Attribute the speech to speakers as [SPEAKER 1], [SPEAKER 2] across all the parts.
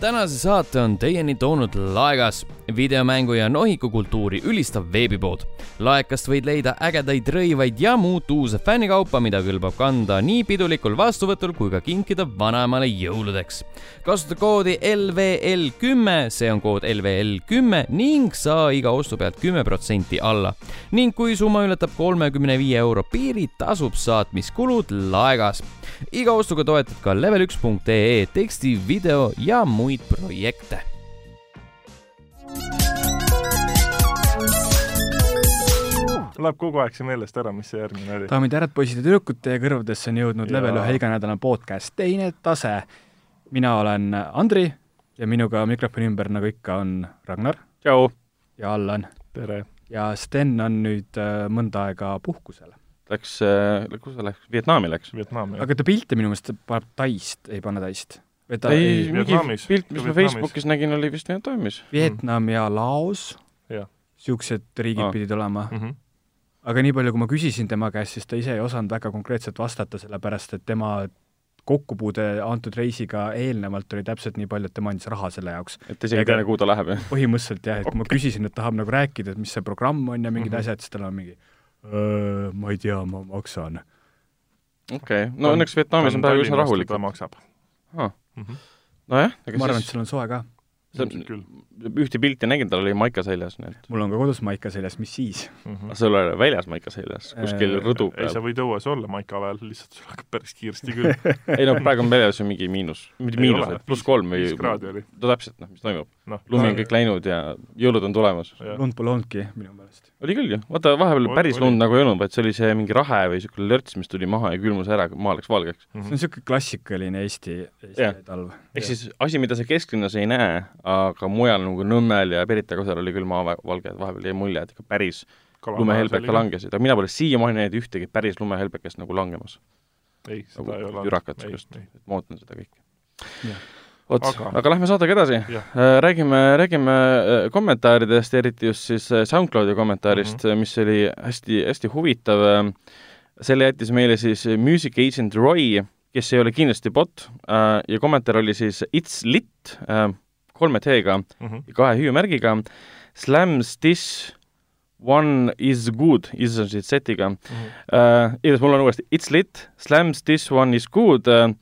[SPEAKER 1] tänase saate on teieni toonud Laegas, videomängu ja nohikukultuuri ülistav veebipood. laekast võid leida ägedaid rõivaid ja muud uuse fännikaupa, mida kõlbab kanda nii pidulikul vastuvõtul kui ka kinkida vanaemale jõuludeks. kasuta koodi LVL kümme, see on kood LVL kümme ning saa iga ostu pealt kümme protsenti alla. ning kui summa ületab kolmekümne viie euro piiri, tasub saatmiskulud Laegas. Iga ostuga toetad ka level1.ee teksti, video ja muid projekte
[SPEAKER 2] Läheb kogu aeg see meelest ära, mis see järgmine oli.
[SPEAKER 3] daamid ja härrad, poisid ja tüdrukud, teie kõrvadesse on jõudnud
[SPEAKER 2] Jaa.
[SPEAKER 3] level ühe iganädalane podcast Teine tase. mina olen Andri ja minuga mikrofoni ümber, nagu ikka, on Ragnar
[SPEAKER 4] tšau!
[SPEAKER 3] ja Allan.
[SPEAKER 2] tere.
[SPEAKER 3] ja Sten on nüüd äh, mõnda aega puhkusel.
[SPEAKER 4] Läks äh,, kus ta läks? Vietnami läks?
[SPEAKER 3] Aga ta pilte minu meelest paneb Taist, ei pane Taist. või ta
[SPEAKER 4] ei,
[SPEAKER 3] ei,
[SPEAKER 4] mingi
[SPEAKER 2] Vietnamis.
[SPEAKER 4] pilt, mis ma. Facebookis nägin, oli vist Vietnamis.
[SPEAKER 3] Vietnam ja Laos, niisugused riigid
[SPEAKER 4] Aa.
[SPEAKER 3] pidid olema
[SPEAKER 2] mm. -hmm.
[SPEAKER 3] aga nii palju, kui ma küsisin tema käest, siis ta ise ei osanud väga konkreetselt vastata, sellepärast et tema kokkupuude antud reisiga eelnevalt oli täpselt nii palju, et tema andis raha selle jaoks.
[SPEAKER 4] et isegi ei tea, kuhu ta läheb, jah?
[SPEAKER 3] põhimõtteliselt jah, et kui ma küsisin, et tahab nagu rääkida, et mis see programm on ja mingid mm -hmm. asjad, siis tal on mingi ma ei tea, ma maksan.
[SPEAKER 4] okei okay., no õnneks Vietnamis on praegu üsna rahulik.
[SPEAKER 2] ta maksab
[SPEAKER 4] Ah.
[SPEAKER 2] mm. -hmm.
[SPEAKER 4] nojah, ega
[SPEAKER 3] ma arvan, et
[SPEAKER 4] siis
[SPEAKER 3] seal on soe ka.
[SPEAKER 4] ühte pilti nägin, tal oli maika seljas, nii et
[SPEAKER 3] mul on ka kodus maika seljas, mis siis?
[SPEAKER 2] mm. -hmm.
[SPEAKER 4] sul oli väljas maika seljas, kuskil
[SPEAKER 3] Äh,
[SPEAKER 4] rõdu
[SPEAKER 2] ei, sa
[SPEAKER 4] peal.
[SPEAKER 2] võid õues olla maikaväel, lihtsalt sul hakkab päris kiiresti küll.
[SPEAKER 4] ei no praegu on väljas ju mingi miinus, mitte
[SPEAKER 2] Ei
[SPEAKER 4] miinus
[SPEAKER 2] ole.,
[SPEAKER 4] vaid pluss kolm või
[SPEAKER 2] viis kraadi oli.
[SPEAKER 4] no täpselt, noh, mis toimub.
[SPEAKER 2] noh,
[SPEAKER 4] lumi on kõik läinud ja jõulud on tulemas.
[SPEAKER 3] lund pole olnudki minu meelest.
[SPEAKER 4] oli küll ju, vaata vahepeal
[SPEAKER 2] Oli-
[SPEAKER 4] päris
[SPEAKER 2] oli.
[SPEAKER 4] lund nagu ei olnud, vaid see oli see mingi rahe või niisugune lörts, mis tuli maha ja külmus ära, maa läks valgeks.
[SPEAKER 3] see on niisugune klassikaline Eesti, Eesti
[SPEAKER 4] Jah.
[SPEAKER 3] talv.
[SPEAKER 4] ehk siis asi, mida sa kesklinnas ei näe, aga mujal nagu Nõmmel ja Pirita kasar oli küll maavalge, et vahepeal jäi mulje, et ikka päris lumehelbeka. langesid, aga mina pole siiamaani näinud ühtegi päris lumehelbekest nagu langemas.
[SPEAKER 2] ei, seda
[SPEAKER 4] nagu
[SPEAKER 2] ei ole.
[SPEAKER 4] jürakat ma ootan seda kõike Vot,
[SPEAKER 2] Aga-
[SPEAKER 4] aga lähme saatega edasi.
[SPEAKER 2] jah,
[SPEAKER 4] räägime, räägime äh, kommentaaridest, eriti just siis äh, SoundCloudi kommentaarist mm, -hmm. mis oli hästi, hästi huvitav. selle jättis meile siis Music Agent Roy, kes ei ole kindlasti bot äh, ja kommentaar oli siis It's lit äh, kolme T-ga
[SPEAKER 2] Mhm.
[SPEAKER 4] ja kahe hüüumärgiga. Slams this one is good, is on siis setiga
[SPEAKER 2] Mhm.
[SPEAKER 4] uh,. igatahes mul on uuesti It's lit, slams this one is good uh,.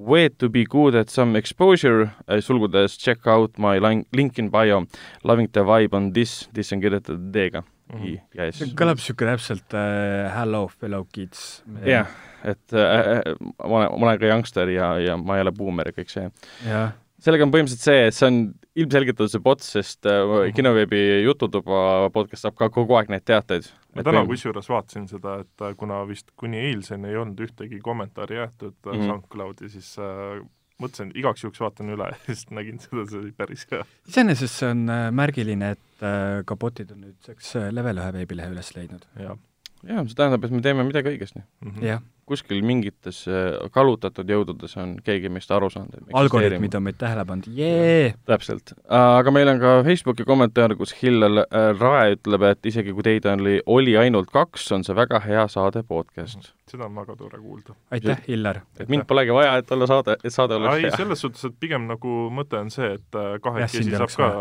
[SPEAKER 4] Way to be good at some exposure uh,, sulgudes check out my lin- link in bio. Loving the vibe on this, this on kirjutatud D-ga
[SPEAKER 2] Mhm.
[SPEAKER 4] I ja S
[SPEAKER 3] see. kõlab niisugune täpselt äh, hello fellow kids.
[SPEAKER 4] jah, et äh, äh, ma olen, ma olen ka youngster ja, ja ma ei ole buumer ja kõik see.
[SPEAKER 3] jah,
[SPEAKER 4] sellega on põhimõtteliselt see, et see on ilmselgelt on see bot, sest äh,
[SPEAKER 2] Mhm.
[SPEAKER 4] kinoveebi Jututuba podcast saab ka kogu aeg neid teateid.
[SPEAKER 2] ma täna kusjuures vaatasin seda, et äh, kuna vist kuni eilseni ei olnud ühtegi kommentaari jäetud mm. -hmm. SoundCloudi, siis äh, mõtlesin, igaks juhuks vaatan üle ja siis nägin seda, see oli päris hea.
[SPEAKER 3] iseenesest see on äh, märgiline, et äh, ka botid on nüüdseks level ühe veebilehe üles leidnud.
[SPEAKER 2] jah
[SPEAKER 4] jah, see tähendab, et me teeme midagi õigesti.
[SPEAKER 2] mm -hmm.
[SPEAKER 3] jah,
[SPEAKER 4] kuskil mingites äh, kallutatud jõududes on keegi meist aru saanud.
[SPEAKER 3] algoritmid on meid tähele pannud, jee!
[SPEAKER 4] täpselt, aga meil on ka Facebooki kommentaar, kus Hillel äh, Rae ütleb, et isegi kui teid oli, oli ainult kaks, on see väga hea saade podcast.
[SPEAKER 2] seda on väga tore kuulda.
[SPEAKER 3] aitäh, Hillar!
[SPEAKER 4] et mind polegi vaja, et olla saade, et saade oleks
[SPEAKER 2] ei,
[SPEAKER 4] hea.
[SPEAKER 2] selles suhtes, et pigem nagu mõte on see, et äh, kahekesi saab ka,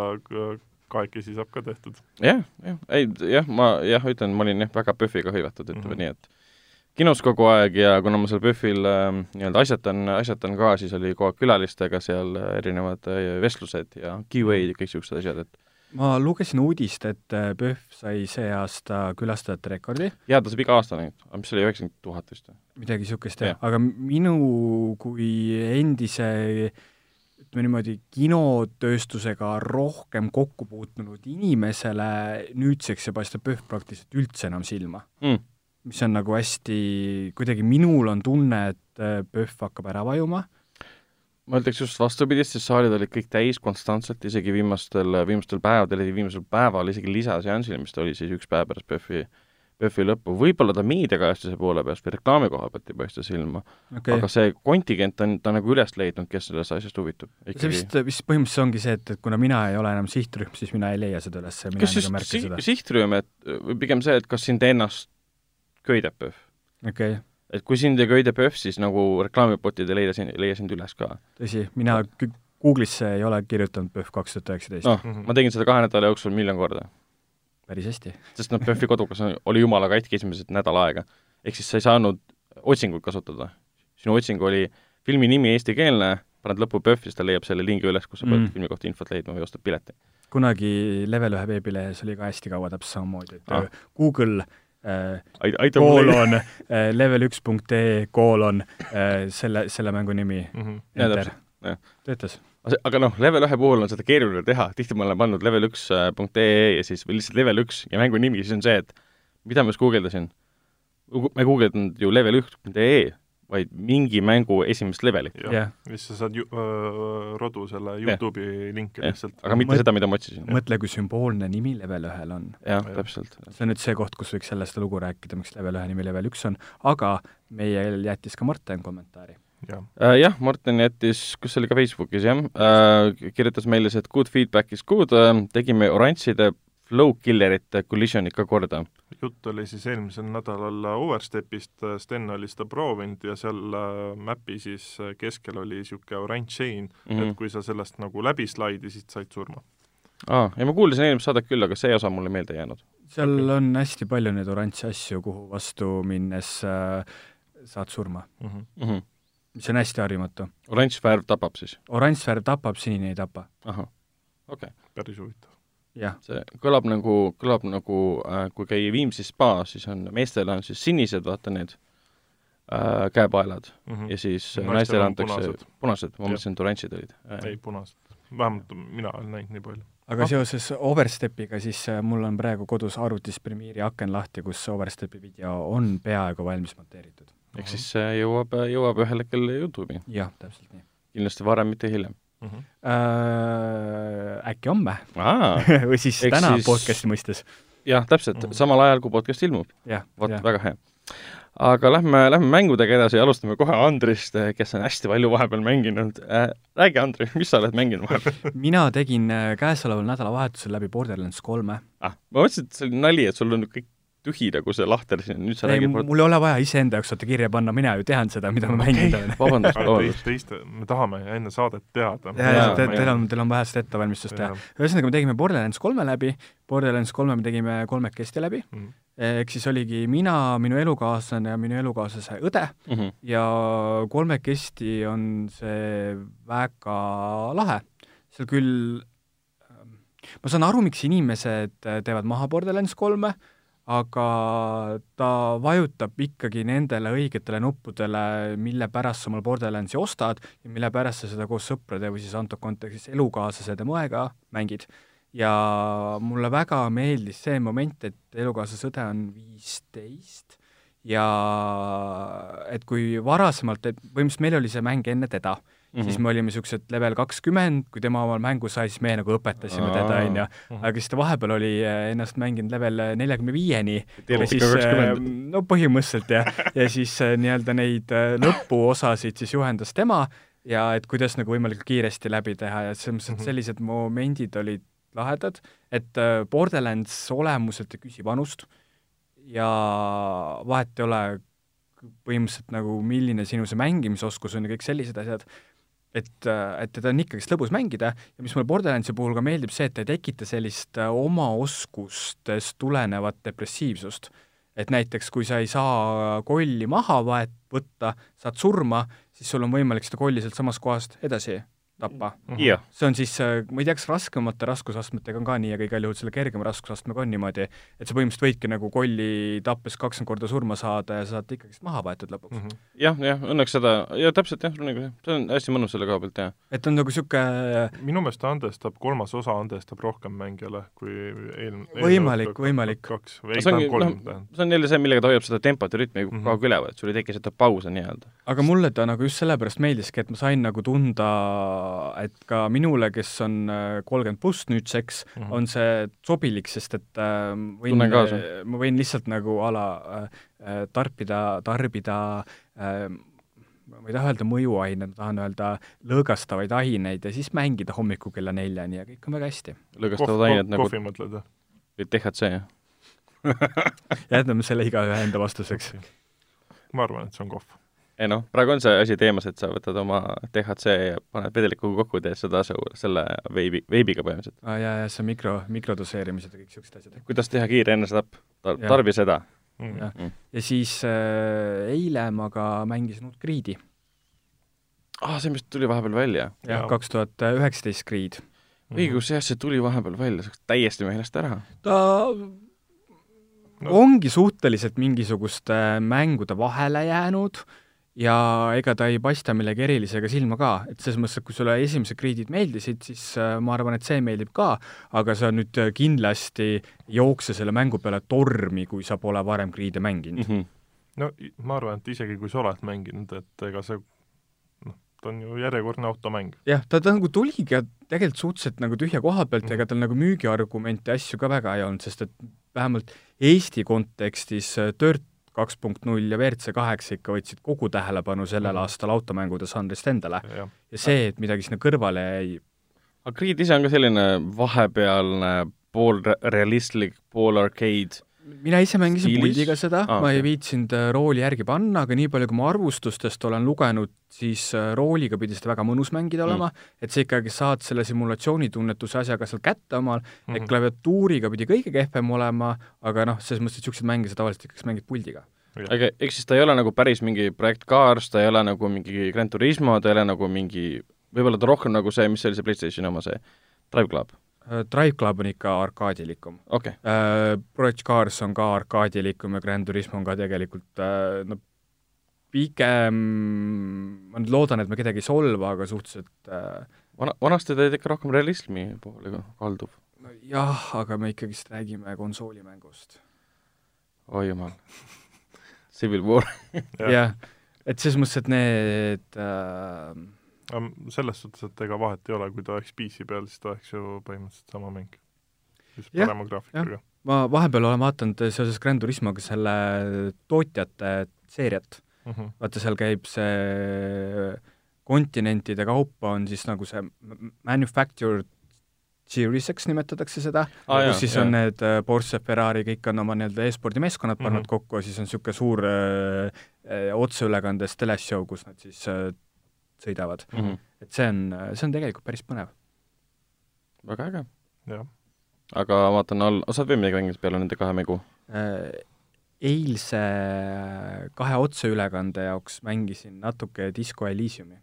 [SPEAKER 2] kahekesi saab ka tehtud.
[SPEAKER 4] jah, jah, ei jah, ma jah, ütlen, ma olin jah, väga PÖFFiga hõivatud, ütleme
[SPEAKER 2] Mhm.
[SPEAKER 4] nii, et kinos kogu aeg ja kuna ma seal PÖFFil äh, nii-öelda asjatan, asjatan ka, siis oli kogu aeg külalistega seal äh, erinevad äh, vestlused ja Q&A-d ja kõik niisugused asjad, et
[SPEAKER 3] ma lugesin uudist, et äh, PÖFF sai see aasta külastajate rekordi,
[SPEAKER 4] jaa, ta saab iga aasta neid, mis see oli, üheksakümmend tuhat vist või?
[SPEAKER 3] midagi niisugust
[SPEAKER 4] Jah.
[SPEAKER 3] aga minu kui endise ütleme niimoodi, kinotööstusega rohkem kokku puutunud inimesele nüüdseks ei paista PÖFF praktiliselt üldse enam silma
[SPEAKER 4] mm..
[SPEAKER 3] mis on nagu hästi, kuidagi minul on tunne, et äh, PÖFF hakkab ära vajuma
[SPEAKER 4] ma ütleks just vastupidist, sest saalid olid kõik täis konstantselt, isegi viimastel, viimastel päevadel, viimasel päeval isegi lisaseansil, mis ta oli siis üks päev pärast PÖFFi, PÖFFi lõppu, võib-olla ta meediakajastuse poole pealt või reklaami koha pealt ei paista silma okay., aga see kontingent on ta nagu üles leidnud, kes sellest asjast huvitub.
[SPEAKER 3] see vist, vist põhimõtteliselt ongi see, et, et kuna mina ei ole enam sihtrühm, siis mina ei leia seda üles mina ei nagu märka
[SPEAKER 4] si
[SPEAKER 3] seda.
[SPEAKER 4] sihtrühm, et või pigem see, et kas sind ennast köidab PÖFF?
[SPEAKER 3] okei okay.,
[SPEAKER 4] et kui sind ei köida PÖFF, siis nagu reklaamipotid ei leia sind, ei leia sind üles ka.
[SPEAKER 3] tõsi, mina kü- Google'isse ei ole kirjutanud PÖFF kaks tuhat üheksateist
[SPEAKER 4] noh, ma tegin seda kahe nädala jooksul miljon korda
[SPEAKER 3] päris hästi.
[SPEAKER 4] sest noh, PÖFFi kodukas oli jumala katki esimesed nädal aega. ehk siis sa ei saanud otsingut kasutada. sinu otsing oli filmi nimi eestikeelne, paned lõppu PÖFF ja siis ta leiab selle lingi üles, kus sa pead
[SPEAKER 3] Mm.
[SPEAKER 4] mm. filmi kohta infot leidma või ostad pileti.
[SPEAKER 3] kunagi Level ühe veebilehes oli ka hästi kaua täpselt samamoodi, et
[SPEAKER 4] Ah.
[SPEAKER 3] ah. Google äh,
[SPEAKER 4] mul leida.
[SPEAKER 3] koolon äh, level üks punkt ee koolon äh, selle, selle mängu nimi,
[SPEAKER 4] täpselt, jah..
[SPEAKER 3] töötas.
[SPEAKER 4] Aga noh, level ühe puhul on seda keeruline teha, tihti ma olen pannud level üks äh, punkt ee ja siis või lihtsalt level üks ja mängu nimi, siis on see, et mida ma just guugeldasin. ma ei guugeldanud ju level üks punkt ee, vaid mingi mängu esimest levelit.
[SPEAKER 2] jah ja siis sa saad ju, öö, rodu selle Youtube'i linki
[SPEAKER 4] Jah.
[SPEAKER 2] lihtsalt.
[SPEAKER 4] aga mitte
[SPEAKER 3] Mõt-
[SPEAKER 4] seda, mida ma otsisin.
[SPEAKER 3] mõtle, kui sümboolne nimi level ühel on.
[SPEAKER 4] jah, täpselt.
[SPEAKER 3] see on nüüd see koht, kus võiks sellest lugu rääkida, miks level ühe nimi level üks on, aga meil jättis ka Marten kommentaari.
[SPEAKER 2] jah,
[SPEAKER 4] Äh, jah, Martin jättis, kus see oli ka Facebookis jah äh,, kirjutas meile, et good feedback is good äh,, tegime oranžide flow killerite collision'id ka korda.
[SPEAKER 2] jutt oli siis eelmisel nädalal Overstepist, Sten oli seda proovinud ja seal mäpi siis keskel oli niisugune oranž sein mm, -hmm.
[SPEAKER 4] Mhm.
[SPEAKER 2] et kui sa sellest nagu läbi slaidisid, said surma.
[SPEAKER 4] aa, ja ma kuulasin eelmist saadet küll, aga see osa mulle meelde ei jäänud.
[SPEAKER 3] seal okay. on hästi palju neid oranže asju, kuhu vastu minnes äh, saad surma,
[SPEAKER 2] Mm -hmm.
[SPEAKER 4] Mm -hmm.
[SPEAKER 3] Mis on hästi harjumatu.
[SPEAKER 4] oranž värv tapab siis?
[SPEAKER 3] oranž värv tapab, sinine ei tapa.
[SPEAKER 4] ahah, okei okay..
[SPEAKER 2] päris huvitav.
[SPEAKER 4] see kõlab nagu, kõlab nagu äh, kui käia Viimsis spaas, siis on, meestel on siis sinised, vaata need äh, käepaelad
[SPEAKER 2] Mm -hmm.
[SPEAKER 4] ja siis
[SPEAKER 2] naistel,
[SPEAKER 4] naistele antakse
[SPEAKER 2] punased.
[SPEAKER 4] punased, ma mõtlesin, et oranžid olid
[SPEAKER 2] ei, punased. vähemalt mina olen näinud nii palju.
[SPEAKER 3] Aga
[SPEAKER 4] Ah.
[SPEAKER 3] seoses Overstepiga, siis äh, mul on praegu kodus arvutis Premiere'i aken lahti, kus Overstepi video on peaaegu valmis monteeritud.
[SPEAKER 4] ehk siis see jõuab, jõuab ühel hetkel Youtube'i,
[SPEAKER 3] jah, täpselt nii
[SPEAKER 4] kindlasti varem, mitte hiljem.
[SPEAKER 2] Mm -hmm.
[SPEAKER 3] äh,. äkki homme
[SPEAKER 4] aa,
[SPEAKER 3] või siis
[SPEAKER 4] Eks
[SPEAKER 3] täna
[SPEAKER 4] siis-
[SPEAKER 3] podcast'i mõistes.
[SPEAKER 4] jah, täpselt
[SPEAKER 2] Mhm.,
[SPEAKER 4] samal ajal, kui podcast ilmub. vot, väga hea. Aga lähme, lähme mängudega edasi ja alustame kohe Andrist, kes on hästi palju vahepeal mänginud äh,. räägi, Andri, mis sa oled mänginud vahepeal
[SPEAKER 3] mina tegin äh, käesoleval nädalavahetusel läbi Borderlands kolme.
[SPEAKER 4] ah,? ma mõtlesin, et see oli nali, et sul on kõik tühi nagu see lahter siin, nüüd sa
[SPEAKER 3] ei,
[SPEAKER 4] räägid
[SPEAKER 3] mul ei ole vaja iseenda jaoks vaata kirja panna, mina ju tean seda, mida ma mänginud olen.
[SPEAKER 4] vabandust, vabandust
[SPEAKER 2] teist, me tahame enne saadet teada.
[SPEAKER 3] ja, ja
[SPEAKER 4] Jaa,
[SPEAKER 3] te, teil
[SPEAKER 4] ei-
[SPEAKER 3] on, teil on vaja seda ettevalmistust teha. ühesõnaga, me tegime Borderlands kolme läbi, Borderlands kolme me tegime kolmekesti läbi,
[SPEAKER 2] Mhm.
[SPEAKER 3] ehk siis oligi mina, minu elukaaslane ja minu elukaaslase õde
[SPEAKER 4] mm. -hmm.
[SPEAKER 3] ja kolmekesti on see väga lahe. seal küll, ma saan aru, miks inimesed teevad maha Borderlands kolme, aga ta vajutab ikkagi nendele õigetele nuppudele, mille pärast sa omal Borderlandsi ostad ja mille pärast sa seda koos sõprade või siis antud kontekstis elukaaslase moega mängid. ja mulle väga meeldis see moment, et elukaaslase õde on viisteist ja et kui varasemalt, et põhimõtteliselt meil oli see mäng enne teda mm,
[SPEAKER 4] Mhm.
[SPEAKER 3] -hmm. siis me olime niisugused level kakskümmend, kui tema omal mängu sai, siis meie nagu õpetasime teda, on ju, aga siis ta vahepeal oli äh, ennast mänginud level neljakümne viieni ja siis,
[SPEAKER 4] 20.
[SPEAKER 3] no põhimõtteliselt jah, ja siis nii-öelda neid lõpuosasid siis juhendas tema ja et kuidas nagu võimalikult kiiresti läbi teha ja selles mõttes, et
[SPEAKER 2] Mhm.
[SPEAKER 3] sellised momendid olid lahedad, et Borderlands olemuselt ei küsi vanust ja vahet ei ole põhimõtteliselt nagu milline sinu see mängimisoskus on ja kõik sellised asjad, et, et teda on ikkagist lõbus mängida ja mis mulle Borderlandsi puhul ka meeldib, see, et ta ei tekita sellist äh, oma oskustest tulenevat depressiivsust. et näiteks, kui sa ei saa kolli maha vahet võtta, saad surma, siis sul on võimalik seda kolli sealtsamast kohast edasi tappa.
[SPEAKER 4] jah,
[SPEAKER 3] see on siis, ma ei tea, kas raskemate raskusastmetega on ka nii, aga igal juhul selle kergema raskusastmega on niimoodi, et sa põhimõtteliselt võidki nagu kolli tappes kakskümmend korda surma saada ja saad ikkagist maha võetud lõpuks mm.. -hmm.
[SPEAKER 4] jah, jah, õnneks seda, ja täpselt jah, õigus, see on hästi mõnus selle koha pealt, jah.
[SPEAKER 3] et on nagu niisugune
[SPEAKER 2] minu meelest andestab, kolmas osa andestab rohkem mängijale kui eelm-.
[SPEAKER 3] Võimalik, võimalik.
[SPEAKER 2] kaks või
[SPEAKER 4] see ongi, noh see on jälle see, millega ta hoiab seda tempot ja rütmi kogu aeg üleval, et sul ei teki seda pause nii-öelda.
[SPEAKER 3] aga mulle ta nagu just sellepärast meeldiski, et ma sain nagu tunda, et ka minule, kes on kolmkümmend pluss nüüdseks mm. -hmm. on see sobilik, sest et äh, võin, ma võin lihtsalt nagu a la äh, tarbida, tarbida äh, ma ei taha öelda mõjuaineid, ma tahan öelda lõõgastavaid aineid ja siis mängida hommikul kella neljani ja kõik on väga hästi.
[SPEAKER 4] lõõgastavad ained nagu
[SPEAKER 2] kohvi mõtled või?
[SPEAKER 4] THC, jah.
[SPEAKER 3] jätame selle igaühe enda vastuseks.
[SPEAKER 2] ma arvan, et see on kohv.
[SPEAKER 4] Ei noh, praegu on see asi teemas, et sa võtad oma DHC ja paned vedelikuga kokku, teed seda su-, selle veibi, veibiga põhimõtteliselt.
[SPEAKER 3] aa ah, jaa, jaa, see on mikro, mikrodoseerimised ja kõik niisugused asjad.
[SPEAKER 4] kuidas teha kiire enesetapp Tar? tarbi seda
[SPEAKER 2] Mm.
[SPEAKER 3] jah
[SPEAKER 4] mm.,
[SPEAKER 3] ja siis äh, eile ma ka mängisin uut Creed'i.
[SPEAKER 4] aa ah,, see vist tuli vahepeal välja.
[SPEAKER 3] jah kaks tuhat üheksateist Creed.
[SPEAKER 2] Mhm.
[SPEAKER 4] õigus, jah, see tuli vahepeal välja, see läks täiesti meelest ära.
[SPEAKER 3] ta
[SPEAKER 2] No.
[SPEAKER 3] ongi suhteliselt mingisuguste mängude vahele jäänud ja ega ta ei paista millegi erilisega silma ka, et selles mõttes, et kui sulle esimesed Creed'id meeldisid, siis äh, ma arvan, et see meeldib ka, aga sa nüüd äh, kindlasti ei jookse selle mängu peale tormi, kui sa pole varem Creed'e mänginud
[SPEAKER 4] Mm. -hmm.
[SPEAKER 2] no ma arvan, et isegi kui sa oled mänginud, et ega see noh, ta on ju järjekordne automäng.
[SPEAKER 3] jah, ta, ta nagu tuligi tegelikult suhteliselt nagu tühja koha pealt mm, -hmm. ega tal nagu müügiargumente ja asju ka väga ei olnud, sest et vähemalt Eesti kontekstis äh, Dirt kaks punkt null ja WRC kaheksa ikka võtsid kogu tähelepanu sellel
[SPEAKER 2] Mhm.
[SPEAKER 3] aastal automängude žanrist endale. ja see, et midagi sinna kõrvale jäi,
[SPEAKER 4] aga Creed ise on ka selline vahepealne pool re- realistlik, pool arcade
[SPEAKER 3] mina ise mängisin
[SPEAKER 4] Stiilis?
[SPEAKER 3] puldiga seda ah,, ma ei viitsinud äh, rooli järgi panna, aga nii palju, kui ma arvustustest olen lugenud, siis äh, rooliga pidi seda väga mõnus mängida olema mm., et sa ikkagi saad selle simulatsioonitunnetuse asjaga seal kätte omal mm, -hmm. et klaviatuuriga pidi kõige kehvem olema, aga noh, selles mõttes, et niisuguseid mänge sa tavaliselt ikkagi mängid puldiga.
[SPEAKER 4] aga ehk siis ta ei ole nagu päris mingi projekt Cars, ta ei ole nagu mingi Gran Turismo, ta ei ole nagu mingi, võib-olla ta rohkem nagu see, mis oli see PlayStationi oma, see Drive Club,
[SPEAKER 3] Drive Club on ikka arkaadilikum.
[SPEAKER 4] okay..
[SPEAKER 3] Project Cars on ka arkaadilikum ja Grand Turismo on ka tegelikult äh, no pigem, ma nüüd loodan, et ma kedagi ei solva, aga suhteliselt äh,
[SPEAKER 4] vana, vanasti ta oli ikka rohkem realismi poole kalduv.
[SPEAKER 3] no jah, aga me ikkagist räägime konsoolimängust.
[SPEAKER 4] oi jumal Civil War
[SPEAKER 2] jah,
[SPEAKER 3] et selles mõttes, et need äh,
[SPEAKER 2] selles suhtes, et ega vahet ei ole, kui ta oleks PC peal, siis ta oleks ju põhimõtteliselt sama mäng. just
[SPEAKER 3] Jah,
[SPEAKER 2] parema graafikaga.
[SPEAKER 3] ma vahepeal olen vaadanud seoses Grand Turismoga selle tootjate seeriat,
[SPEAKER 2] Mhm.
[SPEAKER 3] vaata seal käib see kontinentide kaupa on siis nagu see manufactured series, eks nimetatakse seda
[SPEAKER 4] ah,,
[SPEAKER 3] kus siis on need äh, Porsche, Ferrari, kõik on oma nii-öelda e-spordi meeskonnad pannud mm. -hmm. kokku ja siis on niisugune suur äh, äh, otseülekandes teleshow, kus nad siis äh, sõidavad.
[SPEAKER 4] mm. -hmm.
[SPEAKER 3] et see on, see on tegelikult päris põnev.
[SPEAKER 4] väga äge.
[SPEAKER 2] jah,
[SPEAKER 4] aga vaatan all, sa oled veel midagi mänginud peale nende kahe mängu?
[SPEAKER 3] Äh, eilse kahe otseülekande jaoks mängisin natuke Disco Elysiumi.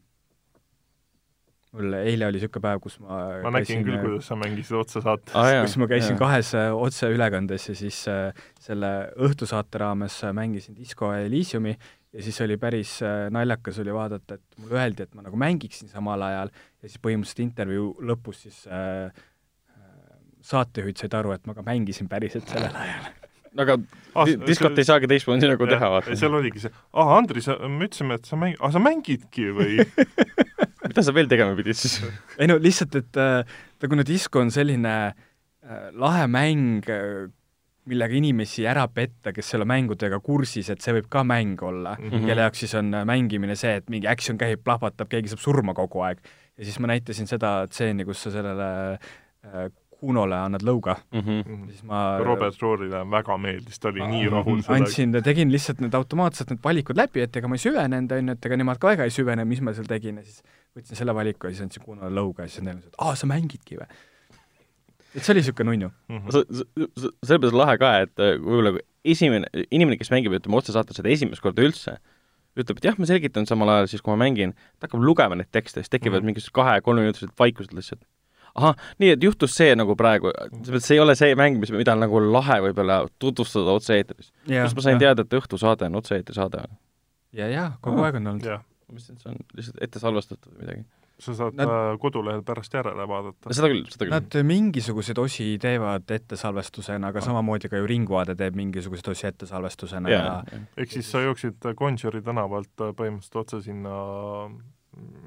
[SPEAKER 3] mul eile oli niisugune päev, kus ma
[SPEAKER 2] ma nägin küll, kuidas sa mängisid otsesaates
[SPEAKER 4] aa jaa.
[SPEAKER 3] kus ma käisin kahes äh, otseülekandes ja siis äh, selle õhtusaate raames äh, mängisin Disco Elysiumi ja siis oli päris äh, naljakas oli vaadata, et mulle öeldi, et ma nagu mängiksin samal ajal ja siis põhimõtteliselt intervjuu lõpus siis äh, äh, saatejuhid said aru, et ma ka mängisin päriselt sellel ajal.
[SPEAKER 4] aga
[SPEAKER 2] Ah,
[SPEAKER 4] di- diskot ei saagi teistmoodi nagu teha, vaata.
[SPEAKER 2] seal oligi see, aa Andri, sa, me ütlesime, et sa mäng-, aa sa mängidki või?
[SPEAKER 4] mida sa veel tegema pidid siis?
[SPEAKER 3] ei no lihtsalt, et äh, ta kuna Disco on selline äh, lahe mäng äh,, millega inimesi ära petta, kes selle mängudega kursis, et see võib ka mäng olla mm. -hmm. kelle jaoks siis on mängimine see, et mingi action käib, plahvatab, keegi saab surma kogu aeg. ja siis ma näitasin seda stseeni, kus sa sellele äh, Kunole annad lõuga
[SPEAKER 4] Mhm.
[SPEAKER 3] ja siis ma
[SPEAKER 2] Robert Roorile väga meeldis, ta oli nii rahul sellega.
[SPEAKER 3] andsin, tegin lihtsalt need automaatselt need valikud läbi, et ega ma ei süvenenud, on ju, et ega nemad ka väga ei süvene, mis ma seal tegin ja siis võtsin selle valiku ja siis andsin Kunole lõuga ja siis nad ütlesid, et aa, sa mängidki või? Et see oli niisugune nunnu.
[SPEAKER 4] See, see, sellepärast on lahe ka, et äh, võib-olla kui esimene, inimene, kes mängib, ütleme otsesaates seda esimest korda üldse, ütleb, et jah, ma selgitan samal ajal siis, kui ma mängin, ta hakkab lugema neid tekste, siis tekivad
[SPEAKER 2] Mhm.
[SPEAKER 4] mingisugused kahe-kolmeminutised vaikused lihtsalt. ahah, nii et juhtus see nagu praegu, see ei ole see mäng, mis, mida on nagu lahe võib-olla tutvustada otse-eetris. kus ma sain teada, et õhtusaade on otse-eetri saade
[SPEAKER 3] ja, ja kogu aeg on olnud.
[SPEAKER 4] ma mõtlesin, et see on lihtsalt ette salvestatud või midagi.
[SPEAKER 2] Sa saad
[SPEAKER 3] Nad-
[SPEAKER 2] Nad... kodulehel pärast järele vaadata.
[SPEAKER 4] seda küll, seda küll.
[SPEAKER 3] Nad mingisuguseid osi teevad ettesalvestusena, aga samamoodi ka ju Ringvaade teeb mingisuguseid osi ettesalvestusena ja, ja
[SPEAKER 2] ehk siis sa jooksid Gonsiori tänavalt põhimõtteliselt otse sinna,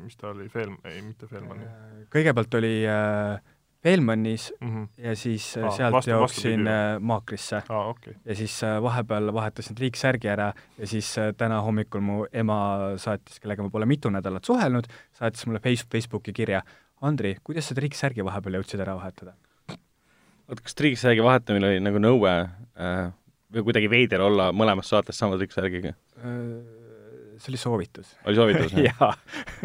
[SPEAKER 2] mis ta oli, Fel-, ei mitte Felmani
[SPEAKER 3] kõigepealt oli äh, Velmanis
[SPEAKER 2] mm. -hmm.
[SPEAKER 3] ja siis äh,
[SPEAKER 2] Aa,
[SPEAKER 3] sealt
[SPEAKER 2] vastu-
[SPEAKER 3] jooksin äh, Maakrisse
[SPEAKER 2] okay..
[SPEAKER 3] ja siis äh, vahepeal vahetasin triiksärgi ära ja siis äh, täna hommikul mu ema saatis, kellega ma pole mitu nädalat suhelnud, saatis mulle face, Facebooki kirja, Andri, kuidas sa triiksärgi vahepeal jõudsid ära vahetada?
[SPEAKER 4] oota, kas triiksärgi vahetamine oli nagu nõue äh, või kuidagi veider olla mõlemas saates sama triiksärgiga?
[SPEAKER 3] See oli soovitus.
[SPEAKER 4] oli soovitus jah?
[SPEAKER 3] jaa.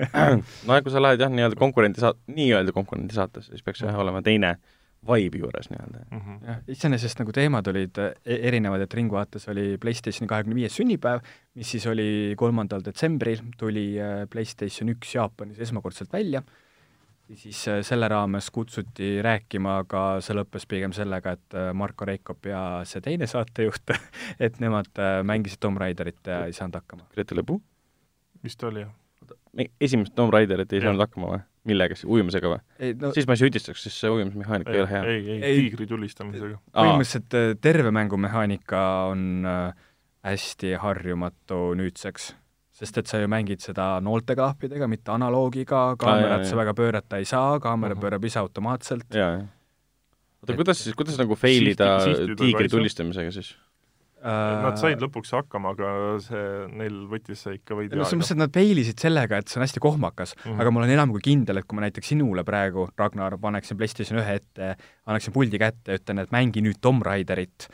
[SPEAKER 4] no kui sa lähed jah, nii-öelda konkurendi saat-, nii-öelda konkurendi saatesse, siis peaks jah olema teine vibe juures nii-öelda.
[SPEAKER 2] Mhm.
[SPEAKER 3] jah, iseenesest nagu teemad olid e- erinevad, et Ringvaates oli PlayStationi kahekümne viies sünnipäev, mis siis oli kolmandal detsembril, tuli äh, PlayStation üks Jaapanis esmakordselt välja ja siis äh, selle raames kutsuti rääkima, aga see lõppes pigem sellega, et äh, Marko Reikop ja see teine saatejuht, et nemad äh, mängisid Tomb Raiderit ja ei saanud hakkama.
[SPEAKER 4] Grete Lõbu?
[SPEAKER 2] vist oli jah.
[SPEAKER 4] esimest Tomb Raiderit ei
[SPEAKER 2] Jah.
[SPEAKER 4] saanud hakkama või? millega siis, ujumisega või?
[SPEAKER 3] no
[SPEAKER 4] siis ma ei süüdistaks, sest see ujumismehaanika ei
[SPEAKER 2] ei
[SPEAKER 4] ole, hea.
[SPEAKER 2] ei, ei,
[SPEAKER 3] Ei.
[SPEAKER 2] tiigri tulistamisega.
[SPEAKER 3] põhimõtteliselt terve mängumehaanika on hästi harjumatu nüüdseks, sest et sa ju mängid seda noolteklaapidega, mitte analoogiga, kaamerat
[SPEAKER 4] jaa,
[SPEAKER 3] sa väga pöörata ei saa, kaamera
[SPEAKER 2] Mhm.
[SPEAKER 3] pöörab ise automaatselt.
[SPEAKER 4] oota, kuidas siis, kuidas nagu fail ida tiigri tulistamisega siis?
[SPEAKER 2] Nad said lõpuks hakkama, aga see, neil võttis see ikka veidi
[SPEAKER 3] no selles mõttes, et nad peilisid sellega, et see on hästi kohmakas mm. -hmm. aga ma olen enam kui kindel, et kui ma näiteks sinule praegu, Ragnar, paneksin PlayStation ühe ette, annaksin puldi kätte ja ütlen, et mängi nüüd Tomb Raiderit,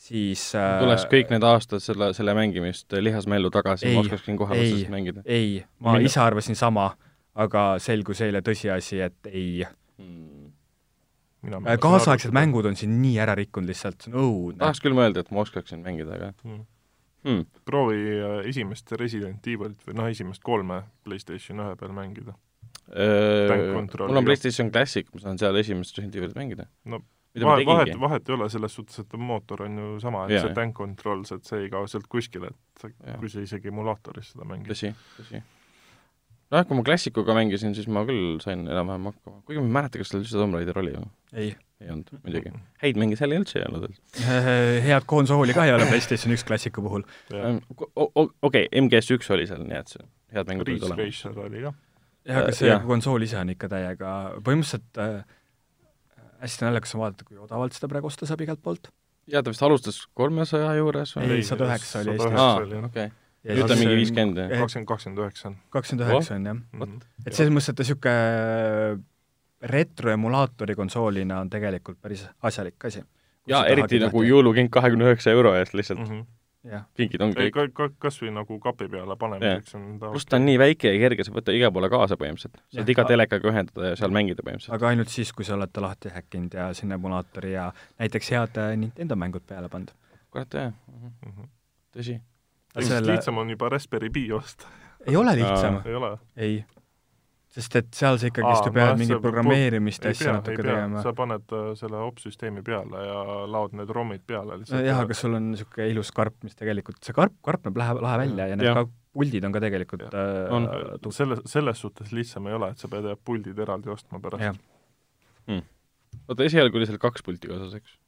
[SPEAKER 3] siis äh,
[SPEAKER 4] tuleks kõik need aastad selle, selle mängimist lihasmällu tagasi, ma oskaksin kohe
[SPEAKER 3] ei.
[SPEAKER 4] otsast mängida
[SPEAKER 3] ei, ma
[SPEAKER 4] Mille-
[SPEAKER 3] ise arvasin sama, aga selgus eile tõsiasi, et ei.
[SPEAKER 4] hmm..
[SPEAKER 3] kaasaegsed. mängud on siin nii ära rikkunud lihtsalt, see on õudne.
[SPEAKER 4] tahaks küll mõelda, et ma oskaksin mängida, aga
[SPEAKER 2] Mm.
[SPEAKER 4] hmm.
[SPEAKER 2] proovi äh, esimest Resident Evilit või noh, esimest kolme PlayStation ühe peal mängida.
[SPEAKER 4] Mul on. PlayStation Classic, ma saan seal esimest Resident Evilit mängida.
[SPEAKER 2] No, vahet, vahet, vahet ei ole selles suhtes, et mootor on ju sama, et
[SPEAKER 4] Jaa,
[SPEAKER 2] see
[SPEAKER 4] jah.
[SPEAKER 2] tank controls, et see ei kao sealt kuskile, et sa-
[SPEAKER 4] Jaa.
[SPEAKER 2] kui sa isegi emulaatoris seda mängid.
[SPEAKER 4] tõsi, tõsi. nojah, kui ma Classicuga mängisin, siis ma küll sain enam-vähem hakkama, kuigi ma ei mäleta, kas seal üldse Tomb Raider oli või?
[SPEAKER 3] ei.
[SPEAKER 4] ei olnud, muidugi. häid mänge seal ei üldse ei olnud.
[SPEAKER 3] head konsooli ka ei ole PlayStation üks klassiku puhul.
[SPEAKER 4] okei, MGS üks oli seal, nii et see head mängud olid
[SPEAKER 2] Ridge
[SPEAKER 4] olemas.
[SPEAKER 2] Racer oli ka.
[SPEAKER 3] jah, aga
[SPEAKER 4] Äh,
[SPEAKER 3] see
[SPEAKER 4] jah.
[SPEAKER 3] konsool ise on ikka täiega, põhimõtteliselt äh, hästi naljakas on vaadata, kui odavalt seda praegu osta saab igalt poolt.
[SPEAKER 4] jaa, ta vist alustas kolmesaja juures või?
[SPEAKER 3] ei, sada üheksa oli
[SPEAKER 2] 109
[SPEAKER 3] Eestis.
[SPEAKER 4] aa okei.
[SPEAKER 3] Ja
[SPEAKER 4] nüüd ta on mingi
[SPEAKER 3] see-
[SPEAKER 4] viiskümmend, jah?
[SPEAKER 2] Kakskümmend, kakskümmend üheksa on.
[SPEAKER 3] kakskümmend üheksa on jah. Et selles mõttes, et ta niisugune retroemulaatori konsoolina on tegelikult päris asjalik asi.
[SPEAKER 4] jaa, eriti nagu jõulukink kahekümne üheksa euro eest lihtsalt,
[SPEAKER 2] Mhm.
[SPEAKER 3] jah,
[SPEAKER 4] kingid ongi
[SPEAKER 2] ka, ka kas või nagu kapi peale panemiseks on ta
[SPEAKER 4] pluss ta on nii väike ja kerge, sa võtta igale poole kaasa põhimõtteliselt. saad iga telekaga ühendada ja seal mängida põhimõtteliselt.
[SPEAKER 3] aga ainult siis, kui sa oled ta lahti häkkinud ja sinna emulaatori ja näiteks head äh, Nintendo mängud peale pannud.
[SPEAKER 4] kurat jah,
[SPEAKER 2] Mhm.
[SPEAKER 4] tõsi.
[SPEAKER 2] Eks
[SPEAKER 3] selle-
[SPEAKER 2] lihtsam on juba Raspberry Pi osta.
[SPEAKER 3] ei ole lihtsam,
[SPEAKER 2] ei ole?
[SPEAKER 3] ei. Sest et seal sa ikkagist ju pead
[SPEAKER 2] nojah,
[SPEAKER 3] mingit programmeerimist ja asja natuke tegema.
[SPEAKER 2] sa paned äh, selle opsüsteemi peale ja laod need ROM-id peale lihtsalt.
[SPEAKER 3] jah, aga sul on niisugune ilus karp, mis tegelikult, see karp, karp näeb lahe, lahe välja ja need
[SPEAKER 4] Jah.
[SPEAKER 3] ka puldid on ka tegelikult äh,
[SPEAKER 4] On.
[SPEAKER 2] selles, selles suhtes lihtsam ei ole, et sa pead jah puldid eraldi ostma pärast.,
[SPEAKER 4] oota, esialgu oli seal kaks pulti kaasas, eks?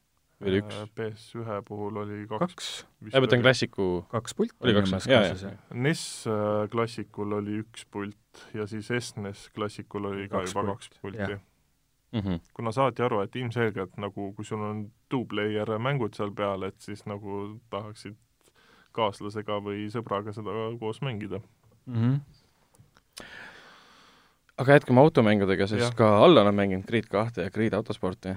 [SPEAKER 4] Või oli üks?
[SPEAKER 2] PS1 puhul oli kaks,
[SPEAKER 3] kaks,
[SPEAKER 4] ma mõtlen. Classicu,
[SPEAKER 3] kaks pulti
[SPEAKER 4] Oli kaks, jaa, jaa.
[SPEAKER 3] ja
[SPEAKER 2] NES äh, klassikul oli üks pult ja siis SNES klassikul oli ka
[SPEAKER 3] Kaks
[SPEAKER 2] juba
[SPEAKER 3] pulti,
[SPEAKER 2] kaks pulti
[SPEAKER 3] jah..
[SPEAKER 4] Mhm.
[SPEAKER 2] kuna saati aru, et ilmselgelt nagu kui sul on two-player mängud seal peal, et siis nagu tahaksid kaaslasega või sõbraga seda koos mängida.
[SPEAKER 3] mm. -hmm.
[SPEAKER 4] aga jätkame automängudega, sest
[SPEAKER 2] Jah.
[SPEAKER 4] ka Allan on mänginud Grid kahte ja Grid autosporti.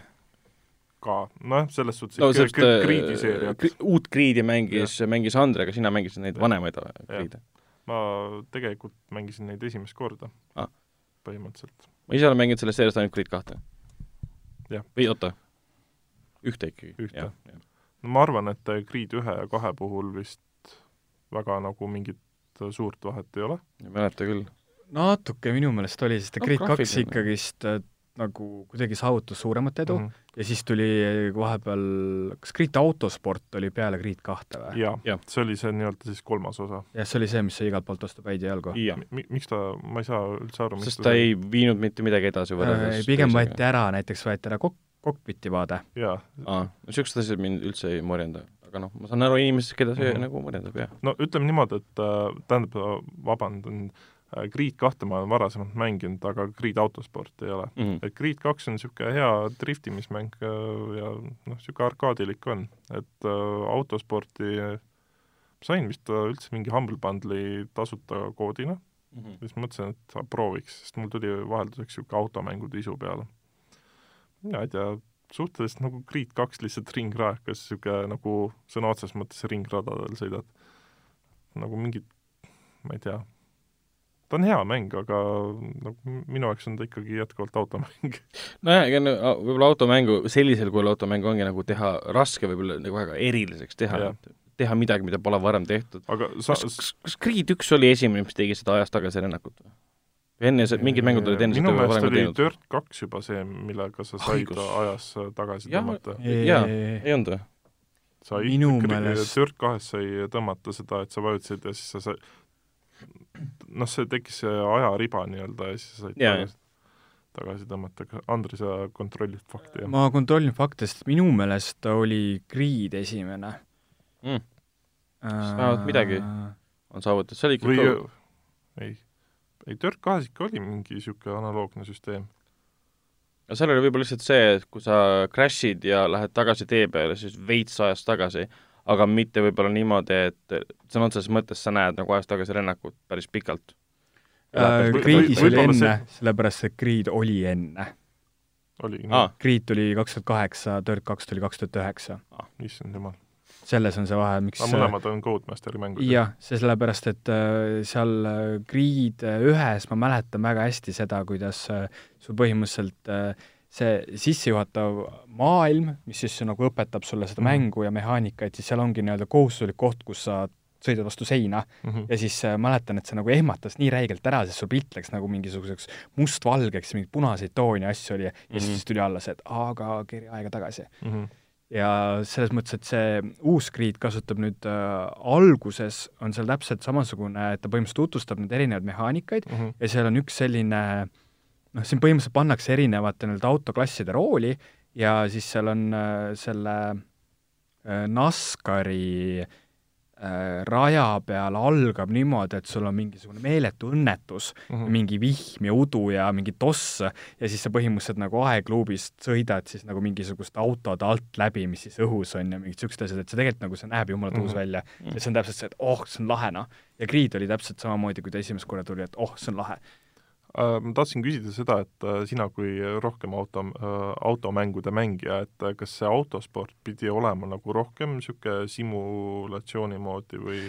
[SPEAKER 2] ka, nojah, selles suhtes
[SPEAKER 4] no
[SPEAKER 2] ikka
[SPEAKER 4] sellist
[SPEAKER 2] no, Greedi seeriat
[SPEAKER 4] äh,, uut Greedi mängis, mängis Andre, aga sina mängisid neid
[SPEAKER 2] Jah.
[SPEAKER 4] vanemaid Greede.
[SPEAKER 2] ma tegelikult mängisin neid esimest korda
[SPEAKER 4] Ah.
[SPEAKER 2] põhimõtteliselt.
[SPEAKER 4] ma ise olen mänginud sellest seeriast ainult Grid kahte. Või oota, ühte ikkagi.
[SPEAKER 2] Ühte. no ma arvan, et Greed ühe ja kahe puhul vist väga nagu mingit suurt vahet ei ole.
[SPEAKER 4] ei mäleta küll.
[SPEAKER 3] natuke minu meelest oli, sest
[SPEAKER 4] No
[SPEAKER 3] Grid kaks
[SPEAKER 4] graafiline.
[SPEAKER 3] ikkagist äh, nagu kuidagi saavutas suuremat edu mm. -hmm. ja siis tuli vahepeal, kas Grid autosport oli peale Grid kahte või?
[SPEAKER 2] jaa see oli see nii-öelda siis kolmas osa.
[SPEAKER 3] jah, see oli see, mis sai igalt poolt päid ja jalgu.
[SPEAKER 2] miks ta, ma ei saa üldse aru, miks
[SPEAKER 4] sest ta ei viinud mitte midagi edasi võrreldes
[SPEAKER 3] Äh, pigem võeti ära, näiteks võeti ära kok-, kokpiti vaade.
[SPEAKER 2] jaa,
[SPEAKER 4] aa, no niisugused asjad mind üldse ei morjenda, aga noh, ma saan aru inimestest, keda see
[SPEAKER 2] Mhm.
[SPEAKER 4] nagu morjendab, jah.
[SPEAKER 2] no ütleme niimoodi, et äh, tähendab, vabandan, Grid kahte ma olen varasemalt mänginud, aga Grid autosport ei ole.
[SPEAKER 4] Mhm.
[SPEAKER 2] et Grid kaks on niisugune hea driftimismäng äh, ja noh, niisugune arkaadilik on, et äh, autosporti äh, sain vist äh, üldse mingi Humble Bundle'i tasuta koodina,
[SPEAKER 4] Mhm.
[SPEAKER 2] siis mõtlesin, et prooviks, sest mul tuli vahelduseks niisugune automängude isu peale. mina ei tea, suhteliselt nagu Grid kaks lihtsalt ringraekas, niisugune nagu sõna otseses mõttes ringradadel sõidad. nagu mingit ma ei tea, ta on hea mäng, aga nagu minu jaoks on ta ikkagi jätkuvalt automäng.
[SPEAKER 4] nojah, ega no võib-olla automängu, sellisel kujul automängu ongi nagu teha raske võib-olla nagu väga eriliseks teha, teha midagi, mida pole varem tehtud.
[SPEAKER 2] aga sa
[SPEAKER 4] kas, kas, kas Creed üks oli esimene, mis tegi seda ajas tagasi rännakut või? enne see, mingid mängud olid enne
[SPEAKER 2] minu meelest oli
[SPEAKER 4] teinud?
[SPEAKER 2] Dirt kaks juba see, millega sa said
[SPEAKER 4] Õigus.
[SPEAKER 2] ajas tagasi
[SPEAKER 4] Jah,
[SPEAKER 2] tõmmata.
[SPEAKER 4] jaa, ei olnud või?
[SPEAKER 2] sai
[SPEAKER 3] Minu
[SPEAKER 2] ikkagi-
[SPEAKER 3] meelest-
[SPEAKER 2] Dirt kahes sai tõmmata seda, et sa vajutasid ja siis sa sai noh, see tekkis see ajariba nii-öelda ja siis sa said
[SPEAKER 4] Jaa,
[SPEAKER 2] tagasi, tagasi tõmmata. Andri, sa kontrollid fakti, jah?
[SPEAKER 3] ma kontrollin fakte, sest minu meelest oli Creed esimene
[SPEAKER 4] Mm.
[SPEAKER 3] äh,
[SPEAKER 4] vähemalt midagi. on saavutatud, see oli ikka
[SPEAKER 2] või ei, ei Dirt kahes ikka oli mingi niisugune analoogne süsteem.
[SPEAKER 4] no seal oli võib-olla lihtsalt see, et kui sa crash'id ja lähed tagasi tee peale, siis veits ajas tagasi, aga mitte võib-olla niimoodi, et sõna otseses mõttes sa näed nagu ajas tagasi rännakut päris pikalt.
[SPEAKER 3] äh, Creedis oli enne sellepärast et Creed oli enne.
[SPEAKER 4] aa
[SPEAKER 2] nii?
[SPEAKER 3] Creed tuli kaks tuhat kaheksa, Dirt kaks tuli kaks tuhat üheksa.
[SPEAKER 2] issand jumal.
[SPEAKER 3] selles on see vahe, miks
[SPEAKER 2] aga mõlemad on Codemasteri mängud.
[SPEAKER 3] jah, see sellepärast, et äh, seal äh, Creed äh, ühes ma mäletan väga hästi seda, kuidas sul põhimõtteliselt äh, see sissejuhatav maailm, mis siis nagu õpetab sulle seda
[SPEAKER 2] Mhm.
[SPEAKER 3] mängu ja mehaanikaid, siis seal ongi nii-öelda kohustuslik koht, kus sa sõidad vastu seina
[SPEAKER 2] Mhm.
[SPEAKER 3] ja siis äh, mäletan, et see nagu ehmatas nii räigelt ära, sest sul pilt läks nagu mingisuguseks mustvalgeks, mingeid punaseid toone asju oli ja
[SPEAKER 4] Mhm.
[SPEAKER 3] siis tuli alla see, et aga keeri aega tagasi
[SPEAKER 2] Mhm.
[SPEAKER 3] ja selles mõttes, et see uus Creed kasutab nüüd äh, alguses on seal täpselt samasugune, et ta põhimõtteliselt tutvustab neid erinevaid mehaanikaid
[SPEAKER 2] Mhm.
[SPEAKER 3] ja seal on üks selline noh, siin põhimõtteliselt pannakse erinevate nii-öelda autoklasside rooli ja siis seal on äh, selle äh, NASCARi äh, raja peal algab niimoodi, et sul on mingisugune meeletu õnnetus
[SPEAKER 2] Mhm.
[SPEAKER 3] mingi vihm ja udu ja mingi toss ja siis sa põhimõtteliselt nagu aegluubist sõidad siis nagu mingisugust autode alt läbi, mis siis õhus on ja mingid siuksed asjad, et see tegelikult nagu see näeb jumala tuus
[SPEAKER 2] Mhm.
[SPEAKER 3] välja ja see on täpselt see, et oh, see on lahe noh. ja Creed oli täpselt samamoodi, kui ta esimest korda tuli, et oh, see on lahe.
[SPEAKER 2] Äh, ma tahtsin küsida seda, et äh, sina kui rohkem auto, automängude mängija, et äh, kas see autosport pidi olema nagu rohkem niisugune simulatsiooni moodi või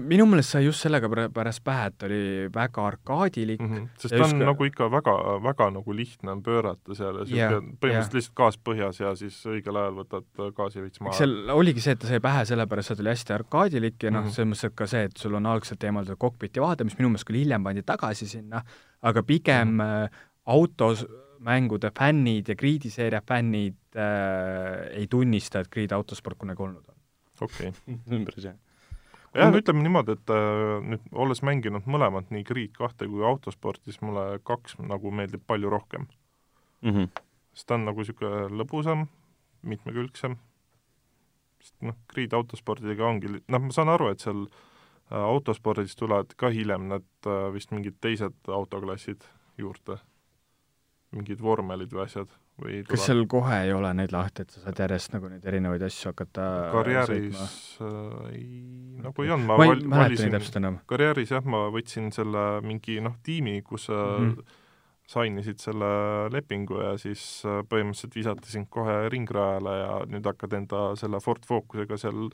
[SPEAKER 3] minu meelest sai just sellega pärast pähe, et oli väga arkaadilik
[SPEAKER 2] mm, -hmm. sest ta on
[SPEAKER 3] ka-
[SPEAKER 2] nagu ikka väga, väga nagu lihtne on pöörata seal ja niisugune põhimõtteliselt lihtsalt gaas põhjas ja siis õigel ajal võtad äh, gaasi veits maha.
[SPEAKER 3] seal oligi see, et ta sai pähe sellepärast, et ta oli hästi arkaadilik ja noh mm. -hmm., selles mõttes, et ka see, et sul on algselt eemaldatud kokpiti vaade, mis minu meelest küll hiljem pandi tagasi sinna, aga pigem mm automängude fännid ja Creed'i seeria fännid äh, ei tunnista, et Creed autosport kunagi olnud on.
[SPEAKER 2] okei okay.
[SPEAKER 4] ümbris, jah.
[SPEAKER 2] jah, ütleme niimoodi, et äh, nüüd olles mänginud mõlemat, nii Creed kahte kui autosporti, siis mulle kaks nagu meeldib palju rohkem.
[SPEAKER 4] mm. -hmm.
[SPEAKER 2] sest ta on nagu niisugune lõbusam, mitmekülgsem, sest noh, Creed autospordidega ongi, noh, ma saan aru, et seal äh, autospordis tulevad ka hiljem need äh, vist mingid teised autoklassid juurde, mingid vormelid või asjad või
[SPEAKER 3] kas seal kohe ei ole neid lahti, et sa saad järjest nagu neid erinevaid asju hakata
[SPEAKER 2] karjääris äh, ei, nagu ei olnud, ma
[SPEAKER 3] ma ei mäleta
[SPEAKER 2] valisin
[SPEAKER 3] neid täpselt enam.
[SPEAKER 2] karjääris jah, ma võtsin selle mingi noh, tiimi, kus sa mm. -hmm. sainisid selle lepingu ja siis äh, põhimõtteliselt visati sind kohe ringrajale ja nüüd hakkad enda selle Ford Focusega seal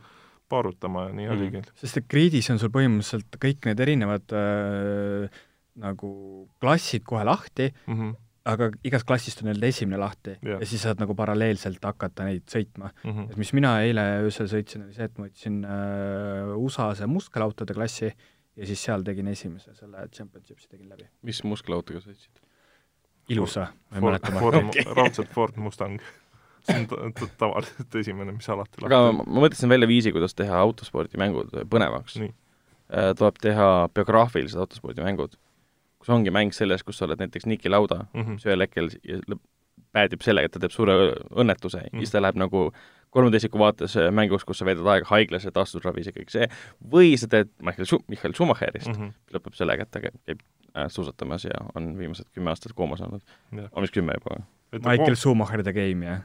[SPEAKER 2] paarutama ja nii mm oligi.
[SPEAKER 3] sest et Creed'is on sul põhimõtteliselt kõik need erinevad äh, nagu klassid kohe lahti,
[SPEAKER 2] Mm -hmm.
[SPEAKER 3] aga igast klassist on nii-öelda esimene lahti
[SPEAKER 2] Jah.
[SPEAKER 3] ja siis saad nagu paralleelselt hakata neid sõitma.
[SPEAKER 2] Mm -hmm.
[SPEAKER 3] et mis mina eile öösel sõitsin, oli see, et ma võtsin äh, USA-se muskelautode klassi ja siis seal tegin esimese selle championship'i tegin läbi.
[SPEAKER 4] mis muskelautega sõitsid?
[SPEAKER 3] ilusa, ma ei mäleta
[SPEAKER 2] raudselt Ford Mustang. See on ta- ta- tavaliselt esimene, mis alati
[SPEAKER 4] aga ma, ma mõtlesin välja viisi, kuidas teha autospordimängud põnevaks.
[SPEAKER 2] Nii.
[SPEAKER 4] tuleb teha biograafilised autospordimängud, kus ongi mäng selles, kus sa oled näiteks Niki Lauda
[SPEAKER 2] mm, -hmm.
[SPEAKER 4] mis ühel hetkel päädib sellega, et ta teeb suure õnnetuse mm.
[SPEAKER 2] Mm.
[SPEAKER 4] ja siis ta läheb nagu kolmeteisiku vaates mänguks, kus sa veedad aega haiglas ja taastusravis ja kõik see, või sa teed Michael Schu-, Michael Schumacherist mm,
[SPEAKER 2] mm
[SPEAKER 4] -hmm.
[SPEAKER 2] -hmm.
[SPEAKER 4] lõpeb sellega, et ta käib, käib äh, suusatamas ja on viimased kümme aastat koomas olnud. On vist kümme juba.
[SPEAKER 3] Michael Schumacher the Game, jah?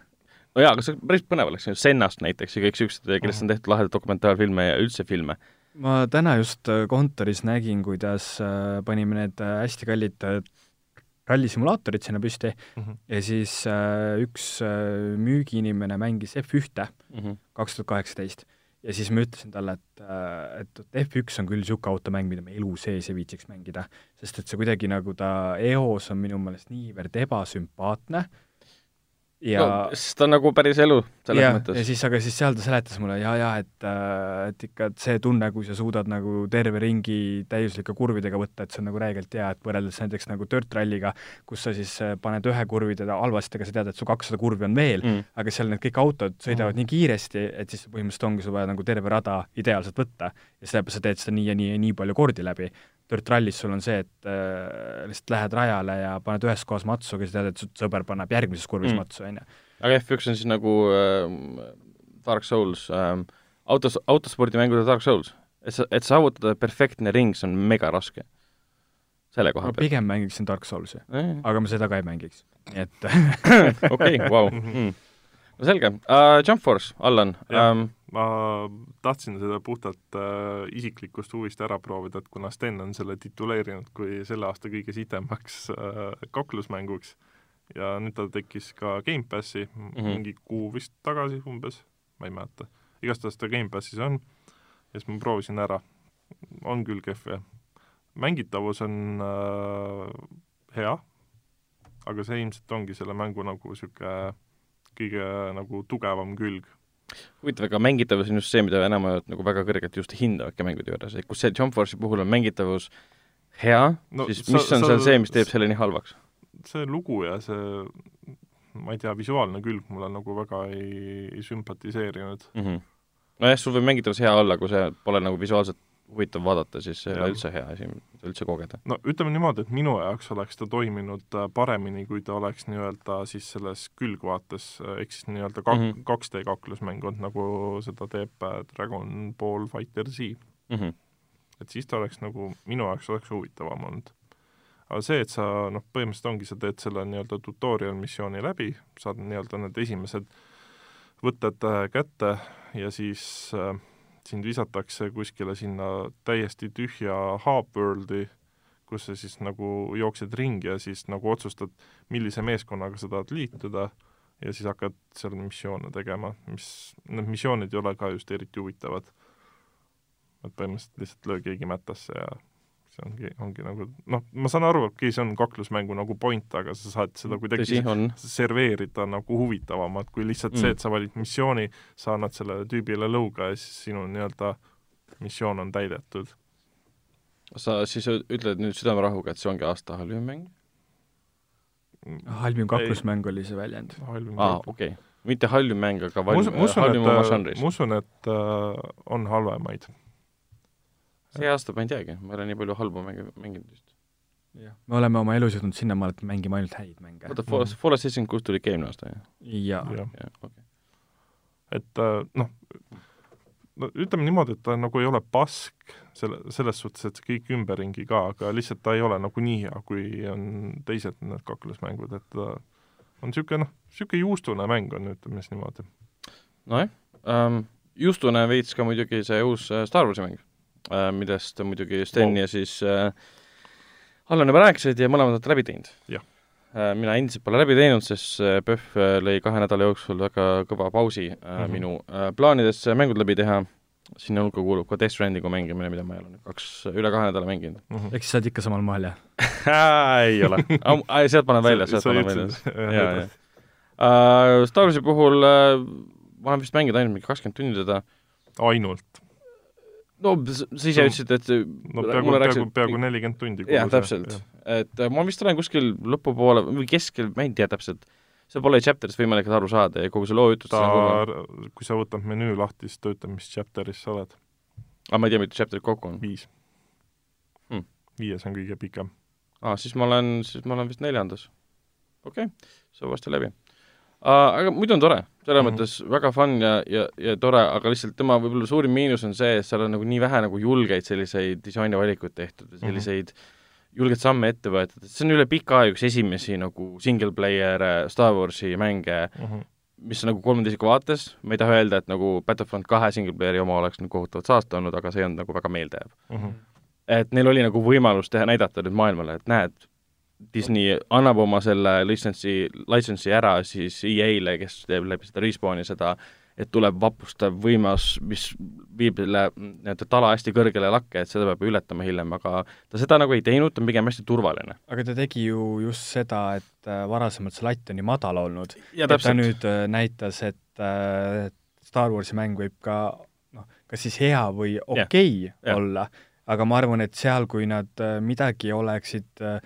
[SPEAKER 4] No jaa, aga see päris põnev oleks, Sennast näiteks ja kõik siuksed, kellest on tehtud lahedaid dokumentaalfilme ja üldse filme.
[SPEAKER 3] ma täna just äh, kontoris nägin, kuidas äh, panime need äh, hästi kallid rallisimulaatorid sinna püsti
[SPEAKER 2] mm -hmm.
[SPEAKER 3] ja siis äh, üks äh, müügiinimene mängis F1-te
[SPEAKER 4] Mm -hmm.
[SPEAKER 3] kaks tuhat kaheksateist ja siis ma ütlesin talle, et, äh, et F1 on küll niisugune automäng, mida ma elu sees ei viitsiks mängida, sest et see kuidagi nagu ta eos on minu meelest niivõrd ebasümpaatne ja
[SPEAKER 4] no, sest ta on nagu päris elu selles
[SPEAKER 3] ja,
[SPEAKER 4] mõttes.
[SPEAKER 3] ja siis, aga siis seal ta seletas mulle ja, ja et, äh, et ikka, et see tunne, kui sa suudad nagu terve ringi täiuslike kurvidega võtta, et see on nagu räigelt hea, et võrreldes näiteks nagu Dirt Rally'ga, kus sa siis äh, paned ühe kurvi teda halvasti, aga sa tead, et su kakssada kurvi on veel mm., aga seal need kõik autod sõidavad mm. nii kiiresti, et siis põhimõtteliselt ongi sul vaja nagu terve rada ideaalselt võtta ja sellepärast sa teed seda nii ja nii ja nii palju kordi läbi Dirt Rallis sul on see, et äh, lihtsalt lähed rajale ja paned ühes kohas matsu, aga sa tead, et su sõber paneb järgmises kurvis mm. matsu, on ju.
[SPEAKER 4] aga F1 on siis nagu äh, Dark Souls äh,, autos, autospordimängude Dark Souls. et sa, et saavutada perfektne ring, see on mega raske. selle koha
[SPEAKER 3] pealt. ma pigem mängiksin Dark Soulsi mm., aga ma seda ka ei mängiks, nii et
[SPEAKER 4] okei, vau. Mm. no selge uh,, Jump Force, Allan um,
[SPEAKER 2] ma tahtsin seda puhtalt äh, isiklikust huvist ära proovida, et kuna Sten on selle tituleerinud kui selle aasta kõige sitemaks äh, kaklusmänguks ja nüüd tal tekkis ka Gamepassi mm -hmm. mingi kuu vist tagasi umbes, ma ei mäleta. igastahes ta Gamepassis on ja siis ma proovisin ära. on küll kehv, jah. mängitavus on äh, hea, aga see ilmselt ongi selle mängu nagu niisugune kõige nagu tugevam külg
[SPEAKER 4] huvitav, aga mängitavus on just see, mida enamjaolt nagu väga kõrgelt just hindavadki mängude juures, et kus see Jump Force'i puhul on mängitavus hea no,, siis mis sa, on seal see, mis teeb selle nii halvaks?
[SPEAKER 2] see lugu ja see, ma ei tea, visuaalne külg mulle nagu väga ei, ei sümpatiseerinud
[SPEAKER 4] mm. -hmm. nojah, sul võib mängitavus hea olla, kui see pole nagu visuaalselt huvitav vaadata, siis see ei ole üldse hea asi, üldse kogeda.
[SPEAKER 2] no ütleme niimoodi, et minu jaoks oleks ta toiminud äh, paremini, kui ta oleks nii-öelda siis selles külgvaates, äh, ehk siis nii-öelda kak- mm, -hmm. 2D kaklusmäng olnud, nagu seda teeb äh, Dragon Ball Fighter Z mm. -hmm. et siis ta oleks nagu, minu jaoks oleks huvitavam olnud. aga see, et sa noh, põhimõtteliselt ongi, sa teed selle nii-öelda tutorial missiooni läbi, saad nii-öelda need esimesed võtted kätte ja siis äh, sind visatakse kuskile sinna täiesti tühja hub-world'i, kus sa siis nagu jooksed ringi ja siis nagu otsustad, millise meeskonnaga sa tahad liituda ja siis hakkad seal missioone tegema, mis, need missioonid ei ole ka just eriti huvitavad. et põhimõtteliselt lihtsalt löö keegi mättasse ja see ongi, ongi nagu noh, ma saan aru, et okei, see on kaklusmängu nagu point, aga sa saad seda kuidagi Tõsi, serveerida nagu huvitavamalt kui lihtsalt mm. see, et sa valid missiooni, sa annad sellele tüübile lõuga ja siis sinu nii-öelda missioon on täidetud.
[SPEAKER 4] sa siis ütled nüüd südamerahuga, et see ongi aasta halvim mäng?
[SPEAKER 3] halvim kaklusmäng oli see väljend.
[SPEAKER 4] aa, okei okay. mitte halvim mäng, aga valm, halvim oma žanris.
[SPEAKER 2] ma usun, et äh, on halvemaid
[SPEAKER 4] see aasta ma ei teagi, ma ei ole nii palju halbu mänge mänginud vist.
[SPEAKER 3] me oleme oma elus jõudnud sinnamaale, et mängime ainult häid mänge.
[SPEAKER 4] oota, Fallout mm. Fallout seitsekümmend kuus tuli ka eelmine aasta, jah?
[SPEAKER 3] jaa
[SPEAKER 2] ja. ja.. Okay. et äh, noh, no ütleme niimoodi, et ta nagu ei ole pask selle, selles suhtes, et kõik ümberringi ka, aga lihtsalt ta ei ole nagu nii hea, kui on teised need kaklusmängud, et ta on niisugune noh, niisugune juustune mäng on, ütleme siis niimoodi.
[SPEAKER 4] nojah ähm,, juustune veits ka muidugi see uus äh, Star Warsi mäng millest muidugi Sten wow. ja siis äh, Allan juba rääkisid ja mõlemad olete läbi teinud. Äh, mina endiselt pole läbi teinud, sest PÖFF lõi kahe nädala jooksul väga kõva pausi mm -hmm. minu plaanidesse mängud läbi teha, sinna hulka kuulub ka Death Strandingu mängimine, mida ma ei ole nüüd kaks, üle kahe nädala mänginud
[SPEAKER 3] mm. -hmm. ehk siis sa oled ikka samal moel, jah
[SPEAKER 4] ei ole sealt panen välja, sealt panen välja. jaa, jaa. Star Warsi puhul ma olen vist mänginud ainult mingi kakskümmend tundi teda.
[SPEAKER 2] ainult?
[SPEAKER 4] No sa ise ütlesid, et
[SPEAKER 2] no peaaegu, peaaegu, peaaegu nelikümmend tundi.
[SPEAKER 4] jah, täpselt. et äh, ma vist olen kuskil lõpupoole või keskel, ma ei tea täpselt, seal pole chapter'ist võimalik aru saada ja kogu see loo jutus
[SPEAKER 2] ta, kui sa võtad menüü lahti, siis ta ütleb, mis chapter'is sa oled.
[SPEAKER 4] aga ma ei tea, mitu chapter'it kokku on?
[SPEAKER 2] viis
[SPEAKER 4] hmm..
[SPEAKER 2] viies on kõige pikem.
[SPEAKER 4] aa, siis ma olen, siis ma olen vist neljandas. okei okay., see on varsti läbi aga muidu on tore, selles mm -hmm. mõttes väga fun ja, ja, ja tore, aga lihtsalt tema võib-olla suurim miinus on see, et seal on nagu nii vähe nagu julgeid selliseid disainivalikuid tehtud ja selliseid mm -hmm. julgeid samme ette võetud, et see on üle pika aja üks esimesi nagu single player äh, Star Warsi mänge mm, -hmm. mis on nagu kolmeteisiku vaates, ma ei taha öelda, et nagu Battlefront kahe single player'i oma oleks nagu kohutavalt saasta olnud, aga see on nagu väga meeldejääv mm. -hmm. et neil oli nagu võimalus teha, näidata nüüd maailmale, et näed, Disney annab oma selle litsentsi, litsentsi ära siis EA-le, kes teeb läbi seda Respawni seda et tuleb vapustav võimas, mis viib selle nii-öelda tala hästi kõrgele lakke, et seda peab ületama hiljem, aga ta seda nagu ei teinud, ta on pigem hästi turvaline.
[SPEAKER 3] aga ta tegi ju just seda, et äh, varasemalt see latt on nii madal olnud,
[SPEAKER 4] ja
[SPEAKER 3] ta nüüd äh, näitas, et äh, Star Warsi mäng võib ka noh, kas siis hea või okei okay
[SPEAKER 4] jah.
[SPEAKER 3] olla, aga ma arvan, et seal, kui nad midagi oleksid äh,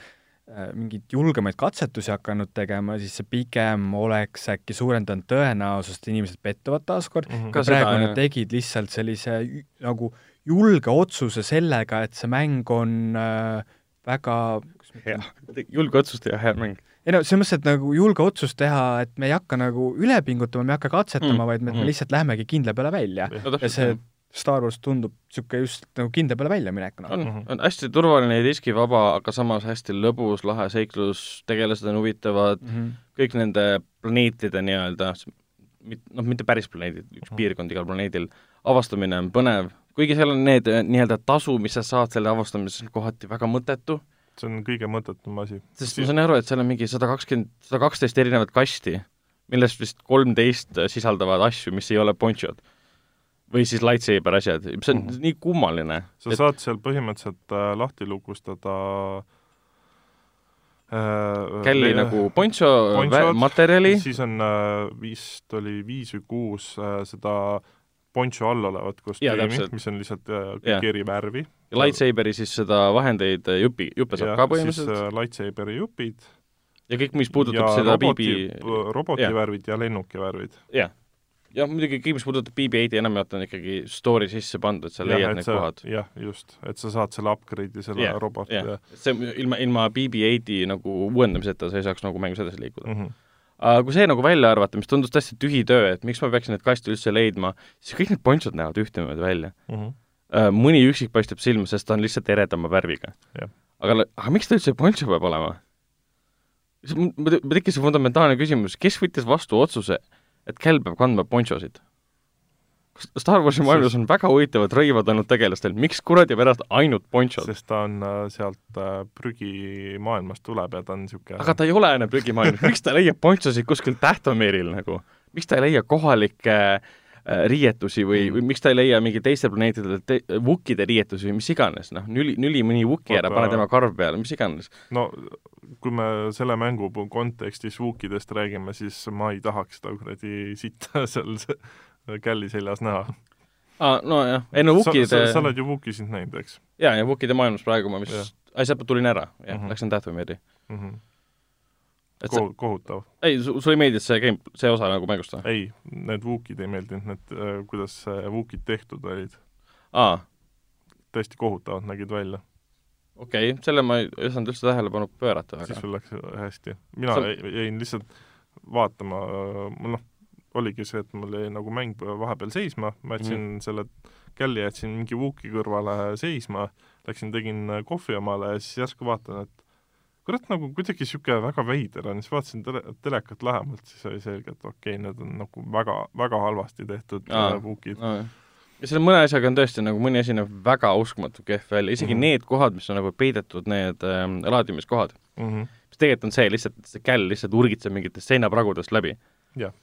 [SPEAKER 3] mingeid julgemaid katsetusi hakanud tegema, siis see pigem oleks äkki suurendanud tõenäosust, inimesed pettuvad taaskord mm,
[SPEAKER 4] Ka
[SPEAKER 3] -hmm. praegu
[SPEAKER 4] seda,
[SPEAKER 3] nad
[SPEAKER 4] jah.
[SPEAKER 3] tegid lihtsalt sellise nagu julge otsuse sellega, et see mäng on äh, väga
[SPEAKER 4] hea, julge otsust ja hea mäng.
[SPEAKER 3] ei no selles mõttes, et nagu julge otsus teha, et me ei hakka nagu üle pingutama, me ei hakka katsetama
[SPEAKER 4] Mm,
[SPEAKER 3] mm, vaid me,
[SPEAKER 4] mm.
[SPEAKER 3] me lihtsalt lähemegi kindla peale välja.
[SPEAKER 4] no
[SPEAKER 3] ja see
[SPEAKER 4] täpselt,
[SPEAKER 3] Star Wars tundub niisugune just nagu kindla peale väljaminek, noh.
[SPEAKER 4] on
[SPEAKER 2] Mhm.,
[SPEAKER 4] on hästi turvaline ja riskivaba, aga samas hästi lõbus, lahe seiklus, tegelased on huvitavad,
[SPEAKER 3] Mm -hmm.
[SPEAKER 4] kõik nende planeetide nii-öelda, noh, mitte päris planeedid, üks
[SPEAKER 2] Mhm.
[SPEAKER 4] piirkond igal planeedil, avastamine on põnev, kuigi seal on need eh, nii-öelda tasu, mis sa saad selle avastamises, kohati väga mõttetu,
[SPEAKER 2] see on kõige mõttetum asi.
[SPEAKER 4] sest ma saan aru, et seal on mingi sada kakskümmend, sada kaksteist erinevat kasti, millest vist kolmteist sisaldavad asju, mis ei ole ponchod. Või siis lightsaber asjad, see on
[SPEAKER 2] Mhm.
[SPEAKER 4] nii kummaline.
[SPEAKER 2] sa et... saad seal põhimõtteliselt äh, lahti lukustada äh,
[SPEAKER 4] Kelly
[SPEAKER 2] le-
[SPEAKER 4] nagu poncho
[SPEAKER 2] Ponchod,
[SPEAKER 4] materjali,
[SPEAKER 2] siis on äh, vist oli viis või kuus äh, seda poncho all olevat kostüümi, mis on lihtsalt äh, kõik eri värvi.
[SPEAKER 4] lightsaberi siis seda vahendeid äh, jupi, juppe saab ka
[SPEAKER 2] siis
[SPEAKER 4] põhimõtteliselt
[SPEAKER 2] äh, lightsaberi jupid
[SPEAKER 4] ja kõik, mis puudutab
[SPEAKER 2] ja
[SPEAKER 4] seda
[SPEAKER 2] roboti,
[SPEAKER 4] BB,
[SPEAKER 2] roboti
[SPEAKER 4] jah.
[SPEAKER 2] värvid ja lennuki värvid.
[SPEAKER 4] jah. Jah, muidugi kõik, mis puudutab BB-8-i enamjaolt on ikkagi story sisse pandud, sa leiad need
[SPEAKER 2] sa,
[SPEAKER 4] kohad.
[SPEAKER 2] jah, just, et sa saad selle upgrade'i selle yeah, roboti yeah.
[SPEAKER 4] see ilma, ilma BB-8-i nagu uuendamiseta sa ei saaks nagu mängus edasi liikuda
[SPEAKER 2] mm. -hmm.
[SPEAKER 4] aga kui see nagu välja arvata, mis tundus täiesti tühi töö, et miks ma peaksin neid kaste üldse leidma, siis kõik need ponchod näevad ühtemoodi välja.
[SPEAKER 2] Mm -hmm.
[SPEAKER 4] Mõni üksik paistab silma, sest ta on lihtsalt eredama värviga.
[SPEAKER 2] Jah.
[SPEAKER 4] aga, aga miks ta üldse poncho peab olema? mul tekkis fundamentaalne küsimus, kes võttis vastu otsuse, et kell peab kandma ponchosid? kas Star Warsi maailmas on väga huvitavad rõivad olnud tegelastel, miks kuradi pärast ainult ponchod?
[SPEAKER 2] sest ta on äh, sealt äh, prügimaailmast tuleb ja ta on niisugune
[SPEAKER 4] aga ta ei ole enam prügimaailmas, miks ta leiab ponchosid kuskil Tähtomeeril nagu? miks ta ei leia kohalikke äh, riietusi või, või miks ta ei leia mingi teistel planeetidel te, Wookide riietusi või mis iganes, noh, nüli, nüli mõni Wooki ära, pane tema karv peale, mis iganes.
[SPEAKER 2] no kui me selle mängu kontekstis Wookidest räägime, siis ma ei tahaks seda kuradi sitta seal se- källi seljas näha.
[SPEAKER 4] aa, nojah, ei no Wookide
[SPEAKER 2] sa, sa, sa oled ju Wookisid näinud, eks
[SPEAKER 4] jaa, ja Wookide maailmas praegu ma vist, ai, sealt ma tulin ära, jah mm. -hmm. läksin Tähtomeeri.
[SPEAKER 2] mm? -hmm. Ko-, kohutav.
[SPEAKER 4] ei, sulle ei meeldinud see game, see osa nagu mängust või?
[SPEAKER 2] ei, need Wookid ei meeldinud, need, äh, kuidas äh, Wookid tehtud olid.
[SPEAKER 4] aa,
[SPEAKER 2] tõesti kohutavad nägid välja.
[SPEAKER 4] okei okay., selle ma ei osanud üldse tähelepanu pöörata
[SPEAKER 2] siis
[SPEAKER 4] väga.
[SPEAKER 2] sul läks hästi. mina
[SPEAKER 4] Sa-
[SPEAKER 2] jäin lihtsalt vaatama, mul noh, oligi see, et mul jäi nagu mäng vahepeal seisma, ma jätsin mm selle källi jätsin mingi Wooki kõrvale seisma, läksin tegin kohvi omale ja siis järsku vaatan, et kurat, nagu kuidagi niisugune väga veider on, siis vaatasin tele, telekat lähemalt, siis oli selge, et okei okay,, need on nagu väga, väga halvasti tehtud
[SPEAKER 4] Aa,
[SPEAKER 2] äh,
[SPEAKER 4] ja selle mõne asjaga on tõesti nagu mõni asi näeb väga uskumatu kehv välja, isegi mm. -hmm. need kohad, mis on nagu peidetud, need äh, laadimiskohad,
[SPEAKER 2] Mm -hmm.
[SPEAKER 4] mis tegelikult on see lihtsalt, see käll lihtsalt urgitseb mingitest seinapragudest läbi.
[SPEAKER 2] Jah.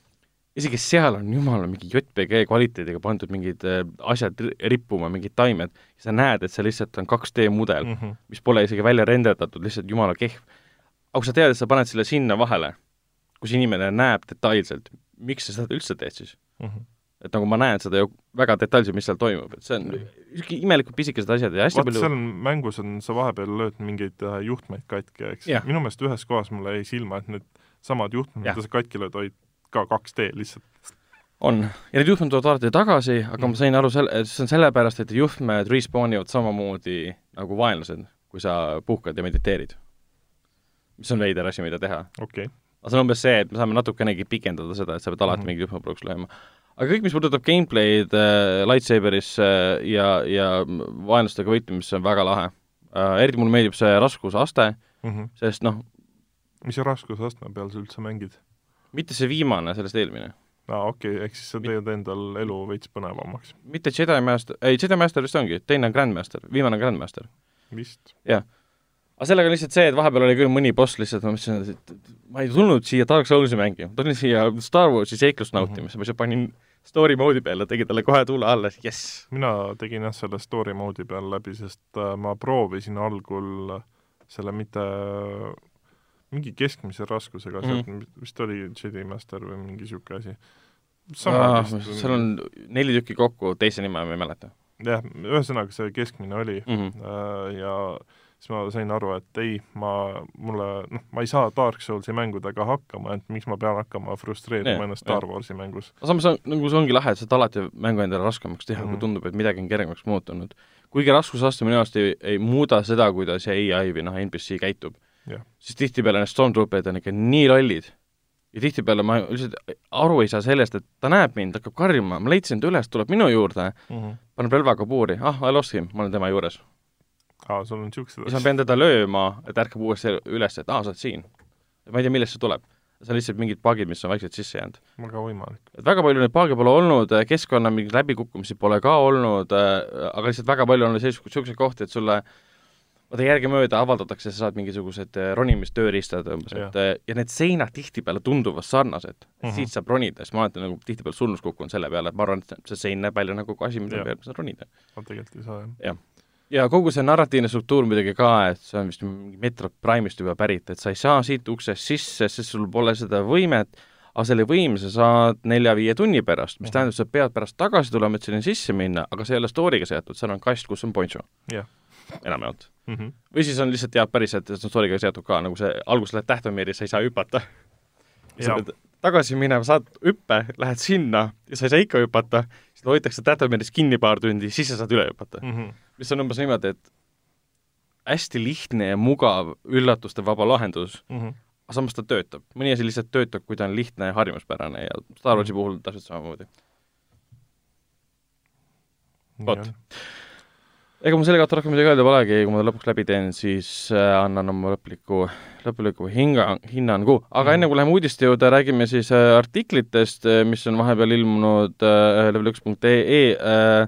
[SPEAKER 4] Isegi seal on jumala mingi JPG kvaliteediga pandud mingid äh, asjad ri- rippuma, mingid taimed, sa näed, et see lihtsalt on 2D mudel mm,
[SPEAKER 2] Mm
[SPEAKER 4] -hmm. mis pole isegi välja renderdatud, lihtsalt jumala kehv. aga kui sa tead, et sa paned selle sinna vahele, kus inimene näeb detailselt, miks sa seda üldse teed siis?
[SPEAKER 2] Mm -hmm.
[SPEAKER 4] et nagu ma näen seda ju väga detailselt, mis seal toimub, et see on niisugune imelikud pisikesed asjad ja hästi
[SPEAKER 2] vaata,
[SPEAKER 4] palju
[SPEAKER 2] seal on, mängus on, sa vahepeal lööd mingeid äh, juhtmeid katki, eks minu meelest ühes kohas mulle jäi silma, et need samad juhtmed, mida sa katki lööd, olid ka 2D lihtsalt.
[SPEAKER 4] on. ja need juhtmed tulevad alati tagasi, aga
[SPEAKER 2] Mm.
[SPEAKER 4] ma sain aru selle, see on sellepärast, et juhtmed respawn ivad samamoodi nagu vaenlased, kui sa puhkad ja mediteerid. mis on veider asi, mida teha.
[SPEAKER 2] okei okay.
[SPEAKER 4] aga see on umbes see, et me saame natukenegi pikendada seda, et sa pead alati mm mingi juhtme puruks lööma. aga kõik, mis puudutab gameplay'd äh, lightsaberis äh, ja, ja vaenlastega võitlemisse, on väga lahe äh,. eriti mulle meeldib see raskusaste,
[SPEAKER 2] mm. -hmm.
[SPEAKER 4] sest noh,
[SPEAKER 2] mis see raskusastme peal sa üldse mängid?
[SPEAKER 4] Mitte see viimane, sellest eelmine.
[SPEAKER 2] aa, okei okay,, ehk siis sa teed endal elu veits põnevamaks.
[SPEAKER 4] mitte Jedi Master, ei, Jedi Master vist ongi, teine on Grandmaster, viimane on Grandmaster.
[SPEAKER 2] vist.
[SPEAKER 4] aga sellega on lihtsalt see, et vahepeal oli küll mõni boss lihtsalt, ma mõtlesin, et ma ei tulnud siia Dark Soulsi mängima, ma tulin siia Star Warsi seiklust nautima, siis ma lihtsalt panin story mode'i peale, tegin talle kohe tuule alla, jess.
[SPEAKER 2] mina tegin jah selle story mode'i peal läbi, sest äh, ma proovisin algul selle mitte mingi keskmise raskusega mm, -hmm. vist oli Jedi Master või mingi niisugune asi.
[SPEAKER 4] seal on neli tükki kokku, teise nime ma ei mäleta
[SPEAKER 2] jah, ühesõnaga see keskmine oli
[SPEAKER 4] mm. -hmm.
[SPEAKER 2] ja siis ma sain aru, et ei, ma, mulle, noh, ma ei saa Dark Soulsi mängudega hakkama, et miks ma pean hakkama frustreerima
[SPEAKER 4] Jah,
[SPEAKER 2] ennast Star Warsi mängus.
[SPEAKER 4] samas on, nagu see ongi lahe, et saad alati mängu endale raskemaks teha mm, -hmm. kui
[SPEAKER 2] Mhm.
[SPEAKER 4] tundub, et midagi on kergemaks muutunud. kuigi raskusaste minu arust ei, ei muuda seda, kuidas ai või noh, NPC käitub. Siis tihtipeale need Stormtrooperid on ikka nii lollid ja tihtipeale ma lihtsalt aru ei saa sellest, et ta näeb mind, hakkab karjuma, ma leidsin ta üles, tuleb minu juurde,
[SPEAKER 2] mm. -hmm.
[SPEAKER 4] paneb relvaga puuri, ah, I lost him, ma olen tema juures.
[SPEAKER 2] aa, sul on niisugused
[SPEAKER 4] ja siis ma pean teda lööma, et ärkab uuesti üles, et aa, sa oled siin. ma ei tea, millest see tuleb. see on lihtsalt mingid bugid, mis on vaikselt sisse jäänud.
[SPEAKER 2] väga võimalik.
[SPEAKER 4] et väga palju neid paage pole olnud, keskkonna mingeid läbikukkumisi pole ka olnud, aga lihtsalt väga palju on niisuguseid kohti, et sulle vaata järgemööda avaldatakse, sa saad mingisugused eh, ronimistööriistad umbes, et eh, ja need seinad tihtipeale tunduvad sarnased mm. -hmm. siit saab ronida, siis ma olen nagu tihtipeale surnuks kukkunud selle peale, et ma arvan, et see sein näeb välja nagu asi, mille
[SPEAKER 2] Jah.
[SPEAKER 4] peale saad ronida.
[SPEAKER 2] aga tegelikult ei saa, jah.
[SPEAKER 4] ja kogu see narratiivne struktuur muidugi ka, et see on vist mingi Metro Prime'ist juba pärit, et sa ei saa siit uksest sisse, sest sul pole seda võimet, aga selle võime sa saad nelja-viie tunni pärast, mis
[SPEAKER 2] Mhm.
[SPEAKER 4] tähendab, sa pead pärast tagasi tulema, et sinna sisse minna, aga see ei ole story'ga seotud, seal on kast, kus on poncho.
[SPEAKER 2] Jah.
[SPEAKER 4] Enamjaolt.
[SPEAKER 2] Mm -hmm.
[SPEAKER 4] või siis on lihtsalt jah, päriselt, story'ga seotud ka, nagu see, alguses lähed tähtpäevameeri, sa ei saa hüpata. sa pead tagasi minema, saad hüppe, lähed sinna ja sa ei saa ikka hüpata, siis hoitakse tähtpäevameeris kinni paar tundi, siis sa saad üle hüpata
[SPEAKER 2] Mm -hmm.
[SPEAKER 4] mis on umbes niimoodi, et hästi lihtne ja mugav üllatuste vaba lahendus,
[SPEAKER 2] Mm -hmm.
[SPEAKER 4] aga samas ta töötab. mõni asi lihtsalt töötab, kui ta on lihtne ja harjumuspärane ja Star Warsi puhul täpselt samamoodi. Vot. Ega mul selle kohta rohkem midagi öelda polegi, kui ma ta lõpuks läbi teen, siis äh, annan oma lõpliku, lõpliku hinga, hinnangu. aga
[SPEAKER 2] Mhm.
[SPEAKER 4] enne kui läheme uudiste juurde, räägime siis äh, artiklitest, mis on vahepeal ilmunud äh, level1.ee äh,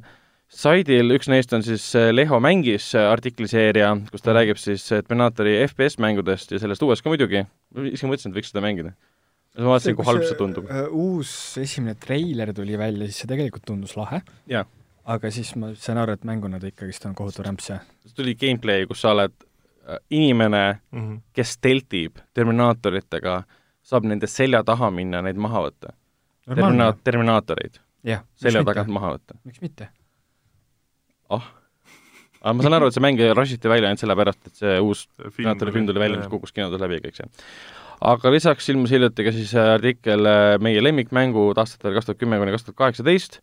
[SPEAKER 4] saidil, üks neist on siis äh, Leho mängis äh, artikliseeria, kus ta
[SPEAKER 2] Mhm.
[SPEAKER 4] räägib siis Terminaatori FPS mängudest ja sellest uuest ka muidugi. ma isegi mõtlesin, et võiks seda mängida. ma vaatasin, kui halb see tundub.
[SPEAKER 3] äh, uus esimene treiler tuli välja, siis see tegelikult tundus lahe.
[SPEAKER 4] Jaa.
[SPEAKER 3] Aga siis ma sain aru, et mänguna ta ikkagist on kohutav rämps ja
[SPEAKER 4] tuli gameplay, kus sa oled äh, inimene,
[SPEAKER 2] Mm -hmm.
[SPEAKER 4] kes teltib Terminaatoritega, saab nende selja taha minna, neid maha võtta. Termina-, Terminaatoreid
[SPEAKER 3] jah,
[SPEAKER 4] selja tagant maha võtta.
[SPEAKER 3] miks mitte?
[SPEAKER 4] ah. aga ma saan aru, et see mäng rushiti välja ainult sellepärast, et see uus Terminaatori film tuli välja, mis kukkus kinodes läbi kõik see. aga lisaks ilmus hiljuti ka siis äh, artikkel äh, meie lemmikmängud aastatel kaks tuhat kümme kuni kaks tuhat kaheksateist,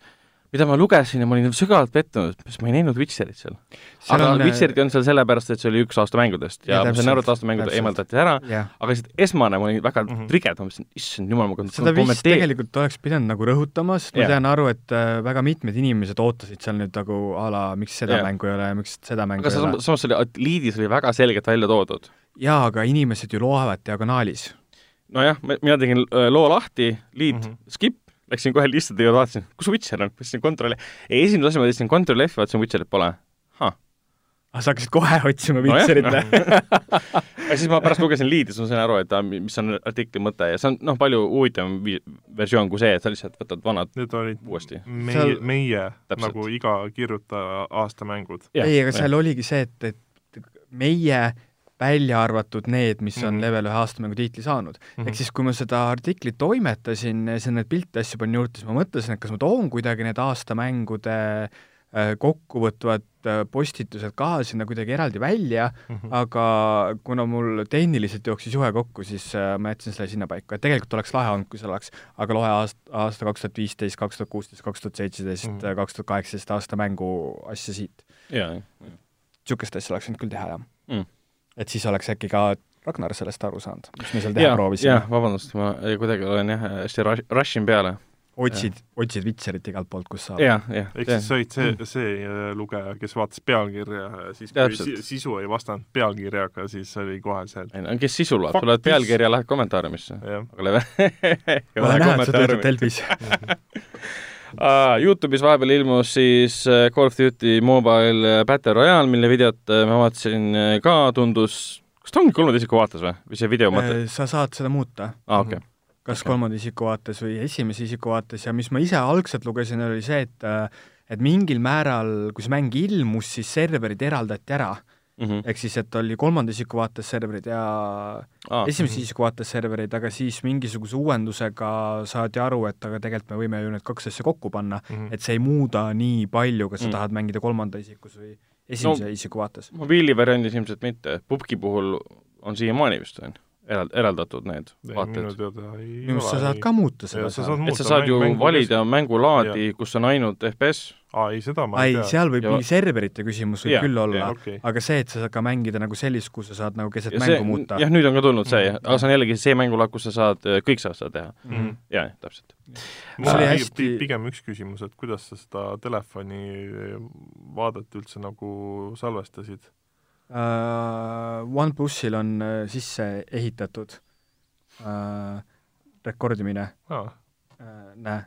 [SPEAKER 4] mida ma lugesin ja ma olin sügavalt pettunud, sest ma ei näinud Witcherit seal. aga on, Witcherit ei olnud seal sellepärast, et see oli üks aasta mängudest ja, ja ma sain aru, et aastamängud
[SPEAKER 3] täpselt.
[SPEAKER 4] eemaldati ära,
[SPEAKER 3] jah,
[SPEAKER 4] aga lihtsalt esmane ma olin väga mm. -hmm. triged, ma mõtlesin, issand jumal, ma
[SPEAKER 3] seda vist tegelikult oleks pidanud nagu rõhutama, sest ma
[SPEAKER 4] Jah.
[SPEAKER 3] tean aru, et äh, väga mitmed inimesed ootasid seal nüüd nagu a la, miks seda
[SPEAKER 4] Jah.
[SPEAKER 3] mängu ei ole ja miks seda mängu
[SPEAKER 4] aga
[SPEAKER 3] ei ole.
[SPEAKER 4] samas, oli, liidis oli väga selgelt välja toodud.
[SPEAKER 3] jaa, aga inimesed ju loevad diagonaalis.
[SPEAKER 4] nojah, mina tegin äh, loo lahti, liit mm. -hmm. skip, läksin kohe listade juurde, vaatasin, kus Witcher on, võtsin kontrolli. esimese asja ma tõstsin kontrolli F-i, vaatasin Witcherit pole.
[SPEAKER 3] aga Ah, sa hakkasid kohe otsima Witcherit või?
[SPEAKER 4] ja siis ma pärast lugesin liidi, siis ma sain aru, et mis on artikli mõte ja see on noh, palju huvitavam vi- versioon kui see, et sa lihtsalt võtad vanad
[SPEAKER 2] Need olid
[SPEAKER 4] uuesti.
[SPEAKER 2] meie
[SPEAKER 3] Seal-
[SPEAKER 2] meie
[SPEAKER 4] Täpselt.
[SPEAKER 2] nagu iga kirjutaja aastamängud.
[SPEAKER 3] ei, aga seal oligi see, et, et meie välja arvatud need, mis on
[SPEAKER 2] Mhm.
[SPEAKER 3] level ühe aastamängu tiitli saanud mm.
[SPEAKER 2] Mhm.
[SPEAKER 3] ehk siis, kui ma seda artiklit toimetasin, siin neid pilte asju panin juurde, siis ma mõtlesin, et kas ma toon kuidagi need aastamängude äh, kokkuvõtvad äh, postitused ka sinna kuidagi eraldi välja
[SPEAKER 2] mm. -hmm.
[SPEAKER 3] aga kuna mul tehniliselt jooksis juhe kokku, siis äh, ma jätsin selle sinnapaika, et tegelikult oleks lahe olnud, kui see oleks, aga loe aasta, aasta kaks tuhat viisteist, kaks tuhat kuusteist, kaks tuhat seitseteist,
[SPEAKER 2] Mhm.
[SPEAKER 3] kaks tuhat kaheksateist aasta mängu asja siit. niisugust asja oleks võinud küll teha, jah
[SPEAKER 4] Mm.
[SPEAKER 3] Et siis oleks äkki ka Ragnar sellest aru saanud, mis me seal teha
[SPEAKER 4] jaa,
[SPEAKER 3] proovisime.
[SPEAKER 4] vabandust, ma kuidagi olen jah, hästi rush, rush in peale.
[SPEAKER 3] otsid, otsid Witcherit igalt poolt, kus saab.
[SPEAKER 4] jah, jah.
[SPEAKER 2] ehk siis sa olid see, see äh, lugeja, kes vaatas pealkirja ja siis kui sisu ei vastanud pealkirjaga, siis oli kohe see, et
[SPEAKER 4] ei no kes sisul loeb, sa loed pealkirja, lähed kommentaariumisse.
[SPEAKER 2] jah.
[SPEAKER 4] aga lähe
[SPEAKER 3] ma olen näinud, sa töötad Delfis.
[SPEAKER 4] Youtube'is vahepeal ilmus siis äh, Call of Duty Mobile äh, Battle Royale, mille videot äh, ma vaatasin ka, tundus, kas ta ongi kolmanda isiku vaates või, või see video mõte?
[SPEAKER 3] sa saad seda muuta,
[SPEAKER 4] aa, okei okay.
[SPEAKER 3] kas
[SPEAKER 4] Okei.
[SPEAKER 3] kolmanda isiku vaates või esimese isiku vaates ja mis ma ise algselt lugesin, oli see, et et mingil määral, kui see mäng ilmus, siis serverid eraldati ära.
[SPEAKER 4] mm -hmm.
[SPEAKER 3] ehk siis, et oli kolmanda isiku vaates serverid ja
[SPEAKER 4] ah,
[SPEAKER 3] esimese
[SPEAKER 2] mhm.
[SPEAKER 3] isiku vaates serverid, aga siis mingisuguse uuendusega saadi aru, et aga tegelikult me võime ju need kaks asja kokku panna,
[SPEAKER 2] Mhm.
[SPEAKER 3] et see ei muuda nii palju, kas sa
[SPEAKER 4] Mm.
[SPEAKER 3] tahad mängida kolmanda isikus või esimese no, isiku vaates.
[SPEAKER 4] mobiilivariandis ilmselt mitte, pubgi puhul on siiamaani vist on erald-, eraldatud need
[SPEAKER 2] minu
[SPEAKER 4] vaated.
[SPEAKER 2] teada ei
[SPEAKER 3] minu arust sa saad ka muuta seda
[SPEAKER 2] sa saad
[SPEAKER 4] et sa saad ju
[SPEAKER 2] mängu-
[SPEAKER 4] valida mängulaadi, kus on ainult FPS,
[SPEAKER 2] aa, ei, seda ma ei
[SPEAKER 3] ei,
[SPEAKER 2] tea.
[SPEAKER 3] seal võib
[SPEAKER 4] Ja-
[SPEAKER 3] mingi serverite küsimus võib
[SPEAKER 4] Jaa,
[SPEAKER 3] küll olla,
[SPEAKER 2] okei.
[SPEAKER 3] aga see, et sa saad ka mängida nagu sellist, kus sa saad nagu keset
[SPEAKER 4] ja
[SPEAKER 3] mängu
[SPEAKER 4] see,
[SPEAKER 3] muuta.
[SPEAKER 4] jah, nüüd on ka tulnud see mm,, aga see on jällegi see mängulaad, kus sa saad, kõik saavad seda teha.
[SPEAKER 2] Mhm.
[SPEAKER 4] jaa, täpselt.
[SPEAKER 2] mul
[SPEAKER 3] oli hästi-
[SPEAKER 2] pigem üks küsimus, et kuidas sa seda telefoni vaadet üldse nagu salvestasid?
[SPEAKER 3] Uh, OnePlusil on uh, sisse ehitatud uh, rekordimine
[SPEAKER 2] aa,
[SPEAKER 3] uh,, näe.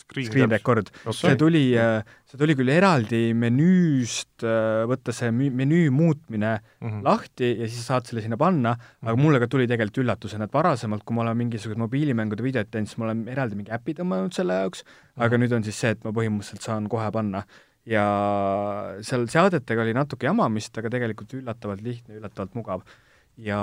[SPEAKER 2] Screen,
[SPEAKER 3] screen record.
[SPEAKER 2] okei.
[SPEAKER 3] see tuli see tuli küll eraldi menüüst võtta see menüü muutmine
[SPEAKER 2] Mhm.
[SPEAKER 3] lahti ja siis saad selle sinna panna, aga mulle ka tuli tegelikult üllatusena, et varasemalt, kui ma olen mingisugused mobiilimängude videot teinud, siis ma olen eraldi mingi äpi tõmmanud selle jaoks, aga nüüd on siis see, et ma põhimõtteliselt saan kohe panna. Ja seal seadetega oli natuke jamamist, aga tegelikult üllatavalt lihtne, üllatavalt mugav. ja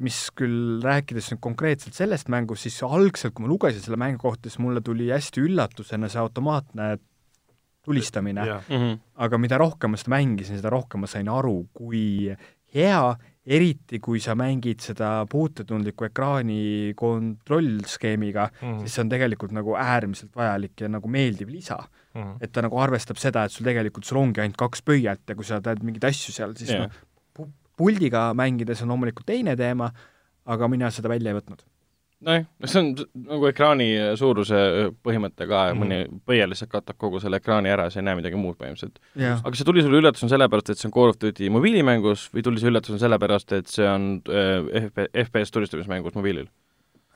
[SPEAKER 3] mis küll rääkides nüüd konkreetselt sellest mängust, siis algselt, kui ma lugesin selle mängu kohta, siis mulle tuli hästi üllatusena see automaatne tulistamine
[SPEAKER 2] jah,
[SPEAKER 4] Mhm.
[SPEAKER 3] aga mida rohkem ma seda mängisin, seda rohkem ma sain aru, kui hea, eriti kui sa mängid seda puutetundliku ekraani kontrollskeemiga,
[SPEAKER 2] Mhm.
[SPEAKER 3] siis see on tegelikult nagu äärmiselt vajalik ja nagu meeldiv lisa.
[SPEAKER 2] Mhm.
[SPEAKER 3] et ta nagu arvestab seda, et sul tegelikult, sul ongi ainult kaks pöialt ja kui sa teed mingeid asju seal, siis
[SPEAKER 4] Jaa.
[SPEAKER 3] noh, puldiga mängides on loomulikult teine teema, aga mina seda välja ei võtnud.
[SPEAKER 4] nojah, see on nagu ekraani suuruse põhimõte ka mm, -hmm. mõni pöial lihtsalt katab kogu selle ekraani ära, sa ei näe midagi muud põhimõtteliselt.
[SPEAKER 3] jah,
[SPEAKER 4] aga see tuli sulle üllatusena sellepärast, et see on Call of Duty mobiilimängus või tuli see üllatusena sellepärast, et see on äh, FP, FPS tulistamismängus mobiilil?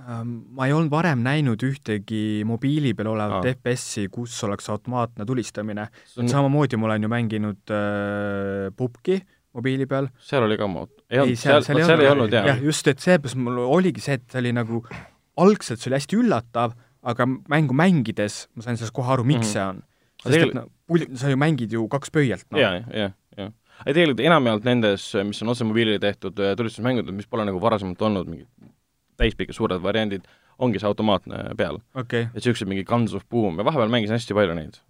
[SPEAKER 3] Ähm, ma ei olnud varem näinud ühtegi mobiili peal olevat
[SPEAKER 4] Aa.
[SPEAKER 3] FPS-i, kus oleks automaatne tulistamine.
[SPEAKER 4] on,
[SPEAKER 3] samamoodi ma olen ju mänginud äh, pubki mobiili peal.
[SPEAKER 4] seal oli ka mood. ei olnud, seal, seal, seal ei olnud jaa
[SPEAKER 3] jah, just, et seepärast mul oligi see, et see oli nagu, algselt see oli hästi üllatav, aga mängu mängides ma sain sellest kohe aru, miks
[SPEAKER 4] Mhm.
[SPEAKER 3] see on. Sest et
[SPEAKER 4] tegel-
[SPEAKER 3] no pul-, sa ju mängid ju kaks pöialt, noh.
[SPEAKER 4] jaa, jah, jah. ei tegelikult enamjaolt nendes, mis on otse mobiilile tehtud äh, tulistusmängud, mis pole nagu varasemalt olnud mingid täispikad suured variandid, ongi see automaatne peal.
[SPEAKER 3] okei,
[SPEAKER 4] et niisugused mingi Guns of Boom ja vahepeal mängisin hästi palju neid,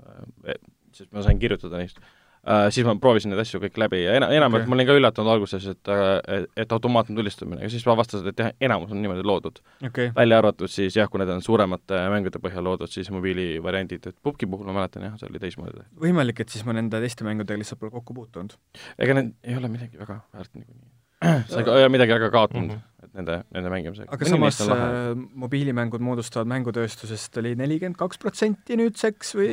[SPEAKER 4] sest ma sain kirjutada neist uh,, siis ma proovisin neid asju kõik läbi ja ena-, enamjaolt okay. ma olin ka üllatunud alguses, et, et, et automaatne tulistamine, aga siis ma avastasin, et jah, enamus on niimoodi loodud.
[SPEAKER 3] okei.
[SPEAKER 4] välja arvatud siis jah, kui need on suuremate mängude põhjal loodud, siis mobiilivariandid, et pubgi puhul ma mäletan jah, see oli teistmoodi
[SPEAKER 3] võimalik, et siis ma nende teiste mängudega lihtsalt pole kokku puutunud.
[SPEAKER 4] ega need ei ole midagi väga väärt niikuinii. Sa ei ole midagi väga kaotanud mm. -hmm. et nende, nende mängimisega.
[SPEAKER 3] aga samas äh, mobiilimängud moodustavad mängutööstusest oli nelikümmend kaks protsenti nüüdseks või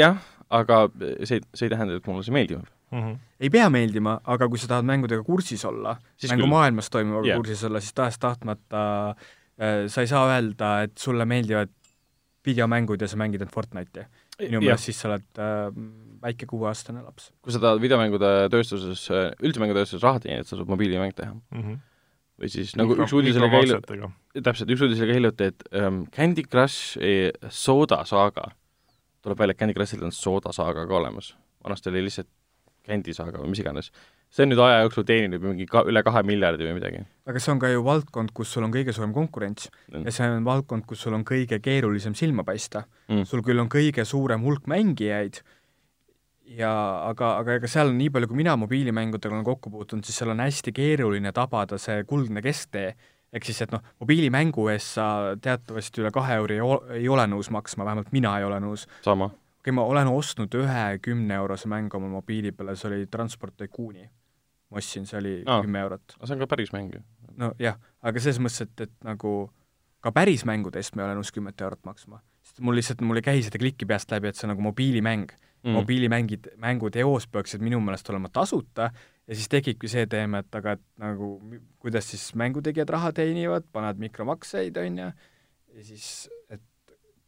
[SPEAKER 4] jah, aga see, see ei tähenda, et mulle see meeldib.
[SPEAKER 2] Mhm.
[SPEAKER 3] ei pea meeldima, aga kui sa tahad mängudega kursis olla,
[SPEAKER 4] Siis
[SPEAKER 3] mängu
[SPEAKER 4] küll.
[SPEAKER 3] maailmas toimuvaga yeah. kursis olla, siis tahes-tahtmata äh, sa ei saa öelda, et sulle meeldivad videomängud ja sa mängid ainult Fortnite'i. Minu meelest siis sa oled äh, väike kuueaastane laps.
[SPEAKER 4] kui sa tahad videomängude tööstuses, üldse mängutööstuses raha teenida, et sa saad mobiilimäng teha.
[SPEAKER 2] Mhm.
[SPEAKER 4] või siis nagu üks uudis oli ka hiljuti,
[SPEAKER 2] hiljuti.
[SPEAKER 4] täpselt, üks uudis oli ka hiljuti, et um, Candy Crush eh, Soda Saga, tuleb välja, et Candy Crushil on Soda Saga ka olemas. vanasti oli lihtsalt Candy Saga või mis iganes. See on nüüd aja jooksul teeninud mingi ka, üle kahe miljardi või midagi.
[SPEAKER 3] aga see on ka ju valdkond, kus sul on kõige suurem konkurents ja see on valdkond, kus sul on kõige keerulisem silma paista
[SPEAKER 4] Mm.
[SPEAKER 3] sul küll on kõige suurem hulk mängijaid ja aga, aga ega seal nii palju, kui mina mobiilimängudega olen kokku puutunud, siis seal on hästi keeruline tabada see kuldne kesktee. ehk siis, et noh, mobiilimängu eest sa teatavasti üle kahe euri ei, ole nõus maksma, vähemalt mina ei ole nõus.
[SPEAKER 4] sama.
[SPEAKER 3] okei, ma olen ostnud ühe kümneeurose mängu oma mobiili peale, see oli Transport Tycooni. Ma ostsin, see oli kümme eurot.
[SPEAKER 4] aga see on ka päris mäng ju.
[SPEAKER 3] nojah, aga selles mõttes, et, et nagu ka päris mängude eest ma ei ole nõus kümmet eurot maksma. sest mul lihtsalt, mul ei käi seda klikki peast läbi, et see on nagu mobiilimäng mm.. mobiilimängid, mängud eos peaksid minu meelest olema tasuta ja siis tekibki see teema, et aga et nagu kuidas siis mängutegijad raha teenivad, panevad mikromakseid, on ju, ja siis, et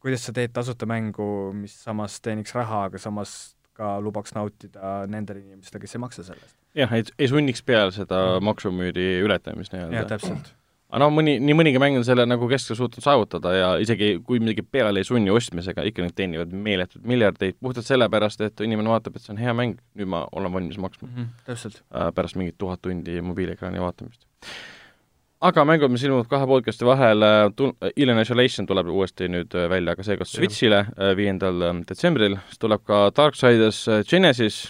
[SPEAKER 3] kuidas sa teed tasuta mängu, mis samas teeniks raha, aga samas ka lubaks nautida nendele inimestele, kes ei maksa selle eest.
[SPEAKER 4] jah, ei, ei sunniks peale seda maksumüüri ületamist
[SPEAKER 3] jah,
[SPEAKER 4] nii-öelda.
[SPEAKER 3] täpselt.
[SPEAKER 4] aga no mõni, nii mõnigi mäng on selle nagu keskel suutnud saavutada ja isegi kui midagi peale ei sunni ostmisega, ikka nad teenivad meeletud miljardeid puhtalt sellepärast, et inimene vaatab, et see on hea mäng, nüüd ma olen valmis maksma
[SPEAKER 3] täpselt.
[SPEAKER 4] äh, pärast mingit tuhat tundi mobiiliekraani vaatamist. Aga mängud, mis ilmuvad kahe podcast'i vahel, Alien Isolation tuleb uuesti nüüd äh, välja, aga seekord Switch'ile äh, viiendal äh, detsembril, siis tuleb ka Darksiders äh, Genesis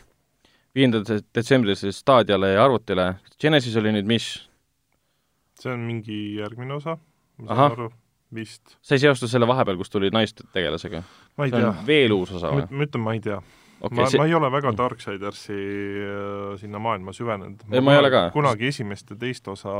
[SPEAKER 4] viiendal de- detsembril siis Stadiale ja arvutile. Genesis oli nüüd mis?
[SPEAKER 2] see on mingi järgmine osa, ma saan aru, vist.
[SPEAKER 4] sa ei seosta selle vahepeal, kus tuli naistetegelasega?
[SPEAKER 2] ma ei
[SPEAKER 4] see
[SPEAKER 2] tea
[SPEAKER 4] on, veel uus osa või?
[SPEAKER 2] ma ütlen, ma ei tea okay,. ma,
[SPEAKER 4] see
[SPEAKER 2] ma ei ole väga Darksidersi äh, sinna maailma süvenenud.
[SPEAKER 4] Ei, ma ei ole ka.
[SPEAKER 2] kunagi esimest ja teist osa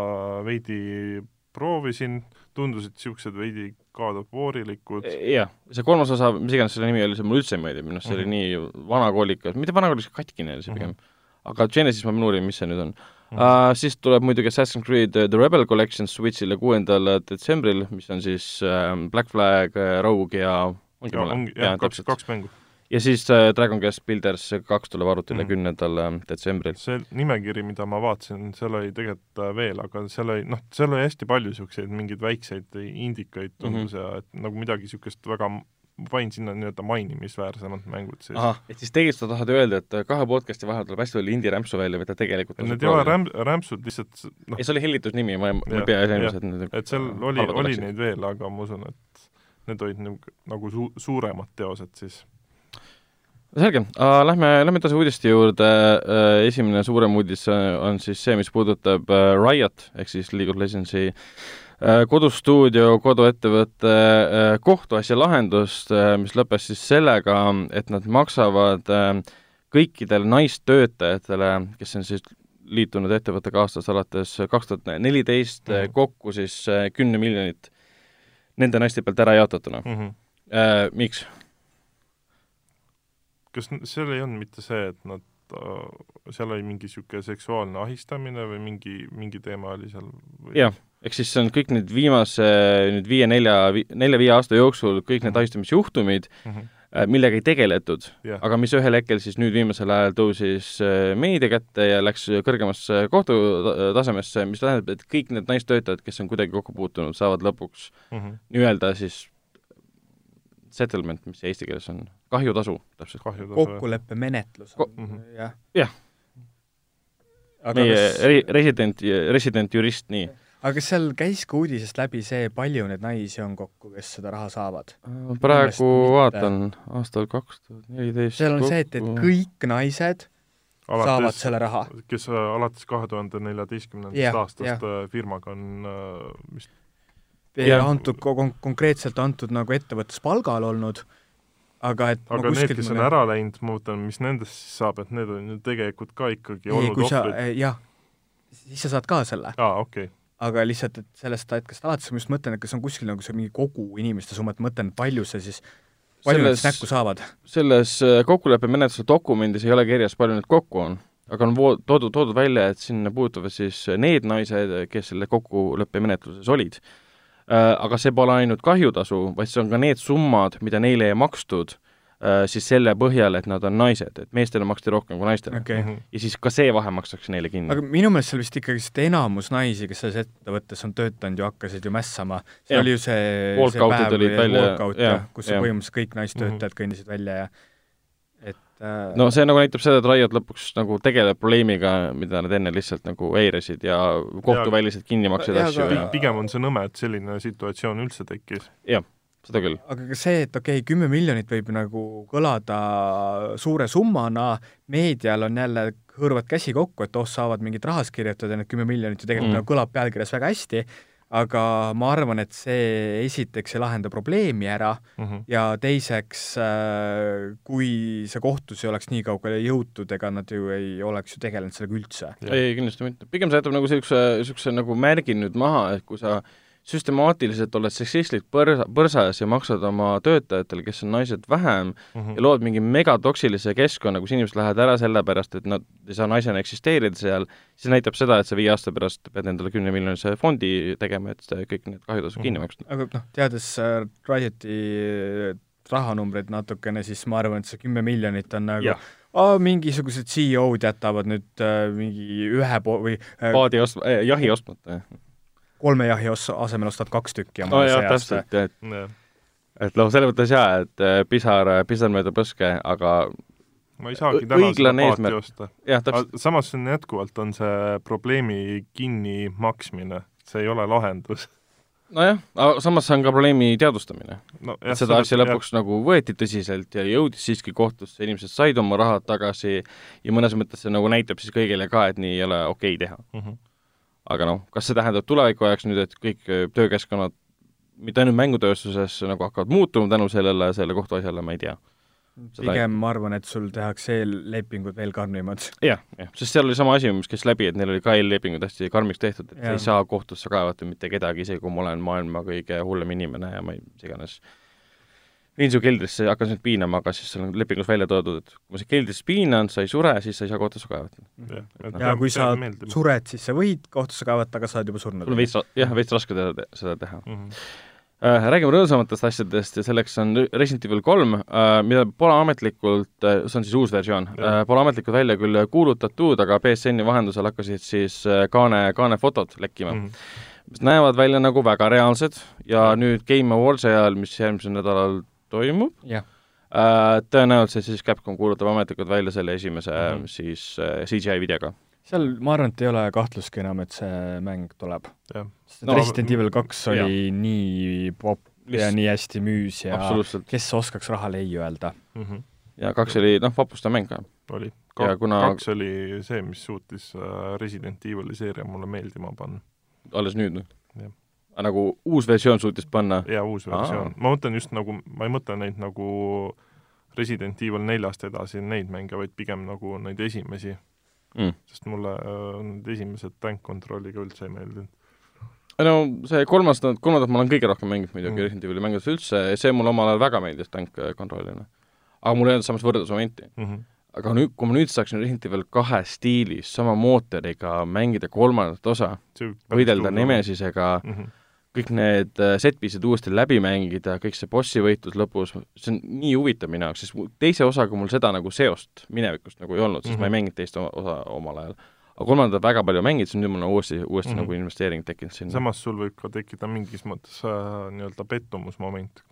[SPEAKER 2] veidi proovisin, tundusid niisugused veidi God of War'ilikud.
[SPEAKER 4] jah, see kolmas osa, mis iganes selle nimi oli, see mulle üldse ei meeldi, minu arust see oli
[SPEAKER 2] Mhm.
[SPEAKER 4] nii vanakoolikas, mitte vanakoolikas, katkine oli see pigem
[SPEAKER 2] Mhm.
[SPEAKER 4] aga Genesis ma uurima, mis see nüüd on uh,. siis tuleb muidugi Assassin's Creed uh, The Rebel Collection Switch'ile kuuendal detsembril, mis on siis uh, Black Flag, Rogue ja ongi
[SPEAKER 2] ja ongi, jah, kaks, kaks mängu.
[SPEAKER 4] Ja siis uh, Dragon Quest Builders kaks tuleb arvutile
[SPEAKER 2] Mhm.
[SPEAKER 4] kümnendal mm. detsembril.
[SPEAKER 2] see nimekiri, mida ma vaatasin, seal oli tegelikult äh, veel, aga seal oli, noh, seal oli hästi palju niisuguseid mingeid väikseid indikaid tundus mm -hmm. ja et nagu midagi niisugust väga, panin sinna nii-öelda mainimisväärsemad mängud siis.
[SPEAKER 4] ahah, et siis tegelikult sa tahad öelda, et kahe podcast'i vahel tuleb hästi palju indie-rämpsu välja, mida tegelikult
[SPEAKER 2] Need ei ole rämp-, rämpsud lihtsalt noh
[SPEAKER 4] ei,, see oli hellitusnimi, ma ei, ma ei pea
[SPEAKER 2] jah.
[SPEAKER 4] silmas, et
[SPEAKER 2] seal oli, oli
[SPEAKER 4] oleksid.
[SPEAKER 2] neid veel, aga ma usun, et need olid nagu, nagu su-, suuremad teosed siis.
[SPEAKER 4] Selge uh,, lähme, lähme edasi uudiste juurde uh,, esimene suurem uudis uh, on siis see, mis puudutab uh, Riot ehk siis League of Legendsi kodustuudio, koduettevõtte kohtuasja lahendust mis lõppes siis sellega, et nad maksavad kõikidele naistöötajatele, kes on siis liitunud ettevõttega aastast alates kaks tuhat neliteist
[SPEAKER 2] Mhm.
[SPEAKER 4] kokku siis kümne miljonit nende naiste pealt ära jaotatuna
[SPEAKER 2] Mm -hmm.
[SPEAKER 4] miks?
[SPEAKER 2] Kas seal ei olnud mitte see, et nad äh, seal oli mingi niisugune seksuaalne ahistamine või mingi, mingi teema oli seal või?
[SPEAKER 4] jah, ehk siis see on kõik need viimase nüüd viie-nelja, nelja-viie aasta jooksul kõik need
[SPEAKER 2] Mhm.
[SPEAKER 4] ahistamisjuhtumid,
[SPEAKER 2] mm. -hmm.
[SPEAKER 4] millega ei tegeletud,
[SPEAKER 2] jah,
[SPEAKER 4] aga mis ühel hetkel siis nüüd viimasel ajal tõusis äh, meedia kätte ja läks kõrgemasse kohtutasemesse, mis tähendab, et kõik need naistöötajad, kes on kuidagi kokku puutunud, saavad lõpuks
[SPEAKER 2] mm -hmm.
[SPEAKER 4] nii-öelda siis settlement, mis see eesti keeles on, kahjutasu täpselt.
[SPEAKER 2] kahju
[SPEAKER 3] kokkuleppemenetlus
[SPEAKER 4] Ko-
[SPEAKER 3] on
[SPEAKER 2] Mhm.
[SPEAKER 3] jah.
[SPEAKER 4] Jah.
[SPEAKER 3] aga
[SPEAKER 4] meie
[SPEAKER 3] kas,
[SPEAKER 4] re-, resident, resident jurist, nii.
[SPEAKER 3] aga kas seal käis ka uudisest läbi see, palju neid naisi on kokku, kes seda raha saavad?
[SPEAKER 4] praegu
[SPEAKER 3] mitte.
[SPEAKER 4] vaatan, aastal kaks tuhat neliteist
[SPEAKER 3] seal on see, et, et kõik naised saavad selle raha.
[SPEAKER 2] kes äh, alates kahe tuhande neljateistkümnendast aastast
[SPEAKER 3] jah.
[SPEAKER 2] äh, firmaga on äh, vist
[SPEAKER 4] Jah.
[SPEAKER 3] antud, konkreetselt antud nagu ettevõttes palgal olnud, aga et
[SPEAKER 2] aga need, kes on ära läinud, ma mõtlen, mis nendest siis saab, et need on ju tegelikult ka ikkagi
[SPEAKER 3] ei,
[SPEAKER 2] olnud ohvrid.,
[SPEAKER 3] jah, siis sa saad ka selle,
[SPEAKER 2] aa, okei okay.,
[SPEAKER 3] aga lihtsalt, et sellest hetkest alates ma just mõtlen, et kas on kuskil nagu see mingi kogu inimeste summa, et mõtlen, palju see siis, palju nad
[SPEAKER 4] selles
[SPEAKER 3] siis näkku saavad?
[SPEAKER 4] selles äh, kokkuleppemenetluse dokumendis ei ole kirjas, palju neid kokku on, aga on vo- toodud, toodud välja, et sinna puutuvad siis need naised, kes selle kokkuleppemenetluses olid. Aga see pole ainult kahjutasu, vaid see on ka need summad, mida neile ei makstud äh, siis selle põhjal, et nad on naised, et meestele maksti rohkem kui naistele okay..
[SPEAKER 3] okay.,
[SPEAKER 4] ja siis ka see vahe makstakse neile kinni
[SPEAKER 3] aga. minu meelest seal vist ikkagi vist enamus naisi, kes selles ettevõttes on töötanud ju hakkasid ju mässama, see
[SPEAKER 4] Jah.
[SPEAKER 3] oli ju see, see päev kus
[SPEAKER 4] jah.
[SPEAKER 3] põhimõtteliselt kõik naistöötajad kõndisid välja ja äh,
[SPEAKER 4] no see nagu näitab seda, et Riot lõpuks nagu tegeleb probleemiga, mida nad enne lihtsalt nagu eirasid ja kohtuväliselt kinni maksid asju
[SPEAKER 3] aga-
[SPEAKER 4] ja
[SPEAKER 2] pigem on see nõme, et selline situatsioon üldse tekkis.
[SPEAKER 4] seda küll.
[SPEAKER 3] aga ka see, et okei okay,, kümme miljonit võib nagu kõlada suure summana, meedial on jälle, hõõruvad käsi kokku, et oh, saavad mingit rahast kirjutada, need kümme miljonit ju tegelikult
[SPEAKER 4] mm.
[SPEAKER 3] nagu kõlab pealkirjas väga hästi, aga ma arvan, et see esiteks ei lahenda probleemi ära
[SPEAKER 2] Mm -hmm.
[SPEAKER 3] ja teiseks, kui see kohtus ei oleks nii kaugele jõutud, ega nad ju ei oleks ju tegelenud sellega üldse.
[SPEAKER 4] Ei, kindlasti mitte. pigem see jätab nagu niisuguse, niisuguse nagu märgi nüüd maha, et kui sa süstemaatiliselt oled seksistlik põrsa, põrsas ja maksad oma töötajatele, kes on naised, vähem
[SPEAKER 2] Mhm.
[SPEAKER 4] ja lood mingi megatoksilise keskkonna, kus inimesed lähevad ära sellepärast, et nad ei saa naisena eksisteerida seal, siis näitab seda, et sa viie aasta pärast pead endale kümnemiljonilise fondi tegema, et kõik need kahjutasud kinni
[SPEAKER 2] Mhm.
[SPEAKER 4] maksta.
[SPEAKER 3] aga noh, teades äh, Rioti rahanumbreid natukene, siis ma arvan, et see kümme miljonit on nagu
[SPEAKER 4] jah,
[SPEAKER 3] aa, mingisugused CEO-d jätavad nüüd äh, mingi ühe po- või äh,
[SPEAKER 4] paadi ost- äh,, jahi ostmata, jah.
[SPEAKER 3] Kolme jahi os- asemel ostad kaks tükki omale
[SPEAKER 4] jah, täpselt, et
[SPEAKER 2] jah.
[SPEAKER 4] et noh, selles mõttes jaa, et äh, pisar, pisar mööda põske, aga
[SPEAKER 2] ma ei saagi täna seda paati osta.
[SPEAKER 4] jah,
[SPEAKER 2] samas on jätkuvalt, on see probleemi kinnimaksmine, see ei ole lahendus.
[SPEAKER 4] nojah, aga samas see on ka probleemi teadvustamine
[SPEAKER 2] no
[SPEAKER 4] et seda asja lõpuks nagu võeti tõsiselt ja jõudis siiski kohtusse, inimesed said oma rahad tagasi ja mõnes mõttes see nagu näitab siis kõigile ka, et nii ei ole okei teha.
[SPEAKER 2] mm. -hmm.
[SPEAKER 4] Aga noh, kas see tähendab tuleviku ajaks nüüd, et kõik öö, töökeskkonnad mitte ainult mängutööstuses nagu hakkavad muutuma tänu sellele, selle kohtuasjale, ma ei tea.
[SPEAKER 3] Pigem ma arvan, et sul tehakse eellepingud veel karmimad.
[SPEAKER 4] jah, jah, sest seal oli sama asi, mis käis läbi, et neil oli ka eellepingud hästi karmiks tehtud, et
[SPEAKER 3] Jah.
[SPEAKER 4] ei saa kohtusse kaevata mitte kedagi, isegi kui ma olen maailma kõige hullem inimene ja ma ei, mis iganes. Viin su keldrisse ja hakkan sind piinama, aga siis seal on lepingus välja toodud, et kui ma sind keldris piinan, sa ei sure, siis sa ei saa kohtusse kaevata.
[SPEAKER 3] ja kui sa sured, siis sa võid kohtusse kaevata, aga sa oled juba surnud
[SPEAKER 4] sul on. veits, jah, veits raske teda, seda teha.
[SPEAKER 2] mm. -hmm.
[SPEAKER 4] Äh, räägime rõõmsamatest asjadest ja selleks on Resident Evil kolm äh,, mida pole ametlikult äh,, see on siis uus versioon äh,, pole ametlikult välja küll kuulutatud, aga BSN-i vahendusel hakkasid siis äh, kaane, kaanefotod lekkima mm. -hmm. mis näevad välja nagu väga reaalsed ja nüüd Game Awards'i ajal, mis järgmisel nädalal toimub äh,, tõenäoliselt siis Capcom kuulutab ametlikult välja selle esimese mm. -hmm. siis äh, CGI videoga.
[SPEAKER 3] seal ma arvan, et ei ole kahtlustki enam, et see mäng tuleb. sest
[SPEAKER 4] No,
[SPEAKER 3] Resident Evil kaks oli
[SPEAKER 4] jah.
[SPEAKER 3] nii popp ja nii hästi müüs ja kes oskaks rahale ei öelda.
[SPEAKER 2] mm -hmm.
[SPEAKER 4] ja kaks oli, noh, vapustav mäng ka.
[SPEAKER 2] oli.
[SPEAKER 4] Ja kuna-
[SPEAKER 2] kaks oli see, mis suutis äh, Resident Evil'i seeria mulle meeldima panna.
[SPEAKER 4] alles nüüd noh
[SPEAKER 2] Jah..
[SPEAKER 4] Nagu uus versioon suutis panna
[SPEAKER 2] ja uus versioon, ma mõtlen just nagu, ma ei mõtle neid nagu Resident Evil neljast edasi neid mänge, vaid pigem nagu neid esimesi,
[SPEAKER 4] mm..
[SPEAKER 2] sest mulle äh, need esimesed tank control'iga üldse ei meeldinud.
[SPEAKER 4] no see kolmas, kolmandat ma olen kõige rohkem mänginud muidugi
[SPEAKER 2] Mm.
[SPEAKER 4] Resident Evil'i mängudes üldse, see mulle omal ajal väga meeldis tank kontrollina. aga mul ei olnud samas võrdlusmomenti.
[SPEAKER 2] Mm -hmm.
[SPEAKER 4] aga nüüd, kui ma nüüd saaksin Resident Evil kahe stiilis sama mootoriga mängida kolmandat osa, võidelda Nemesisega,
[SPEAKER 2] mm. -hmm.
[SPEAKER 4] Kõik need äh, set-piece'id uuesti läbi mängida, kõik see bossi võitlus lõpus, see on nii huvitav minu jaoks, sest teise osaga mul seda nagu seost minevikust nagu ei olnud, sest mm -hmm. ma ei
[SPEAKER 2] Mhm.
[SPEAKER 4] mänginud teist osa omal ajal. aga kolmandat väga palju mänginud, siis nüüd mul on uuesti, uuesti mm. -hmm. nagu investeering tekkinud sinna.
[SPEAKER 2] samas sul võib ka tekkida mingis mõttes äh, nii-öelda pettumusmoment.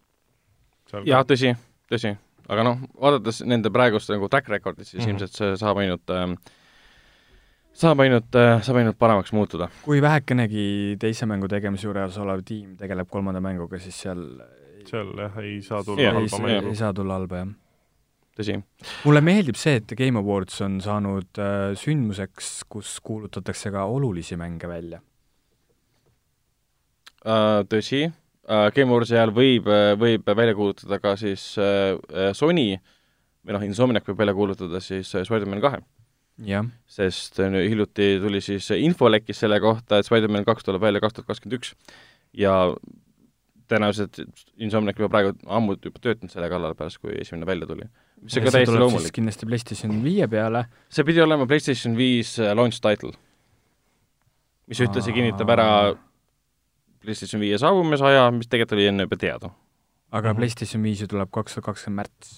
[SPEAKER 4] jah, tõsi, tõsi, aga noh, vaadates nende praegust nagu track record'it, siis mm. -hmm. ilmselt see saab ainult äh, saab ainult äh,, saab ainult paremaks muutuda.
[SPEAKER 3] kui vähekenegi teise mängu tegemise juures olev tiim tegeleb kolmanda mänguga, siis seal
[SPEAKER 2] seal jah, ei saa tulla
[SPEAKER 3] ei,
[SPEAKER 2] halba
[SPEAKER 3] ei,
[SPEAKER 2] mängu
[SPEAKER 3] ei. saa tulla halba, jah.
[SPEAKER 4] tõsi,
[SPEAKER 3] mulle meeldib see, et Game Awards on saanud äh, sündmuseks, kus kuulutatakse ka olulisi mänge välja.
[SPEAKER 4] äh, tõsi äh,, Game Awards'i ajal võib, võib välja kuulutada ka siis äh, äh, Sony või noh, Insomniac võib välja kuulutada siis äh, Spider-man kahe, sest äh, hiljuti tuli siis info lekkis selle kohta, et Spider-man kaks tuleb välja kaks tuhat kakskümmend üks ja tõenäoliselt Insomniac juba praegu ammu juba töötanud selle kallal pärast, kui esimene välja tuli. mis on ka täiesti loomulik.
[SPEAKER 3] kindlasti PlayStation viie peale,
[SPEAKER 4] see pidi olema PlayStation viis äh, launch title, mis ühtlasi kinnitab ära PlayStation viie saabumise aja, mis tegelikult oli enne juba teada.
[SPEAKER 3] aga
[SPEAKER 2] Mhm.
[SPEAKER 3] PlayStation viis ju tuleb kaks tuhat kakskümmend märts,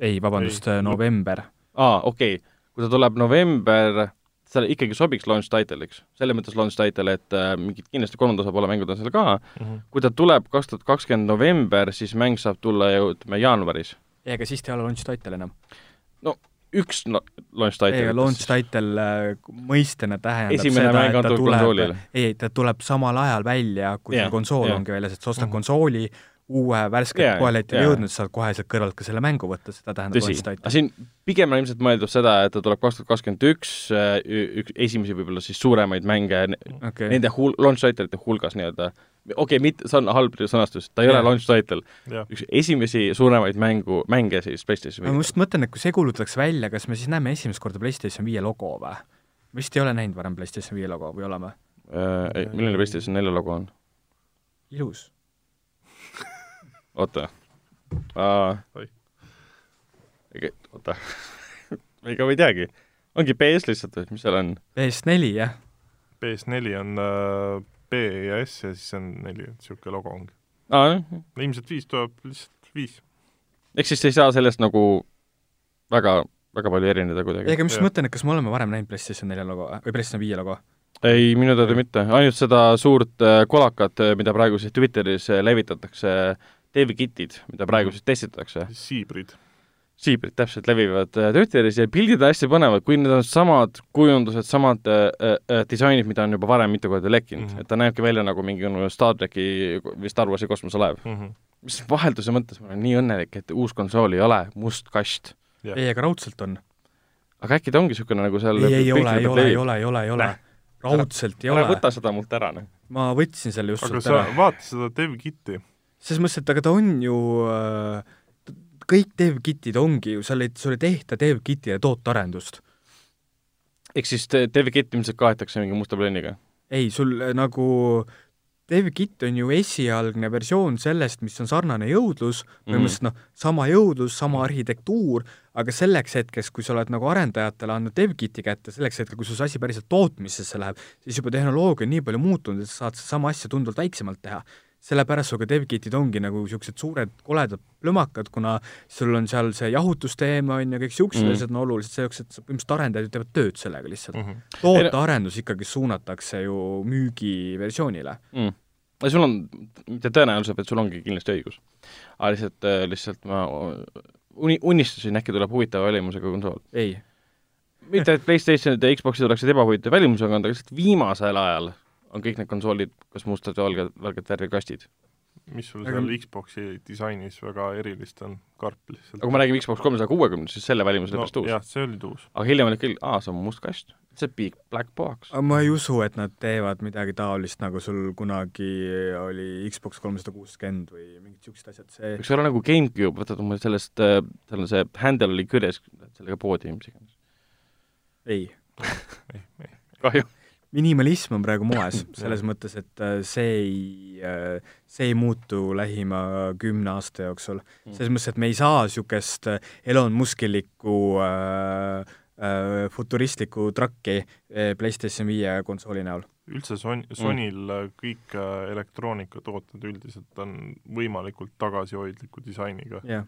[SPEAKER 3] ei, vabandust november.
[SPEAKER 4] aa, okei okay., kui ta tuleb november, seal ikkagi sobiks launch title'iks, selles mõttes launch title, et äh, mingid kindlasti kolmanda osapoole mängud on seal ka,
[SPEAKER 2] Mhm.
[SPEAKER 4] kui ta tuleb kaks tuhat kakskümmend november, siis mäng saab tulla ju ütleme jaanuaris.
[SPEAKER 3] ei, aga siis ta ei ole launch title enam.
[SPEAKER 4] üks la- launch
[SPEAKER 3] ei,
[SPEAKER 4] title.
[SPEAKER 3] aga launch title äh, mõistena tähendab
[SPEAKER 4] esimene
[SPEAKER 3] seda, et ta tuleb ei, ta tuleb samal ajal välja, kui see konsool
[SPEAKER 4] jah.
[SPEAKER 3] ongi väljas, et sa ostad
[SPEAKER 2] Mhm.
[SPEAKER 3] konsooli, uue värskelt
[SPEAKER 4] Jaa,
[SPEAKER 3] kohaleti
[SPEAKER 4] jaa.
[SPEAKER 3] jõudnud, saad kohe sealt kõrvalt ka selle mängu võtta, seda tähendab
[SPEAKER 4] tõsi aga siin pigem on ilmselt mõeldud seda, et ta tuleb kaks tuhat kakskümmend üks, üks esimesi võib-olla siis suuremaid mänge
[SPEAKER 3] okei,
[SPEAKER 4] nende hul-, launch title'ite hulgas nii-öelda, okei okay,, mitte, see on halb sõnastus, ta ei
[SPEAKER 3] Jaa.
[SPEAKER 4] ole launch title,
[SPEAKER 2] jah,
[SPEAKER 4] üks esimesi suuremaid mängu, mänge siis PlayStation
[SPEAKER 3] ma just mõtlen, et kui see kuulutatakse välja, kas me siis näeme esimest korda PlayStation viie logo või? vist ei ole näinud varem PlayStation viie logo või oleme?
[SPEAKER 4] ei, milline PlayStation nelja logo on?
[SPEAKER 3] ilus.
[SPEAKER 4] Oota uh,
[SPEAKER 2] Oi..
[SPEAKER 4] oota ega ma ei teagi. ongi PS lihtsalt või mis seal on?
[SPEAKER 3] PS4 jah,
[SPEAKER 2] PS4 on äh, B ja S ja siis on neli, niisugune logo ongi.
[SPEAKER 4] aa jah,
[SPEAKER 2] ilmselt viis tuleb lihtsalt viis.
[SPEAKER 4] ehk siis ei saa sellest nagu väga, väga palju erineda kuidagi.
[SPEAKER 3] ega mis ma mõtlen, et kas me oleme varem näinud PlayStation nelja logo või PlayStation viie logo?
[SPEAKER 4] ei, minu teada mitte, ainult seda suurt äh, kolakat, mida praegu siis Twitteris äh, levitatakse, dev-kitid, mida praegu siis testitakse.
[SPEAKER 2] siibrid.
[SPEAKER 4] siibrid täpselt levivad äh, Twitteris ja pildid on hästi põnevad, kui need on samad kujundused, samad äh, äh, disainid, mida on juba varem mitu korda lekkinud mm. -hmm. et ta näebki välja nagu mingisugune Star tracki või Star Warsi kosmoselaev.
[SPEAKER 2] Mm -hmm.
[SPEAKER 4] mis vahelduse mõttes ma olen nii õnnelik, et uus konsool ei ole must kast.
[SPEAKER 2] Jah.
[SPEAKER 3] ei, aga raudselt on.
[SPEAKER 4] aga äkki ta ongi niisugune nagu seal
[SPEAKER 3] ei, ei ole, ei ole, ei ole, ei ole, ei ole raudselt ei
[SPEAKER 4] ära
[SPEAKER 3] ole.
[SPEAKER 4] võta seda mult ära, noh.
[SPEAKER 3] ma võtsin selle just
[SPEAKER 2] aga sa
[SPEAKER 3] ära.
[SPEAKER 2] vaata seda dev-kit'i.
[SPEAKER 3] Selles mõttes, et aga ta on ju äh, kõik dev-kitid ongi ju, seal ei, sul ei tehta dev-kitile tootearendust.
[SPEAKER 4] ehk siis dev-kit ilmselt kaetakse mingi musta plönniga?
[SPEAKER 3] ei, sul äh, nagu dev-kit on ju esialgne versioon sellest, mis on sarnane jõudlus, põhimõtteliselt noh, sama jõudlus, sama arhitektuur, aga selleks hetkeks, kui sa oled nagu arendajatele andnud dev-kit'i kätte, selleks hetkel, kui sul see asi päriselt tootmisesse läheb, siis juba tehnoloogia on nii palju muutunud, et sa saad sedasama asja tunduvalt väiksemalt teha. Sellepärast ka dev-kit'id ongi nagu niisugused suured koledad plõmakad, kuna sul on seal see jahutusteema on ju, kõik niisugused
[SPEAKER 4] Mhm.
[SPEAKER 3] asjad on olulised selleks, et sa põhimõtteliselt arendajad ju teevad tööd sellega lihtsalt.
[SPEAKER 2] Mm -hmm.
[SPEAKER 3] tootearendus ikkagi suunatakse ju müügiversioonile.
[SPEAKER 4] mm.. sul on, mitte tõenäoliselt, vaid sul ongi kindlasti õigus. aga lihtsalt, lihtsalt ma uni-, unistasin, äkki tuleb huvitava välimusega konsool.
[SPEAKER 3] ei,
[SPEAKER 4] mitte, et PlayStationid ja Xboxid oleksid ebahuvitava välimusega, aga lihtsalt viimasel ajal on kõik need konsoolid kas mustad või valged, valget värvi kastid.
[SPEAKER 2] mis sul
[SPEAKER 3] Aga-
[SPEAKER 2] seal Xboxi disainis väga erilist on? karp lihtsalt
[SPEAKER 4] aga kui me räägime Xbox kolmesaja kuuekümnest, siis selle välimus oli
[SPEAKER 2] no,
[SPEAKER 4] pärast uus.
[SPEAKER 2] jah, see oli uus.
[SPEAKER 4] aga hiljem oli küll, aa, see on must kast. see big black box.
[SPEAKER 3] aga ma ei usu, et nad teevad midagi taolist, nagu sul kunagi oli Xbox kolmsada kuuskümmend või mingid niisugused asjad, see
[SPEAKER 4] võiks olla nagu GameCube, võtad oma sellest, seal on see handle oli küljes, sellega poodi, mis iganes.
[SPEAKER 3] ei.
[SPEAKER 2] ei, ei.
[SPEAKER 4] kahju.
[SPEAKER 3] Minimalism on praegu moes, selles mõttes, et äh, see ei, see ei muutu lähima kümne aasta jooksul. selles mõttes, et me ei saa niisugust äh, Elon Muskilikku äh, äh, futuristlikku trakki äh, PlayStation viie konsooli näol.
[SPEAKER 2] üldse Son-, Sonyl mm. kõik äh, elektroonikatooted üldiselt on võimalikult tagasihoidliku disainiga.
[SPEAKER 3] jah,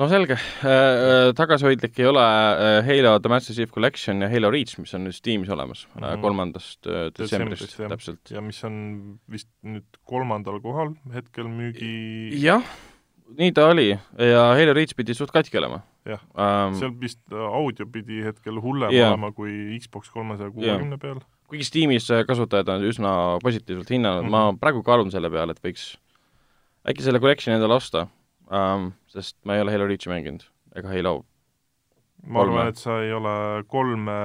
[SPEAKER 4] no selge äh,, tagasihoidlik ei ole äh, Halo The Master Chief Collection ja Halo Reach, mis on nüüd Steamis olemas mm
[SPEAKER 2] Mhm.
[SPEAKER 4] -hmm. kolmandast äh, detsembrist täpselt.
[SPEAKER 2] ja mis on vist nüüd kolmandal kohal hetkel müügi,
[SPEAKER 4] jah, nii ta oli ja Halo Reach pidi suht katki olema
[SPEAKER 2] Jah.
[SPEAKER 4] ähm,.
[SPEAKER 2] seal vist äh, audio pidi hetkel hullem
[SPEAKER 4] Jaa.
[SPEAKER 2] olema kui Xbox kolmesaja kuuekümne peal.
[SPEAKER 4] kuigi Steamis äh, kasutajad on üsna positiivselt hinnanud mm,
[SPEAKER 2] Mhm.
[SPEAKER 4] -hmm. ma praegu kaalun selle peale, et võiks äkki selle collection'i endale osta ähm,, sest ma ei ole Halo Reachi mänginud ega Halo
[SPEAKER 2] ma
[SPEAKER 4] Kolme.
[SPEAKER 2] arvan, et sa ei ole kolme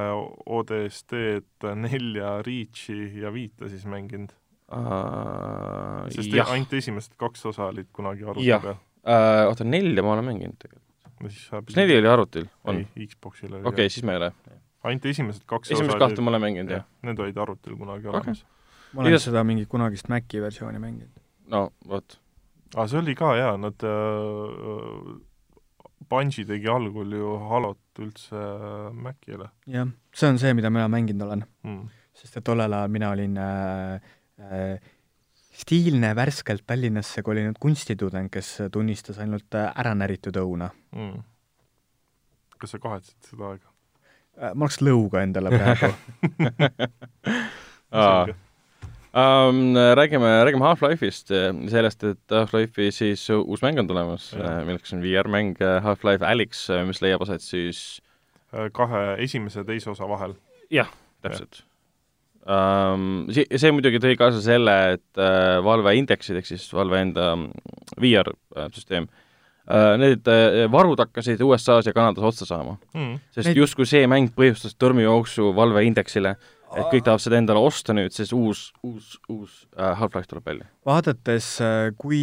[SPEAKER 2] ODST-d, nelja Reachi ja viite siis mänginud.
[SPEAKER 4] äh,
[SPEAKER 2] sest
[SPEAKER 4] jah,
[SPEAKER 2] ainult esimesed kaks osa olid kunagi arvuti peal.
[SPEAKER 4] äh, oota nelja ma olen mänginud tegelikult. kas neli oli arvutil? on?
[SPEAKER 2] ei, Xboxil oli
[SPEAKER 4] okei okay,, siis ma ei ole.
[SPEAKER 2] ainult esimesed kaks
[SPEAKER 4] esimest
[SPEAKER 2] osa
[SPEAKER 4] kahte ma olen mänginud, jah.
[SPEAKER 2] need olid arvutil kunagi
[SPEAKER 4] Okei.
[SPEAKER 2] olemas.
[SPEAKER 3] ma olen
[SPEAKER 4] Kuidas-
[SPEAKER 3] seda mingit kunagist Maci versiooni mänginud.
[SPEAKER 4] no vot.
[SPEAKER 2] aa, see oli ka jaa, nad äh, Bungi tegi algul ju Halot üldse äh, Macile
[SPEAKER 3] jah, see on see, mida mina mänginud olen.
[SPEAKER 2] mm..
[SPEAKER 3] sest et tollel ajal mina olin äh, äh, stiilne värskelt Tallinnasse kolinud kunstitudeng, kes tunnistas ainult äh, äranäritud õuna
[SPEAKER 2] Mm. kas sa kahetsed seda aega?
[SPEAKER 3] äh,. ma oleks lõuga endale praegu.
[SPEAKER 4] Um, räägime, räägime Half-Life'ist, sellest, et Half-Life'i siis uus mäng on tulemas
[SPEAKER 2] Jah.,
[SPEAKER 4] milleks on VR-mäng äh, Half-Life Alyx, mis leiab aset siis
[SPEAKER 2] kahe esimese ja teise osa vahel.
[SPEAKER 4] täpselt um,. See, see muidugi tõi kaasa selle, et uh, Valve indeksid ehk siis Valve enda mm, VR-süsteem uh,, need uh, varud hakkasid USA-s ja Kanadas otsa saama,
[SPEAKER 2] Mm.
[SPEAKER 4] sest
[SPEAKER 3] Neid-
[SPEAKER 4] justkui see mäng põhjustas tormijooksu Valve indeksile, et kõik tahavad seda endale osta nüüd, sest uus, uus, uus uh, Half-Life tuleb välja.
[SPEAKER 3] vaadates, kui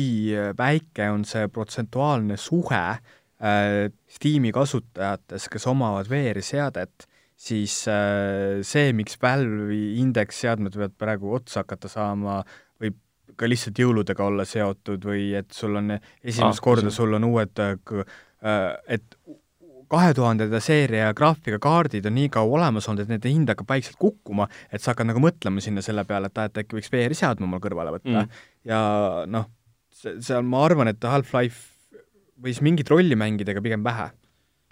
[SPEAKER 3] väike on see protsentuaalne suhe äh, Steam'i kasutajates, kes omavad VR-seadet, siis äh, see, miks Valve'i indeksseadmed võivad praegu otsa hakata saama, võib ka lihtsalt jõuludega olla seotud või et sul on esimest
[SPEAKER 4] Ah,
[SPEAKER 3] korda, sul on uued, äh, äh, et kahe tuhandenda seeria graafikakaardid on nii kaua olemas olnud, et nende hind hakkab vaikselt kukkuma, et sa hakkad nagu mõtlema sinna selle peale, et aa, et äkki võiks VR-i seadme omal kõrvale võtta
[SPEAKER 4] Mm.
[SPEAKER 3] ja noh, see, seal ma arvan, et Half-Life võis mingit rolli mängida, aga pigem vähe.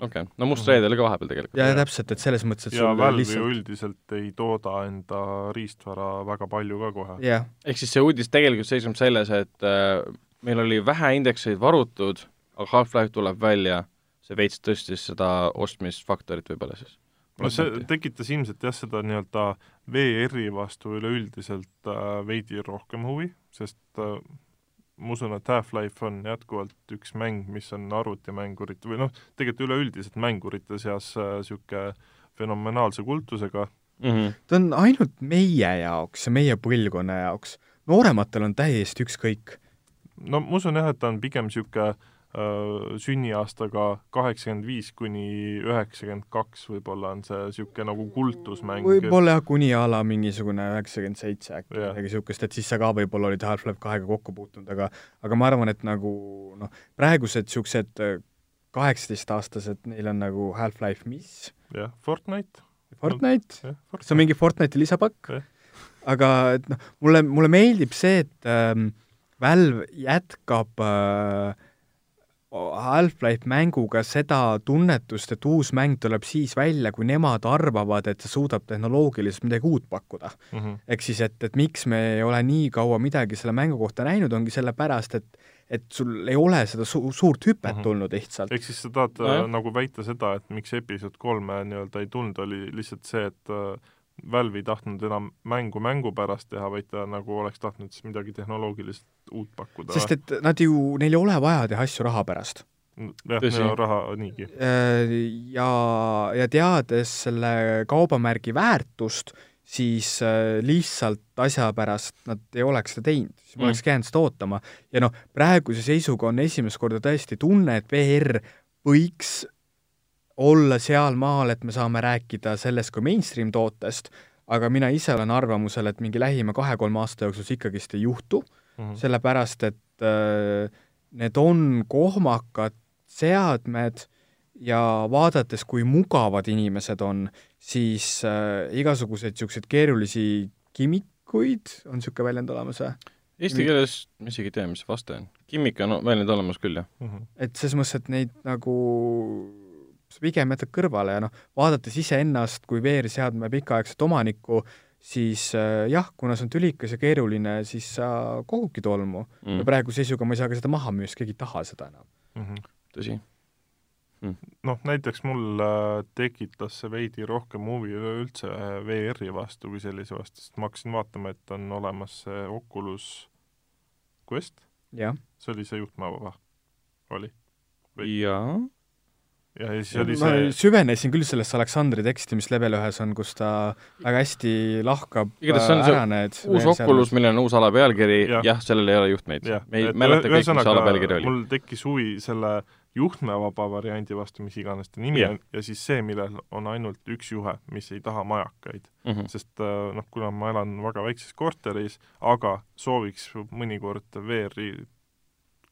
[SPEAKER 4] okei okay., no Must Reede oli ka vahepeal tegelikult.
[SPEAKER 3] ja
[SPEAKER 2] Jah.
[SPEAKER 3] täpselt, et selles mõttes, et
[SPEAKER 2] ja Valve ju
[SPEAKER 3] lihtsalt
[SPEAKER 2] üldiselt ei tooda enda riistvara väga palju ka kohe.
[SPEAKER 3] jah,
[SPEAKER 4] ehk siis see uudis tegelikult seisneb selles, et äh, meil oli vähe indekseid varutud, aga Half-Life tuleb välja, see veits tõstis seda ostmisfaktorit võib-olla siis.
[SPEAKER 2] no see tekitas ilmselt jah, seda nii-öelda VR-i vastu üleüldiselt äh, veidi rohkem huvi, sest äh, ma usun, et Half-Life on jätkuvalt üks mäng, mis on arvutimängurite või noh, tegelikult üleüldiselt mängurite seas niisugune äh, fenomenaalse kultusega,
[SPEAKER 4] mm. -hmm.
[SPEAKER 3] ta on ainult meie jaoks ja meie põlvkonna jaoks. noorematel on täiesti ükskõik.
[SPEAKER 2] no ma usun jah, et ta on pigem niisugune äh, sünniaastaga kaheksakümmend viis kuni üheksakümmend kaks võib-olla on see niisugune nagu kultusmäng.
[SPEAKER 3] võib-olla jah, kuni a la mingisugune üheksakümmend seitse äkki
[SPEAKER 2] Jah.
[SPEAKER 3] midagi niisugust, et siis sa ka võib-olla olid Half-Life kahega kokku puutunud, aga aga ma arvan, et nagu noh, praegused niisugused kaheksateistaastased, neil on nagu Half-Life mis?
[SPEAKER 2] jah, Fortnite.
[SPEAKER 3] Fortnite?
[SPEAKER 2] jah,
[SPEAKER 3] see on mingi Fortnite'i lisapakk
[SPEAKER 2] Jah.,
[SPEAKER 3] aga et noh, mulle, mulle meeldib see, et ähm, Valve jätkab äh, Half-Life mänguga seda tunnetust, et uus mäng tuleb siis välja, kui nemad arvavad, et see suudab tehnoloogiliselt midagi uut pakkuda.
[SPEAKER 2] mm. -hmm.
[SPEAKER 3] ehk siis, et, et miks me ei ole nii kaua midagi selle mängu kohta näinud, ongi sellepärast, et et sul ei ole seda su-, suurt hüpet
[SPEAKER 2] Mhm.
[SPEAKER 3] tulnud lihtsalt.
[SPEAKER 2] ehk siis sa tahad
[SPEAKER 4] Nojah.
[SPEAKER 2] äh, nagu väita seda, et miks episood kolme nii-öelda ei tulnud, oli lihtsalt see, et äh, Valve ei tahtnud enam mängu mängu pärast teha, vaid ta nagu oleks tahtnud siis midagi tehnoloogiliselt uut pakkuda
[SPEAKER 3] sest et nad ju, neil ei ole vaja teha asju raha pärast.
[SPEAKER 2] jah, neil on raha niigi.
[SPEAKER 3] ja, ja teades selle kaubamärgi väärtust, siis äh, lihtsalt asja pärast nad ei oleks seda teinud, siis ma
[SPEAKER 4] Mm.
[SPEAKER 3] oleks jäänud seda ootama. ja noh, praeguse seisuga on esimest korda tõesti tunne, et VR võiks olla sealmaal, et me saame rääkida sellest kui mainstream tootest, aga mina ise olen arvamusel, et mingi lähima kahe-kolme aasta jooksul see ikkagist ei juhtu
[SPEAKER 2] Mhm.
[SPEAKER 3] sellepärast et äh, need on kohmakad seadmed ja vaadates, kui mugavad inimesed on, siis äh, igasuguseid niisuguseid keerulisi kimikuid, on niisugune väljend olemas või?
[SPEAKER 4] Eesti keeles ma isegi ei tea, mis see vaste on. kimmik on väljend olemas küll, jah.
[SPEAKER 2] Mhm.
[SPEAKER 3] et selles mõttes, et neid nagu pigem jätad kõrvale ja noh, vaadates iseennast kui VR-seadme pikaaegset omanikku, siis äh, jah, kuna see on tülikas ja keeruline, siis sa kogudki tolmu mm.. ja praeguse seisuga ma ei saa ka seda maha müüa, sest keegi ei taha seda enam.
[SPEAKER 2] Mhm.
[SPEAKER 4] tõsi.
[SPEAKER 2] noh, näiteks mul äh, tekitas see veidi rohkem huvi üleüldse äh, VR-i vastu kui sellise vastu, sest ma hakkasin vaatama, et on olemas see Oculus Quest, see oli see juhtmeva, oli? Või-
[SPEAKER 4] jaa.
[SPEAKER 2] Ja siis oli
[SPEAKER 3] ma
[SPEAKER 2] see
[SPEAKER 3] süvenesin küll sellesse Aleksandri teksti, mis level ühes on, kus ta väga hästi lahkab
[SPEAKER 4] Igatahes see on
[SPEAKER 3] äh,
[SPEAKER 4] see
[SPEAKER 3] ära need
[SPEAKER 4] uus Oculus, millel on uus alapealkiri,
[SPEAKER 2] Jah.
[SPEAKER 4] jah, sellel ei ole juhtmeid me ei
[SPEAKER 2] et
[SPEAKER 4] mäleta kõik, mis see alapealkiri oli.
[SPEAKER 2] mul tekkis huvi selle juhtmevaba variandi vastu, mis iganes ta nimi
[SPEAKER 4] Jah.
[SPEAKER 2] on, ja siis see, millel on ainult üks juhe, mis ei taha majakaid
[SPEAKER 4] Mhm.
[SPEAKER 2] sest äh, noh, kuna ma elan väga väikses korteris, aga sooviks mõnikord VR-i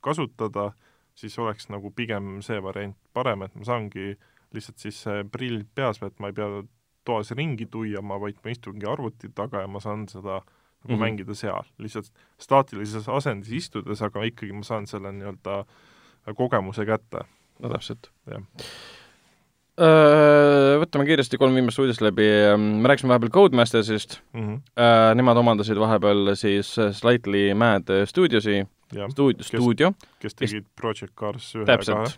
[SPEAKER 2] kasutada, siis oleks nagu pigem see variant parem, et ma saangi lihtsalt siis see prill peas, et ma ei pea toas ringi tuiama, vaid ma istungi arvuti taga ja ma saan seda nagu mm. -hmm. mängida seal, lihtsalt staatilises asendis istudes, aga ikkagi ma saan selle nii-öelda kogemuse kätte.
[SPEAKER 4] no täpselt
[SPEAKER 2] Jah..
[SPEAKER 4] Võtame kiiresti kolm viimast uudist läbi, me rääkisime vahepeal Codemastersist,
[SPEAKER 2] Mm -hmm.
[SPEAKER 4] nemad omandasid vahepeal siis Slightly Mad Studiosi, stuudio, stuudio,
[SPEAKER 2] kes tegid Project Cars ühe ja kahe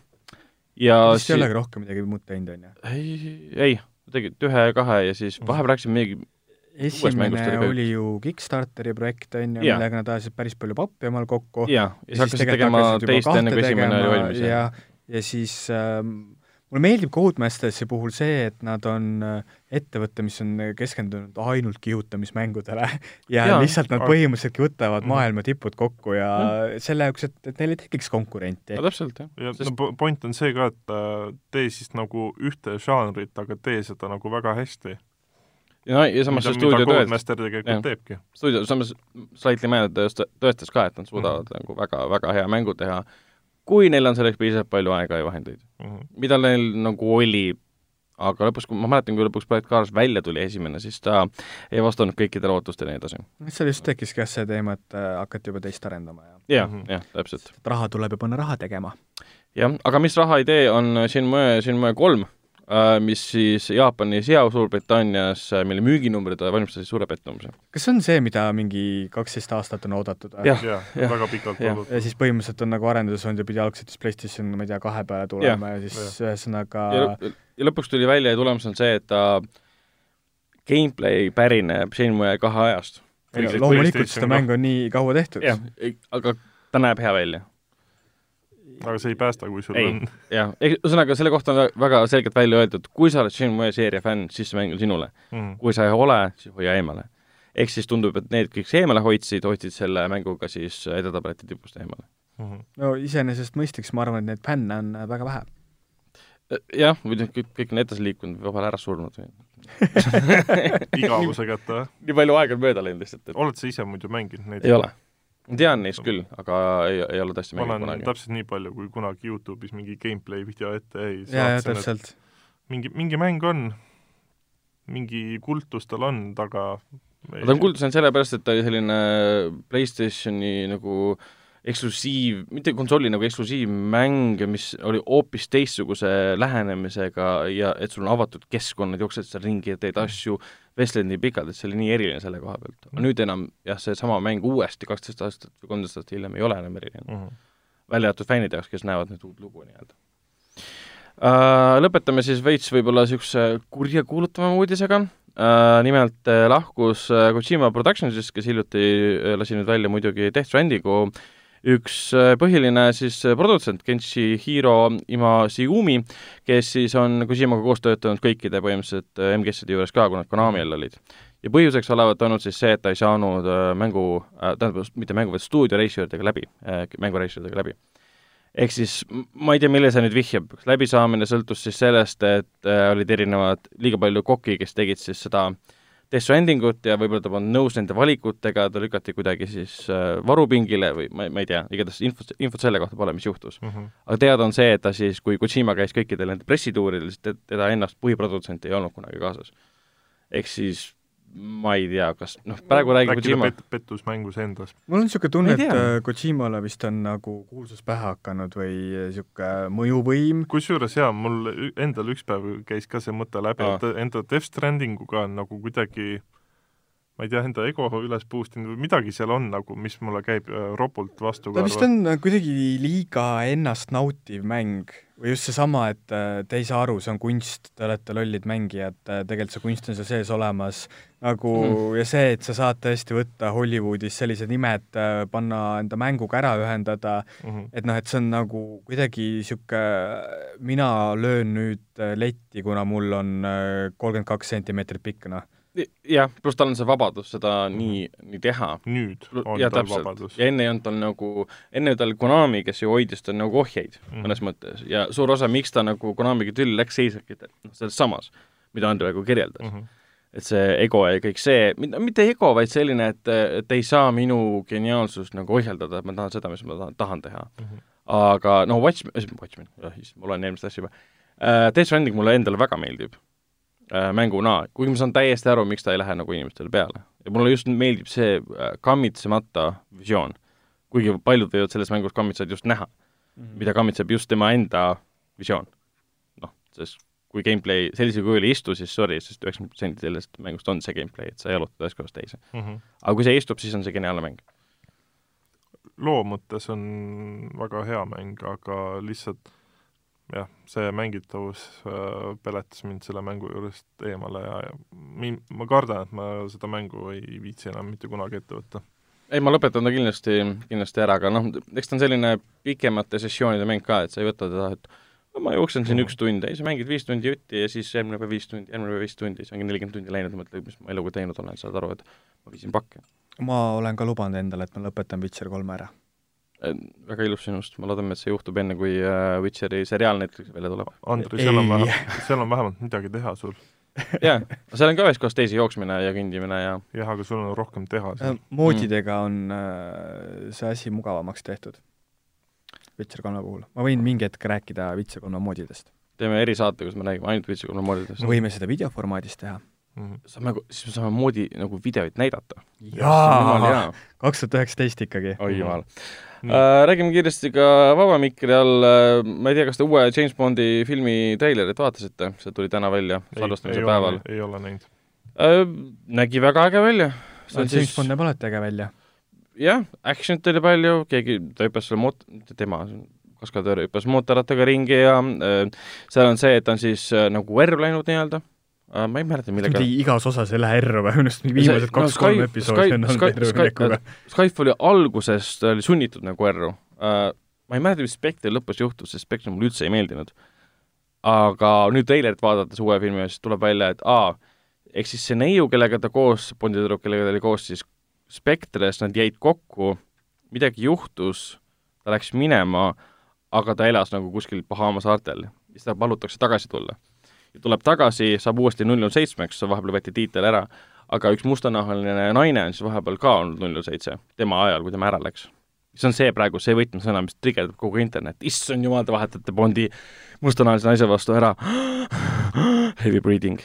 [SPEAKER 4] ja
[SPEAKER 3] vist ei olegi rohkem midagi muud teinud, on ju?
[SPEAKER 4] ei, ei, tegid ühe ja kahe ja siis vahepeal rääkisime mingi
[SPEAKER 3] esimene
[SPEAKER 4] oli
[SPEAKER 3] ju Kickstarteri projekt, on ju, millega nad ajasid päris palju pappi omal kokku.
[SPEAKER 4] jaa, ja siis hakkasid tegema teist enne, kui esimene oli valmis.
[SPEAKER 3] ja, ja siis ähm, mulle meeldib Codemastersi puhul see, et nad on äh, ettevõte, mis on keskendunud ainult kihutamismängudele ja
[SPEAKER 4] Jaa,
[SPEAKER 3] lihtsalt nad põhimõtteliselt võtavad
[SPEAKER 2] Mhm.
[SPEAKER 3] maailma tipud kokku ja mm. selle jaoks, et, et neil ei tekiks konkurenti
[SPEAKER 4] no. täpselt, jah.
[SPEAKER 2] ja
[SPEAKER 4] Sest-
[SPEAKER 2] no po- point on see ka, et äh, tee siis nagu ühte žanrit, aga tee seda nagu väga hästi.
[SPEAKER 4] no ja samas see stuudio
[SPEAKER 2] mida
[SPEAKER 4] tõestas,
[SPEAKER 2] Codemaster tegelikult teebki.
[SPEAKER 4] stuudio samas Slightly Mad tõest- tõestas ka, et nad suudavad mm. nagu väga, väga hea mängu teha, kui neil on selleks piisavalt palju aega ja vahendeid.
[SPEAKER 2] Mhm.
[SPEAKER 4] mida neil nagu oli, aga lõpuks, kui ma mäletan, kui lõpuks Project Cars välja tuli esimene, siis ta ei vastanud kõikidele ootustele ja nii edasi.
[SPEAKER 3] seal just tekkiski jah see teema, et äh, hakati juba teist arendama ja
[SPEAKER 4] jah
[SPEAKER 2] Mhm.,
[SPEAKER 4] jah, täpselt.
[SPEAKER 3] raha tuleb ju panna raha tegema.
[SPEAKER 4] jah, aga mis raha ei tee, on Shinmue, Shinmue kolm, mis siis Jaapanis ja Suurbritannias, mille müüginumbrid valmistasid suure pettumuse.
[SPEAKER 3] kas see on see, mida mingi kaksteist aastat on oodatud?
[SPEAKER 4] Jah.
[SPEAKER 2] jah,
[SPEAKER 4] jah,
[SPEAKER 2] väga pikalt olnud.
[SPEAKER 3] ja siis põhimõtteliselt on nagu arendus olnud ja pidi algselt siis PlayStation, ma ei tea, kahe peale tulema ja, ja siis ühesõnaga
[SPEAKER 4] ja, ja lõpuks tuli välja ja tulemus on see, et ta gameplay pärineb Shenmue kahe ajast.
[SPEAKER 3] loomulikult
[SPEAKER 2] PlayStation
[SPEAKER 3] seda mängu on nii kaua tehtud.
[SPEAKER 4] jah, aga ta näeb hea välja.
[SPEAKER 2] Aga see ei päästa, kui sul
[SPEAKER 4] Ei.
[SPEAKER 2] on
[SPEAKER 4] jah, ühesõnaga selle kohta on vä- väga selgelt välja öeldud, kui sa oled Shenmue seeria fänn, siis see mäng on sinule.
[SPEAKER 2] mm..
[SPEAKER 4] kui sa ei ole, siis hoia eemale. ehk siis tundub, et need, kes eemale hoidsid, hoidsid selle mänguga siis edetabeleti tipust eemale.
[SPEAKER 2] Mm -hmm.
[SPEAKER 3] no iseenesest mõistliks, ma arvan, et neid fänne on äh, väga vähe.
[SPEAKER 4] jah, või noh, kõik, kõik on edasi liikunud vahel ära surnud või
[SPEAKER 2] igavuse kätte või?
[SPEAKER 4] nii palju aega on mööda läinud lihtsalt, et
[SPEAKER 2] oled sa ise muidu mänginud neid?
[SPEAKER 4] ei ole. Tean neist küll, aga ei, ei ole tõesti
[SPEAKER 2] ma
[SPEAKER 4] mänginud
[SPEAKER 2] olen
[SPEAKER 4] kunagi.
[SPEAKER 2] täpselt nii palju, kui kunagi Youtube'is mingi gameplay video ette jäi.
[SPEAKER 3] ja, ja täpselt.
[SPEAKER 2] mingi, mingi mäng on, mingi kultus tal on taga.
[SPEAKER 4] ta on kuulda saanud sellepärast, et ta oli selline PlayStationi nagu eksklusiiv, mitte konsooli nagu eksklusiivmäng, mis oli hoopis teistsuguse lähenemisega ja et sul on avatud keskkonnad, jooksed seal ringi ja teed asju, vestled nii pikalt, et see oli nii eriline selle koha pealt. aga nüüd enam jah, seesama mäng uuesti kaksteist aastat või kolmteist aastat hiljem ei ole enam eriline.
[SPEAKER 2] mm. -hmm.
[SPEAKER 4] välja arvatud fännide jaoks, kes näevad nüüd uut lugu nii-öelda uh,. Lõpetame siis veits võib-olla niisuguse kurjakuulutavama uudisega uh,, nimelt uh, lahkus uh, Kojima Productionsist, kes hiljuti uh, lasi nüüd välja muidugi Death Strandingu üks uh, põhiline siis uh, produtsent, Kenshihiro Imasiumi, kes siis on Kojimaga koos töötanud kõikide põhimõtteliselt uh, MGS-ide juures ka, kui nad Konami all olid ja põhjuseks olevat olnud siis see, et ta ei saanud äh, mängu äh,, tähendab, mitte mängu, vaid stuudio reisijatega läbi äh,, mängureisijatega läbi. ehk siis ma ei tea, millele see nüüd vihjab, läbisaamine sõltus siis sellest, et äh, olid erinevad, liiga palju koki, kes tegid siis seda Death Strandingut ja võib-olla ta polnud nõus nende valikutega, ta lükati kuidagi siis äh, varupingile või ma ei, ma ei tea, igatahes infot, infot selle kohta pole, mis juhtus.
[SPEAKER 2] Mm -hmm.
[SPEAKER 4] aga teada on see, et ta siis, kui Kojima käis kõikidel nendel pressituuridel, siis te- teda ennast põhiprodutsenti ei olnud kunagi kaasas. ehk siis ma ei tea, kas noh, praegu räägib Kojima
[SPEAKER 2] pet-, pettus mängus endas.
[SPEAKER 3] mul on niisugune tunne, et äh, Kojimale vist on nagu kuulsus pähe hakanud või niisugune mõjuvõim.
[SPEAKER 2] kusjuures jaa, mul endal üks päev käis ka see mõte läbi, et enda Death Strandinguga on nagu kuidagi ma ei tea, enda ego üles boost inud või midagi seal on nagu, mis mulle käib äh, ropult vastu
[SPEAKER 3] ta vist on äh, kuidagi liiga ennast nautiv mäng või just seesama, et äh, te ei saa aru, see on kunst, te olete lollid mängijad, tegelikult see kunst on seal sees olemas, nagu
[SPEAKER 4] Mhm.
[SPEAKER 3] ja see, et sa saad tõesti võtta Hollywoodis sellised nimed, panna enda mänguga ära ühendada,
[SPEAKER 2] mm. -hmm.
[SPEAKER 3] et noh, et see on nagu kuidagi niisugune, mina löön nüüd letti, kuna mul on kolmkümmend kaks sentimeetrit pikk, noh.
[SPEAKER 4] jah, pluss tal on see vabadus seda nii, nii teha.
[SPEAKER 2] nüüd on
[SPEAKER 4] ja
[SPEAKER 2] tal
[SPEAKER 4] täpselt
[SPEAKER 2] vabadus,
[SPEAKER 4] ja enne ei olnud tal nagu, enne ta oli Konami, kes ju hoidis tal nagu ohjeid mm.
[SPEAKER 2] Mhm.
[SPEAKER 4] mõnes mõttes ja suur osa, miks ta nagu Konamiga tülli läks, seiski noh, selles samas, mida Andrei praegu kirjeldas mm.
[SPEAKER 2] mm.
[SPEAKER 4] -hmm.
[SPEAKER 2] -hmm.
[SPEAKER 4] et see ego ja kõik see, mitte ego, vaid selline, et, et ei saa minu geniaalsust nagu ohjeldada, et ma tahan seda, mis ma tahan, tahan teha mm. -hmm. aga noh, Watchmen, Watchmen, ma loen eelmist asja juba uh,, Death Stranding mulle endale väga meeldib mänguna, kuigi ma saan täiesti aru, miks ta ei lähe nagu inimestele peale. ja mulle just meeldib see uh, kammitsemata visioon. kuigi paljud võivad selles mängus kammitsejat just näha mm, -hmm. mida kammitseb just tema enda visioon. noh, sest kui gameplay sellisel kujul ei istu, siis sorry, sest üheksakümmend protsenti sellest mängust on see gameplay, et sa jalutad ühest kohast teise.
[SPEAKER 2] Mm -hmm.
[SPEAKER 4] aga kui see istub, siis on see geniaalne mäng.
[SPEAKER 2] loo mõttes on väga hea mäng, aga lihtsalt jah, see mängitavus äh, peletas mind selle mängu juurest eemale ja, ja min-, ma kardan, et ma seda mängu ei viitsi enam mitte kunagi ette võtta.
[SPEAKER 4] ei, ma lõpetan ta kindlasti, kindlasti ära, aga noh, eks ta on selline pikemate sessioonide mäng ka, et sa ei võta teda, et no ma jooksen siin
[SPEAKER 2] Mhm.
[SPEAKER 4] üks tund, ei sa mängid viis tundi jutti ja siis järgmine päev viis tundi, järgmine päev viis tundi, siis ongi nelikümmend tundi läinud mõtled, mis ma eluga teinud olen, saad aru, et ma viisin pakke.
[SPEAKER 3] ma olen ka lubanud endale, et ma lõpetan Witcher kolme ära.
[SPEAKER 4] Väga ilus sinust, ma loodan, et see juhtub enne, kui äh, Witcheri seriaal Netflixi välja tuleb.
[SPEAKER 2] Andrei, seal on vähemalt, seal on vähemalt midagi teha sul.
[SPEAKER 4] jaa, seal on ka ühes kohas teisi jooksmine ja kõndimine ja
[SPEAKER 2] jah, aga sul on rohkem teha seal.
[SPEAKER 3] moodidega on äh, see asi mugavamaks tehtud Witcher kolme puhul. ma võin mingi hetk rääkida Witcher kolme moodidest.
[SPEAKER 4] teeme erisaate, kus me räägime ainult Witcher kolme moodidest.
[SPEAKER 3] me võime seda videoformaadis teha.
[SPEAKER 2] Mhm.
[SPEAKER 4] saame, siis me saame moodi nagu videoid näidata.
[SPEAKER 3] jaa, kaks tuhat üheksateist ikkagi.
[SPEAKER 4] oi jumal äh,. Räägime kiiresti ka vaba mikri all äh,, ma ei tea, kas te uue James Bondi filmi treilerit vaatasite, see tuli täna välja, salvestamise päeval.
[SPEAKER 2] ei ole näinud
[SPEAKER 4] äh,. nägi väga äge välja.
[SPEAKER 3] James siis... Bond näeb alati äge välja.
[SPEAKER 4] jah, action'it oli palju, keegi, ta hüppas selle moot-, tema, kaskadöör hüppas mootorrattaga ringi ja äh, seal on see, et ta on siis äh, nagu erru läinud nii-öelda ma ei mäleta, millega
[SPEAKER 3] igas osas ei lähe erru või, minu arust viimased kaks-kolm no, episoodi on olnud erru minekuga.
[SPEAKER 4] Skype oli algusest, oli sunnitud nagu erru uh,. ma ei mäleta, mis Spectre lõpus juhtus, sest Spectre mulle üldse ei meeldinud. aga nüüd treilerit vaadates uue filmi, siis tuleb välja, et aa, ehk siis see neiu, kellega ta koos, Bondi tüdruk, kellega ta oli koos siis Spectres, nad jäid kokku, midagi juhtus, ta läks minema, aga ta elas nagu kuskil Bahama saartel. siis ta palutakse tagasi tulla tuleb tagasi, saab uuesti null null seitsmeks, vahepeal võeti tiitel ära, aga üks mustanahaline naine on siis vahepeal ka olnud null null seitse, tema ajal, kui tema ära läks. see on see praegu, see võtmesõna, mis trigerdab kogu internet, issand jumal, te vahetate Bondi mustanahalise naise vastu ära, heavy breathing.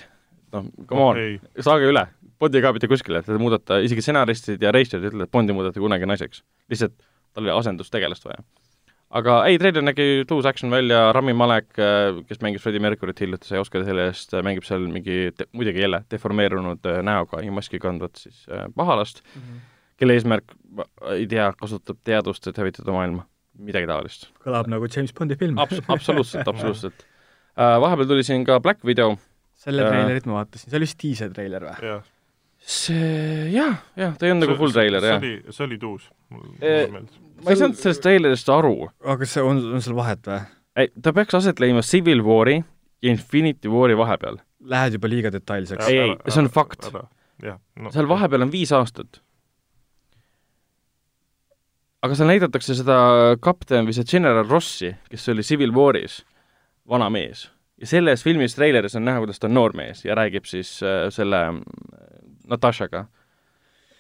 [SPEAKER 4] noh, come on okay., saage üle, Bondi ei kao mitte kuskile, te muudate, isegi stsenaristid ja reisijad ütlevad, et Bondi muudate kunagi naiseks. lihtsalt tal oli asendustegelast vaja aga ei, treiler nägi tuus action välja, Rami Malek, kes mängis Freddie Mercury't hiljuti, sai Oscari selle eest, mängib seal mingi, muidugi jälle deformeerunud näoga ja maski kandvat siis pahalast mm, -hmm. kelle eesmärk, ei tea, kasutab teadust, et hävitada maailma. midagi taolist.
[SPEAKER 3] kõlab nagu James Bondi film
[SPEAKER 4] Abs. absoluutselt, absoluutselt vahepeal tuli siin ka Black Video.
[SPEAKER 3] selle treilerit ma vaatasin, see oli vist diisel treiler või?
[SPEAKER 4] see jah, jah, ta ei olnud nagu full treiler, jah.
[SPEAKER 2] see oli, see oli tuus, mulle
[SPEAKER 4] meeldis ma ei saanud sellest treilerist aru.
[SPEAKER 3] aga kas see on, on seal vahet või?
[SPEAKER 4] ei, ta peaks aset leidma Civil War'i ja Infinity War'i vahepeal.
[SPEAKER 3] Lähed juba liiga detailseks.
[SPEAKER 4] ei, ei, see on fakt. No. seal vahepeal on viis aastat. aga seal näidatakse seda kapten või see general Rossi, kes oli Civil War'is, vana mees. ja selles filmis treileris on näha, kuidas ta on noor mees ja räägib siis äh, selle Natashaga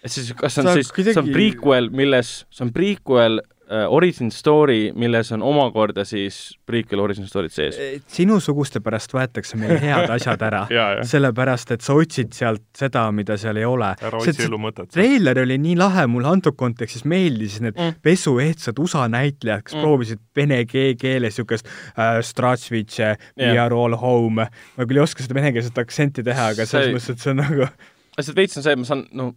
[SPEAKER 4] et siis kas see on sa siis kuidagi..., see on prequel, milles, see on prequel uh, origin story, milles on omakorda siis prequel origin story'd sees.
[SPEAKER 3] sinusuguste pärast võetakse meil head asjad ära sellepärast et sa otsid sealt seda, mida seal ei ole.
[SPEAKER 2] ära otsi elu mõtet.
[SPEAKER 3] treiler oli nii lahe, mulle antud kontekstis meeldis need mm. pesuehtsad USA näitlejad, kes mm. proovisid vene keeles niisugust uh, Strasvitše yeah., We are all home. ma küll ei oska seda venekeelset aktsenti teha, aga selles mõttes, et see on nagu
[SPEAKER 4] lihtsalt veits on see, et ma saan, no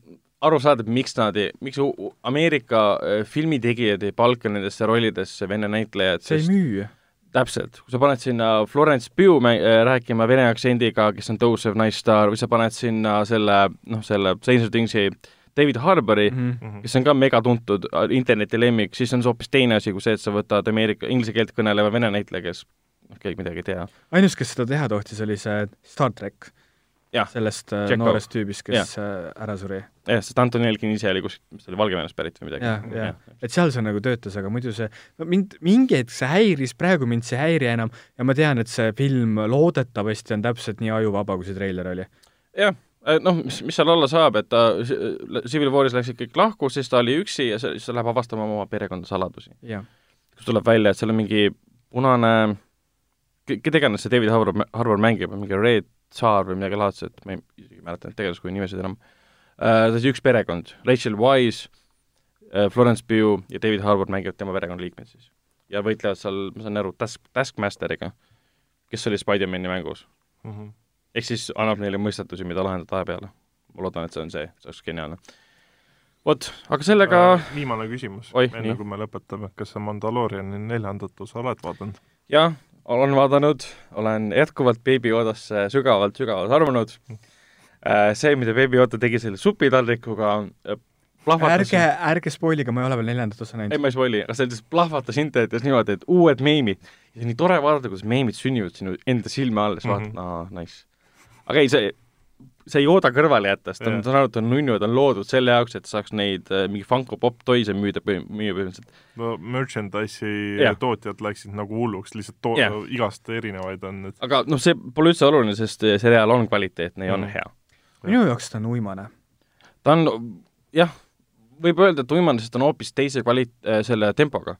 [SPEAKER 4] aru saada, miks nad ei, miks Ameerika filmitegijad ei palka nendesse rollidesse vene näitlejad,
[SPEAKER 3] see ei müü.
[SPEAKER 4] täpselt, kui sa paned sinna Florence Pugh rääkima vene aktsendiga, kes on tõusev naisstaar, või sa paned sinna selle, noh, selle Stranger Thingsi David Harbori mm, -hmm. kes on ka megatuntud interneti lemmik, siis on see hoopis teine asi kui see, et sa võtad Ameerika, inglise keelt kõneleva vene näitleja, kes noh, keegi midagi ei tea.
[SPEAKER 3] ainus, kes seda teha tohtis, oli see Star track sellest Check äh, noorest tüübist, kes ja. Äh, ära suri.
[SPEAKER 4] jah, sest Anton Jelkin ise oli kuskilt, mis ta oli, Valgevenest pärit või midagi.
[SPEAKER 3] jah, jah, et seal see nagu töötas, aga muidu see, no mind, mingi hetk see häiris, praegu mind see ei häiri enam ja ma tean, et see film loodetavasti on täpselt nii ajuvaba, kui see treiler oli.
[SPEAKER 4] jah, noh, mis, mis seal olla saab, et ta Civil Waris läksid kõik lahku, siis ta oli üksi ja siis ta läheb avastama oma perekonna saladusi. kus tuleb välja, et seal on mingi punane, keda iganes see David Harbour, Harbour mängib, mingi Red Tsaar või midagi laadset, ma ei, isegi ei mäleta neid tegelaskuju nimesid enam uh,, see üks perekond, Rachel Wise uh,, Florence Pugh ja David Harbour mängivad tema perekonnaliikmed siis. ja võitlevad seal, ma saan aru, Task, Taskmasteriga, kes oli Spider-mani mängus mm. -hmm. ehk siis annab neile mõistatusi, mida lahendada aja peale. ma loodan, et see on see, see oleks geniaalne. vot, aga sellega
[SPEAKER 2] uh, viimane küsimus, enne kui me lõpetame, kas sa Mandalooriani neljandat osa oled vaadanud?
[SPEAKER 4] jah olen vaadanud, olen jätkuvalt Baby Yodasse sügavalt-sügavalt armunud. Äh, see, mida Yoda tegi selle supitaldrikuga, äh,
[SPEAKER 3] plahvatas ärge, ärge spoilige, ma ei ole veel neljandat osa näinud.
[SPEAKER 4] ei, ma ei spoili, aga see lihtsalt plahvatas internetis niimoodi, et uued meemid. ja nii tore vaadata, kuidas meemid sünnivad sinu enda silme all, siis mm -hmm. vaatad, aa, nice. aga ei, see, see ei ooda kõrvale jätta, sest ta on, saan aru, et ta on nunnu, ta on loodud selle jaoks, et saaks neid äh, mingi Funko Pop toys'e müüda, müüa põhimõtteliselt.
[SPEAKER 2] no merchandise'i
[SPEAKER 4] Jah.
[SPEAKER 2] tootjad läksid nagu hulluks, lihtsalt to-
[SPEAKER 4] Jah.
[SPEAKER 2] igast erinevaid on nüüd.
[SPEAKER 4] aga noh, see pole üldse oluline, sest äh, seriaal on kvaliteetne ja on
[SPEAKER 2] Mm.
[SPEAKER 4] hea.
[SPEAKER 3] minu jaoks ta on uimane.
[SPEAKER 4] ta on, jah, võib öelda, et uimane, sest ta on hoopis teise kvali-, selle tempoga.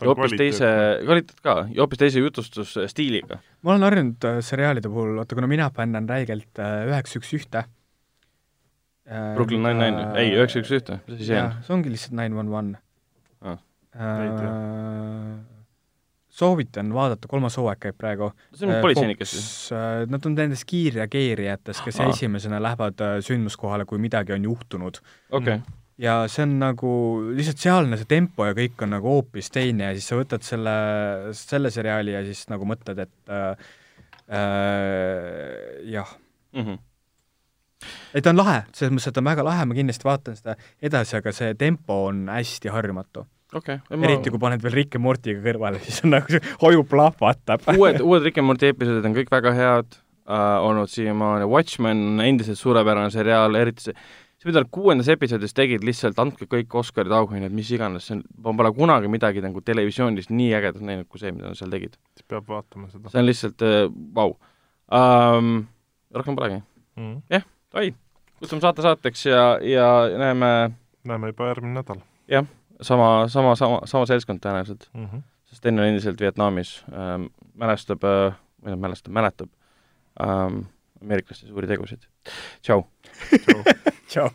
[SPEAKER 4] Ja hoopis teise, kvaliteet ka, ja hoopis teise jutustusstiiliga.
[SPEAKER 3] ma olen harjunud äh, seriaalide puhul, vaata kuna mina fännan räigelt äh, üheksa üks ühte.
[SPEAKER 4] Brooklyn Nine-Nine, ei, üheksa üks ühte, mis asi see on?
[SPEAKER 3] see ongi lihtsalt Nine One One.
[SPEAKER 4] Ah.
[SPEAKER 3] Soovitan vaadata, kolmas hooaeg käib praegu.
[SPEAKER 4] see on politseinikas
[SPEAKER 3] siis? Nad on nendest kiirreageerijatest, kes
[SPEAKER 4] Aa.
[SPEAKER 3] esimesena lähevad äh, sündmuskohale, kui midagi on juhtunud.
[SPEAKER 4] okei okay.,
[SPEAKER 3] ja see on nagu, lihtsalt sealne see tempo ja kõik on nagu hoopis teine ja siis sa võtad selle, selle seriaali ja siis nagu mõtled, et äh, äh, jah,
[SPEAKER 4] mm -hmm.
[SPEAKER 3] ei ta on lahe, selles mõttes, et ta on väga lahe, ma kindlasti vaatan seda edasi, aga see tempo on hästi harjumatu.
[SPEAKER 4] okei okay.
[SPEAKER 3] eriti kui paned veel Rick ja Mortiga kõrvale, siis on nagu see hoju plahvatab.
[SPEAKER 4] uued, uued Rick and Morty episoodid on kõik väga head äh, olnud siiamaani, Watchmen on endiselt suurepärane seriaal, eriti see, see, mida nad kuuendas episoodis tegid, lihtsalt andke kõik Oscarid, auhinnad, mis iganes, see on, ma pole kunagi midagi nagu televisioonis nii ägedat näinud kui see, mida nad seal tegid.
[SPEAKER 2] siis peab vaatama seda
[SPEAKER 4] see on lihtsalt äh, vau um,. rohkem polegi.
[SPEAKER 2] mm..
[SPEAKER 4] oi, kutsume saate saateks ja, ja näeme
[SPEAKER 2] näeme juba järgmine nädal
[SPEAKER 4] sama, sama, sama, sama seltskond tõenäoliselt,
[SPEAKER 2] mm. -hmm.
[SPEAKER 4] sest Sten on endiselt Vietnamis ähm,, mälestab äh,, või noh, mälestab, mäletab ähm, ameeriklaste suuri tegusid. tšau!
[SPEAKER 3] tšau!